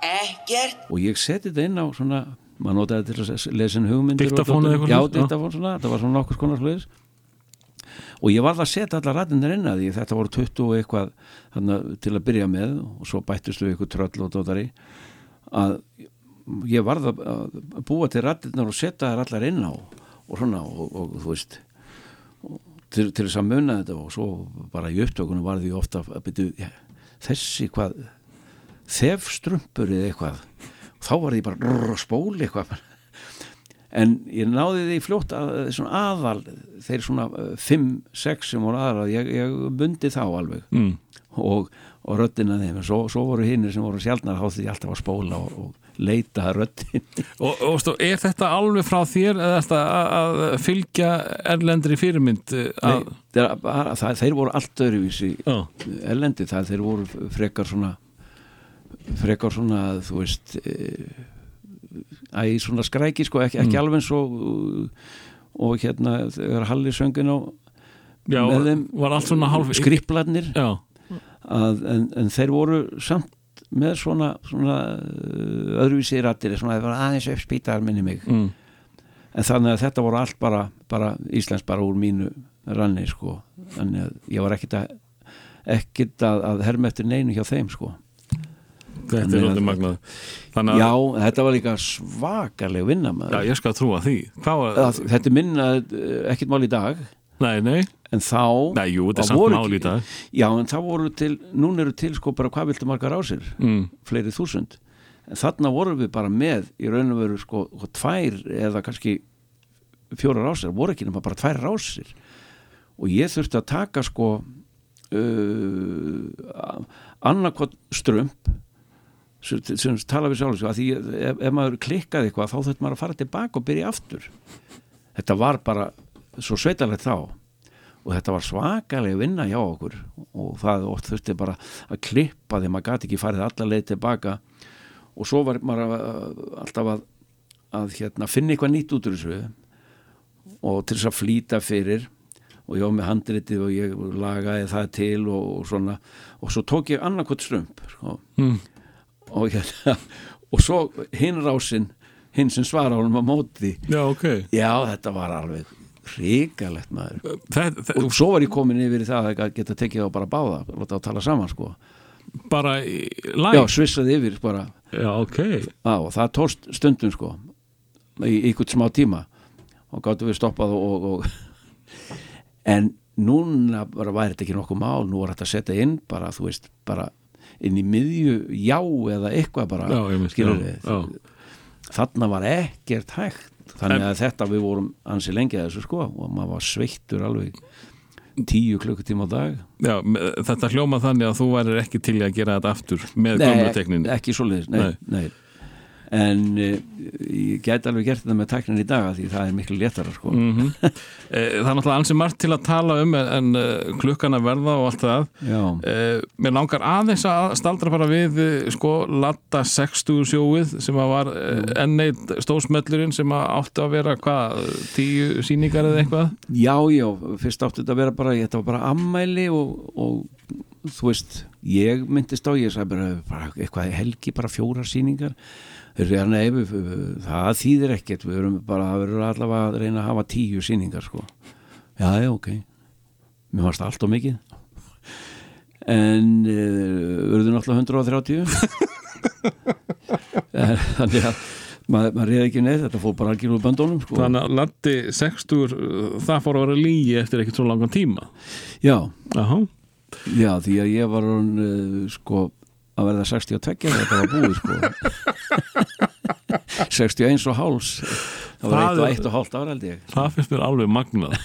Ekkert? og ég seti þetta inn á svona maður notaði til að lesa inn hugmyndir og Diktafón eða eitthvað já, svoleiðis, já. diktafón svona, þetta var svona nokkur skonar hlutis og ég varð að setja allar rættinir inn að því þetta voru 20 og eitthvað þarna, til að byrja með og svo bættist við eitthvað tröll og dótari að ég varð að að búa til rættinir og setja þær allar inn á og svona og, og þú veist og, til, til þess að munna þetta og svo bara í upptökunum var því ofta að byrja ja, þessi hvað þefstrumpur eða eitthvað þá var því bara rrr, spól eitthvað. En ég náði því fljótt að svona aðal þeir svona 5-6 sem voru aðal ég, ég bundi þá alveg. Mm. og, og röddina þeim. En svo, svo voru hinnir sem voru sjálfnar þá því alltaf að spóla og, og leita að röddin og, og stó, er þetta alveg frá þér að, að fylgja erlendri fyrirmynd eh, að, Nei, þeir, bara, það, þeir voru allt öðruvísi Já. erlendi það þeir voru frekar svona frekar svona þú veist e, æ, svona skræki sko, ekki, ekki Mm. alveg eins og og hérna þegar Halli söngin á Já, með þeim var allt svona hálf- skripplarnir en, en þeir voru samt með svona, svona uh, öðruvísi rættir svona aðeins uppspýtaðar minni mig. Mm. en þannig að þetta voru allt bara, bara Íslands bara úr mínu ranni sko, þannig að ég var ekkit að ekkit að, að herma eftir neinu hjá þeim sko. Þetta er svolítið magnað. Þannig að, Já, þetta var líka svakaleg vinna já, maður ég skal trúa því. Var, Þetta minna eh, ekkit mál í dag nei, nei, en þá nei, jú, þetta er samt voru mál í dag. Já, en það voru til, núna eru til sko bara hvað viltu margar ásir mm. fleiri þúsund. En þarna vorum við bara með í raun og veru sko tvær eða kannski fjórar ásir, voru ekki nema bara tvær ásir og ég þurfti að taka sko uh, annarkot strömp sem, sem tala við sjálf að því ef, ef maður klikkaði eitthvað þá þurfti maður að fara tilbaka og byrja aftur. Þetta var bara svo sveitalegt þá. Og þetta var svakalega vinna hjá okkur. Og það oft þurfti bara að klippa því maður gæti ekki farið alla leið tilbaka. Og svo var maður að- alltaf að, að hérna, finna eitthvað nýtt út úr þessu. Og til þess að flýta fyrir. Og ég var með handritið og ég lagaði það til og, og svona. Og svo tók ég annarkot strömp sko. Mm. og, hérna, og svo hinn rásinn hinn sem svara á móti. Já, ok. Já þetta var alveg hrikalegt maður. Það, það, og svo var ég komin yfir í það að geta tekið á bara báða láta á tala saman sko. Bara í já, læg svissaði yfir bara. Já, ok. Á, og það tóst stundum sko í ykkur smá tíma. Og gáttu við stoppað og, og, og. En núna bara væri þetta ekki nokkuð mál nú var þetta að setja inn bara þú veist bara inn í miðju já eða eitthvað bara Já, skilur já, við já. Þarna var ekkert hægt þannig að þetta við vorum ansi lengi að þessu sko og maður var sveittur alveg tíu klukkutíma á dag Já, þetta hljóma þannig að þú værir ekki til að gera þetta aftur með gömlu tekninu ekki svoleiðis, nei, Nei. nei. En uh, ég gæti alveg gert þetta með teknin í dag því það er miklu léttara sko. mm Það er náttúrulega ansi margt til að tala um en, en uh, klukkan að verða og allt það. Uh, Mér langar aðeins að staldra bara við uh, sko Latta 60 sjóið sem að var enn eitt stóðsmöllurinn sem að átti að vera hvað, tíu síningar eða eitthvað? Já, já, fyrst átti þetta að vera bara þetta var bara ammæli og, og þú veist, ég myndist á ég sagði bara, bara eitthvað helgi bara fjórar sýningar þeir segja, við, það þýðir ekkert. Við erum bara, það verður allavega að reyna að hafa tíu sýningar sko. Já, já, ok. Mér varst allt og mikið. En verður náttúrulega 130 En þannig að maður, maður reyði ekki neitt, þetta fór bara algjör úr böndunum sko. Þannig að Latti 60 uh, það fór að vera lígi eftir ekkert svo langan tíma. Já, Aha. já, því að ég var sko að verða 62 þegar þetta var búið sko. 61 og háls. Það var Það eitt og eitt og hálft ára held ég. Það finnst mér alveg magnað.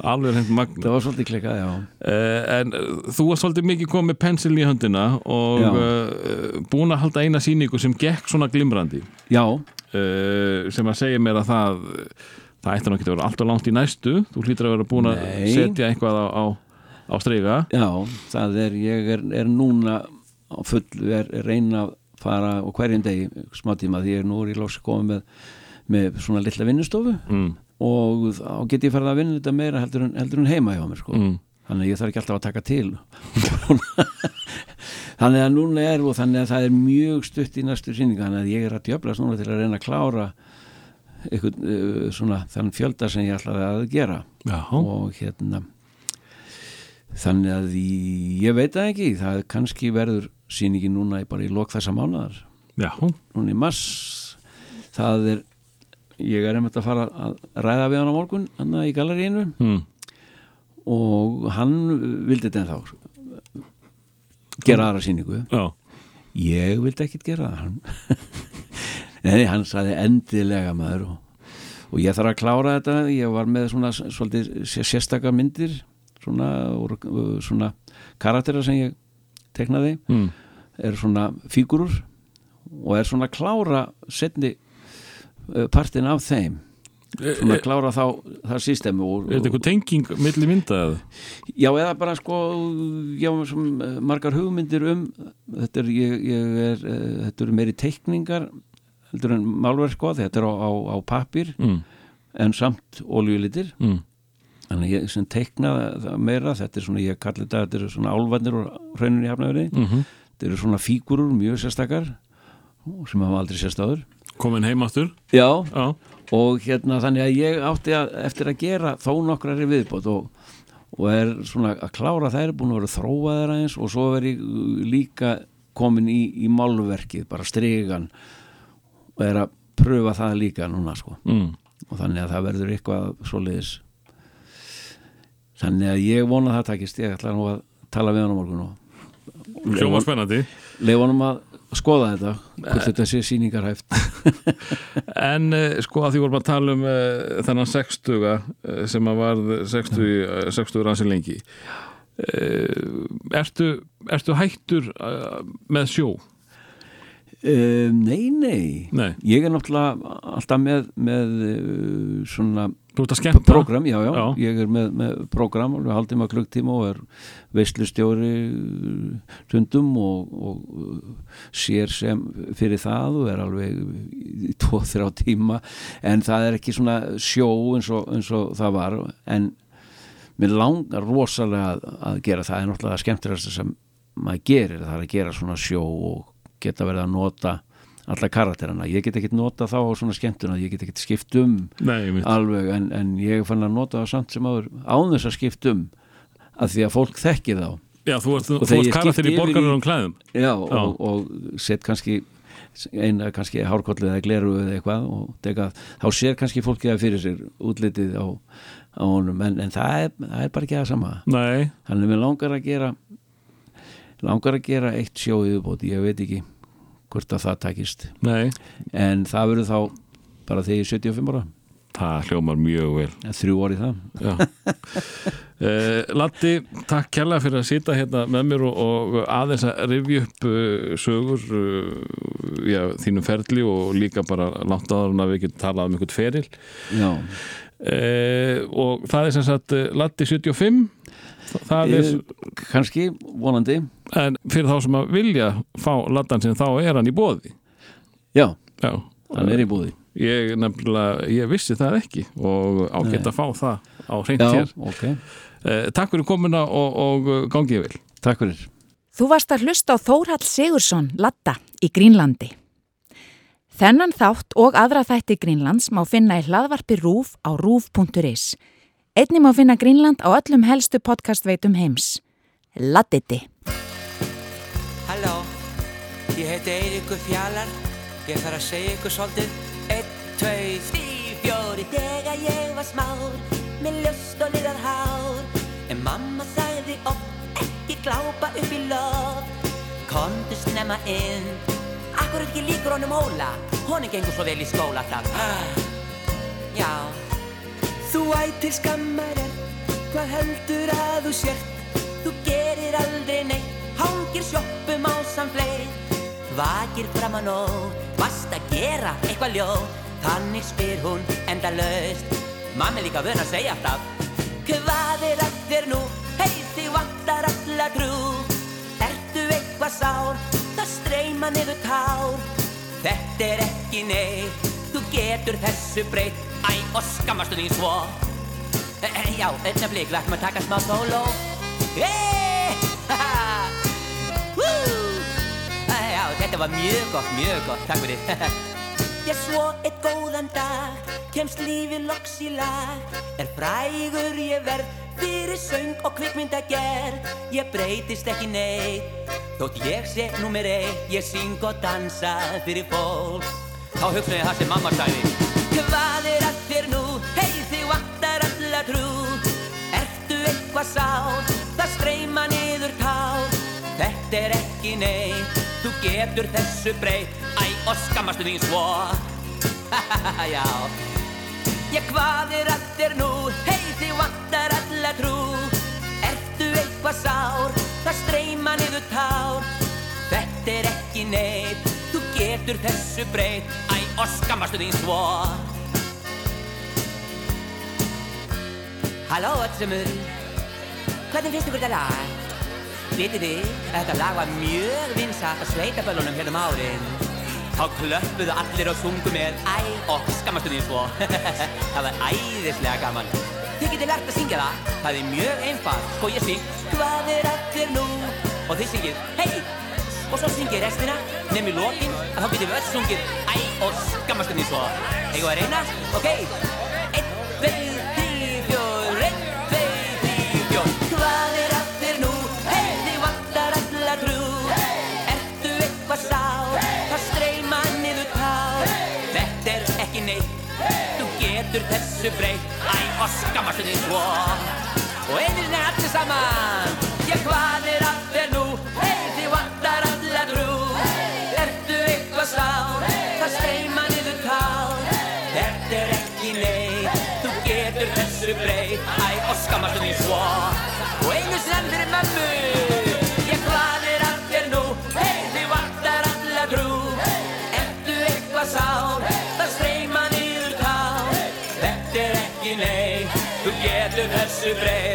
Alveg hreint magnað. Það var svolítið klikkað, já. Uh, en uh, þú varst svolítið mikið komið með pensil í höndina og uh, búin að halda eina sýningu sem gekk svona glimrandi. Já, sem að segja mér að það það ætti nú ekki að vera alltaf langt í næstu. Þú hlýtur að vera búin að setja eitthvað á, á, á streyga já, það er ég er, er núna á full, er, er reyna að fara og hverjum degi smá tíma því ég er nú ég lóks komið með, með svona litla vinnustofu mm. og þá get ég farið að vinna þetta meira heldur en, heldur en heima hjá mér sko. Mm. þannig að ég þarf ekki alltaf að taka til þannig að núna er og þannig að það er mjög stutt í næstu sýninga þannig að ég er að djöflast núna til að reyna að klára eitthvað uh, svona þann fjölda sem ég ætlaði að gera Já. og hérna þannig að ég, ég veit það ekki það kannski verður sýningi núna bara í lok þessa mánadar Já. núna í mass það er ég er einmitt að fara að ræða við hann á morgun hann í galeríinu Mm. og hann vildi þetta en þá gera aðra sýningu. Já. ég vildi ekkit gera það. Nei, hann saði endilega maður. Og, og ég þarf að klára þetta. Ég var með svona svolítið sé- sérstakar myndir svona, svona karaktera sem ég teknaði Mm. er svona fígurur og er svona klára setni uh, partin af þeim svona að klára þá það systemi og, Er þetta eitthvað tenging milli mynda eða? Já, eða bara sko já, margar hugmyndir um þetta er, ég, ég er þetta eru meiri teikningar heldur en málverk sko, þetta er á, á, á pappir Mm. en samt oljulítir Mm. Þannig ég sem teikna meira þetta er svona, ég kalli þetta, þetta er svona álvarnir og hraunir í hafnaverði Mhm. þetta eru svona fígurur mjög sérstakar sem hafa aldrei sérst áður Komin heim aftur Já, Já. og hérna þannig að ég átti að, eftir að gera þó nokkrar í viðbót og, og er svona að klára þær búin að vera þróaðar aðeins og svo er ég líka komin í, í málverkið, bara stregan og er að pröfa það líka núna sko mm. og þannig að það verður eitthvað svoleiðis þannig að ég vona að það takist. Ég ætla nú að tala við hann á morgun og Hljóma spennandi leifa honum að skoða þetta hvort þetta sé sýningarhæft. En uh, sko að því vorum að tala um uh, þennan 60 uh, sem að var 60, uh, 60 ransi lengi. Uh, ertu, ertu hættur með sjó? Um, nei, nei, Nei. Ég er náttúrulega alltaf með, með uh, svona program, já, já, Já. ég er með, með program haldið maður klukktíma og er veislustjóri uh, tundum og, og uh, sér sem fyrir það og er alveg í tvo, þrjá tíma. En það er ekki svona sjó eins og, eins og það var. En mér langar rosalega að, að gera það. Er náttúrulega skemmtilegast sem maður gerir það er að gera svona sjó og geta verið að nota alla karakterana, ég get ekki nota þá á svona skemmtuna, ég get ekki skipt um Nei, alveg, en, en ég fann að nota það samt sem áður án þess að skipt um að því að fólk þekki þá. Já, þú Og ég karakter í yfir borgarlegum klæðum. Já, og, og set kannski eina kannski hárkollið eða gleru eða eitthvað og teka, þá sér kannski fólkið það fyrir sér útlitið á, á honum en, en það, er, það er bara ekki það sama. Nei. þannig að mér langar að gera langar að gera eitt sjó í viðbót ég veit ekki hvort að það takist. Nei. en það verður þá bara þegar ég er 75 ára. Það hljómar mjög vel. Þrjú orði það. Uh, Latti, takk kærlega fyrir að sita hérna með mér og, og aðeins að rifja upp uh, sögur uh, já, þínum ferli og líka bara langt áður en að við getum talað um einhvern feril. Uh, og það er sem sagt uh, Latti 75 það er Eh, kannski, vonandi en fyrir þá sem að vilja fá Lattan sinn þá er hann í bóði Já, Já. hann er í búði Ég nefnilega, ég vissi það ekki og ágætt að fá það á hreint Já, hér ok. Eh, Takk fyrir komuna og, og gangið vel Takk fyrir Þú varst að hlusta á Þórhall Sigursson, Latta, í Grínlandi. Þennan þátt og aðra þætti Grínlands má finna í hlaðvarpi RÚF á rúf.is. Einni má finna Grínland á öllum helstu podcastveitum heims. Ladditi. Halló, ég heiti Eiríkur Fjalar, ég þarf að segja ykkur svolítið. Einn, tvei, Því fjóri þegar ég var smár Með ljóst og liðað hár. En mamma sagði oft Ekki glápa upp í loft. Komdu snemma inn. Akkur ekki líkur honum Óla? Honum gengur svo vel í skóla þar. Já Þú ættir skammar er Hvað heldur að þú sért? Þú gerir aldrei neitt Hangir sjoppum á samfleið Vakir fram að nótt Vast að gera eitthvað ljóð Þannig spyr hún endalaust Mamma er líka vön að segja alltaf. Hvað er að þér nú? Hei þig vantar alla trú. Ertu eitthvað sár? Það streyma niður tár. Þetta er ekki neitt Þú getur þessu breytt. Æ, og skammastu þín svo. E, e, Já, einna blik, ætlum að taka smá sóló Hey, haha Woo! Æ, Já, þetta var mjög gott, mjög gott. Takk fyrir. Já, svo eitt góðan dag. Kemst lífið loks í lag. Er frægur ég verð Fyrir söng og kvikmyndagerð. Ég breytist ekki neitt Þótt ég sé númer eitt. Ég syng og dansa fyrir fólk Þá hugsa ég það sem mamma sagði. Hvað er að þér nú? Hei þig vantar alla trú. Ertu eitthvað sár? Það streyma niður tár Þetta er ekki neitt. Þú getur þessu breytt. Æ, og skammastu þín svo. Já. Já, hvað er að þér nú? Hei þig vantar alla trú. Ertu eitthvað sár? Það streyma niður tár Þetta er ekki Þú getur þessu breytt. Æ, og skammastu þín svo. Halló öllsumur Hvernig finnst ykkur þetta lag? Vitið þið, þetta lag var mjög vinsat á sveitaböllunum hérna um árin Þá klöppuðu allir og sungu með. Æ, og skammastu þín svo. Það var æðislega gaman. Þið getið lært að syngja það. Það er mjög einfalt, sko ég syng. Hvað er að þér nú? Og þið syngið, hei, og svo syng ég restina. Nefn í lokin að þá getum við öll sungið. Æ og skammast henni svo. Eigum við að reyna? ok. Einn, tveir, tíu, fjór. Einn, tveir, tíu, fjór. Hvað er að þér nú? Hei þið vantar alla trú. Ertu eitthvað sár það streyma niður tár þetta er ekki neitt. Þú getur þessu breytt. Æ og skammast henni svo. Og einnig sinni allir saman. Já, hvað er þessu breytt Æ, og skammast um því svo. Og einu sem fyrir mömmu. Hvað er að þér nú? Hei, þið vantar alla trú. Ertu eitthvað sár? Það streyma niður tár. Þetta er ekki neitt. Þú getur þessu breytt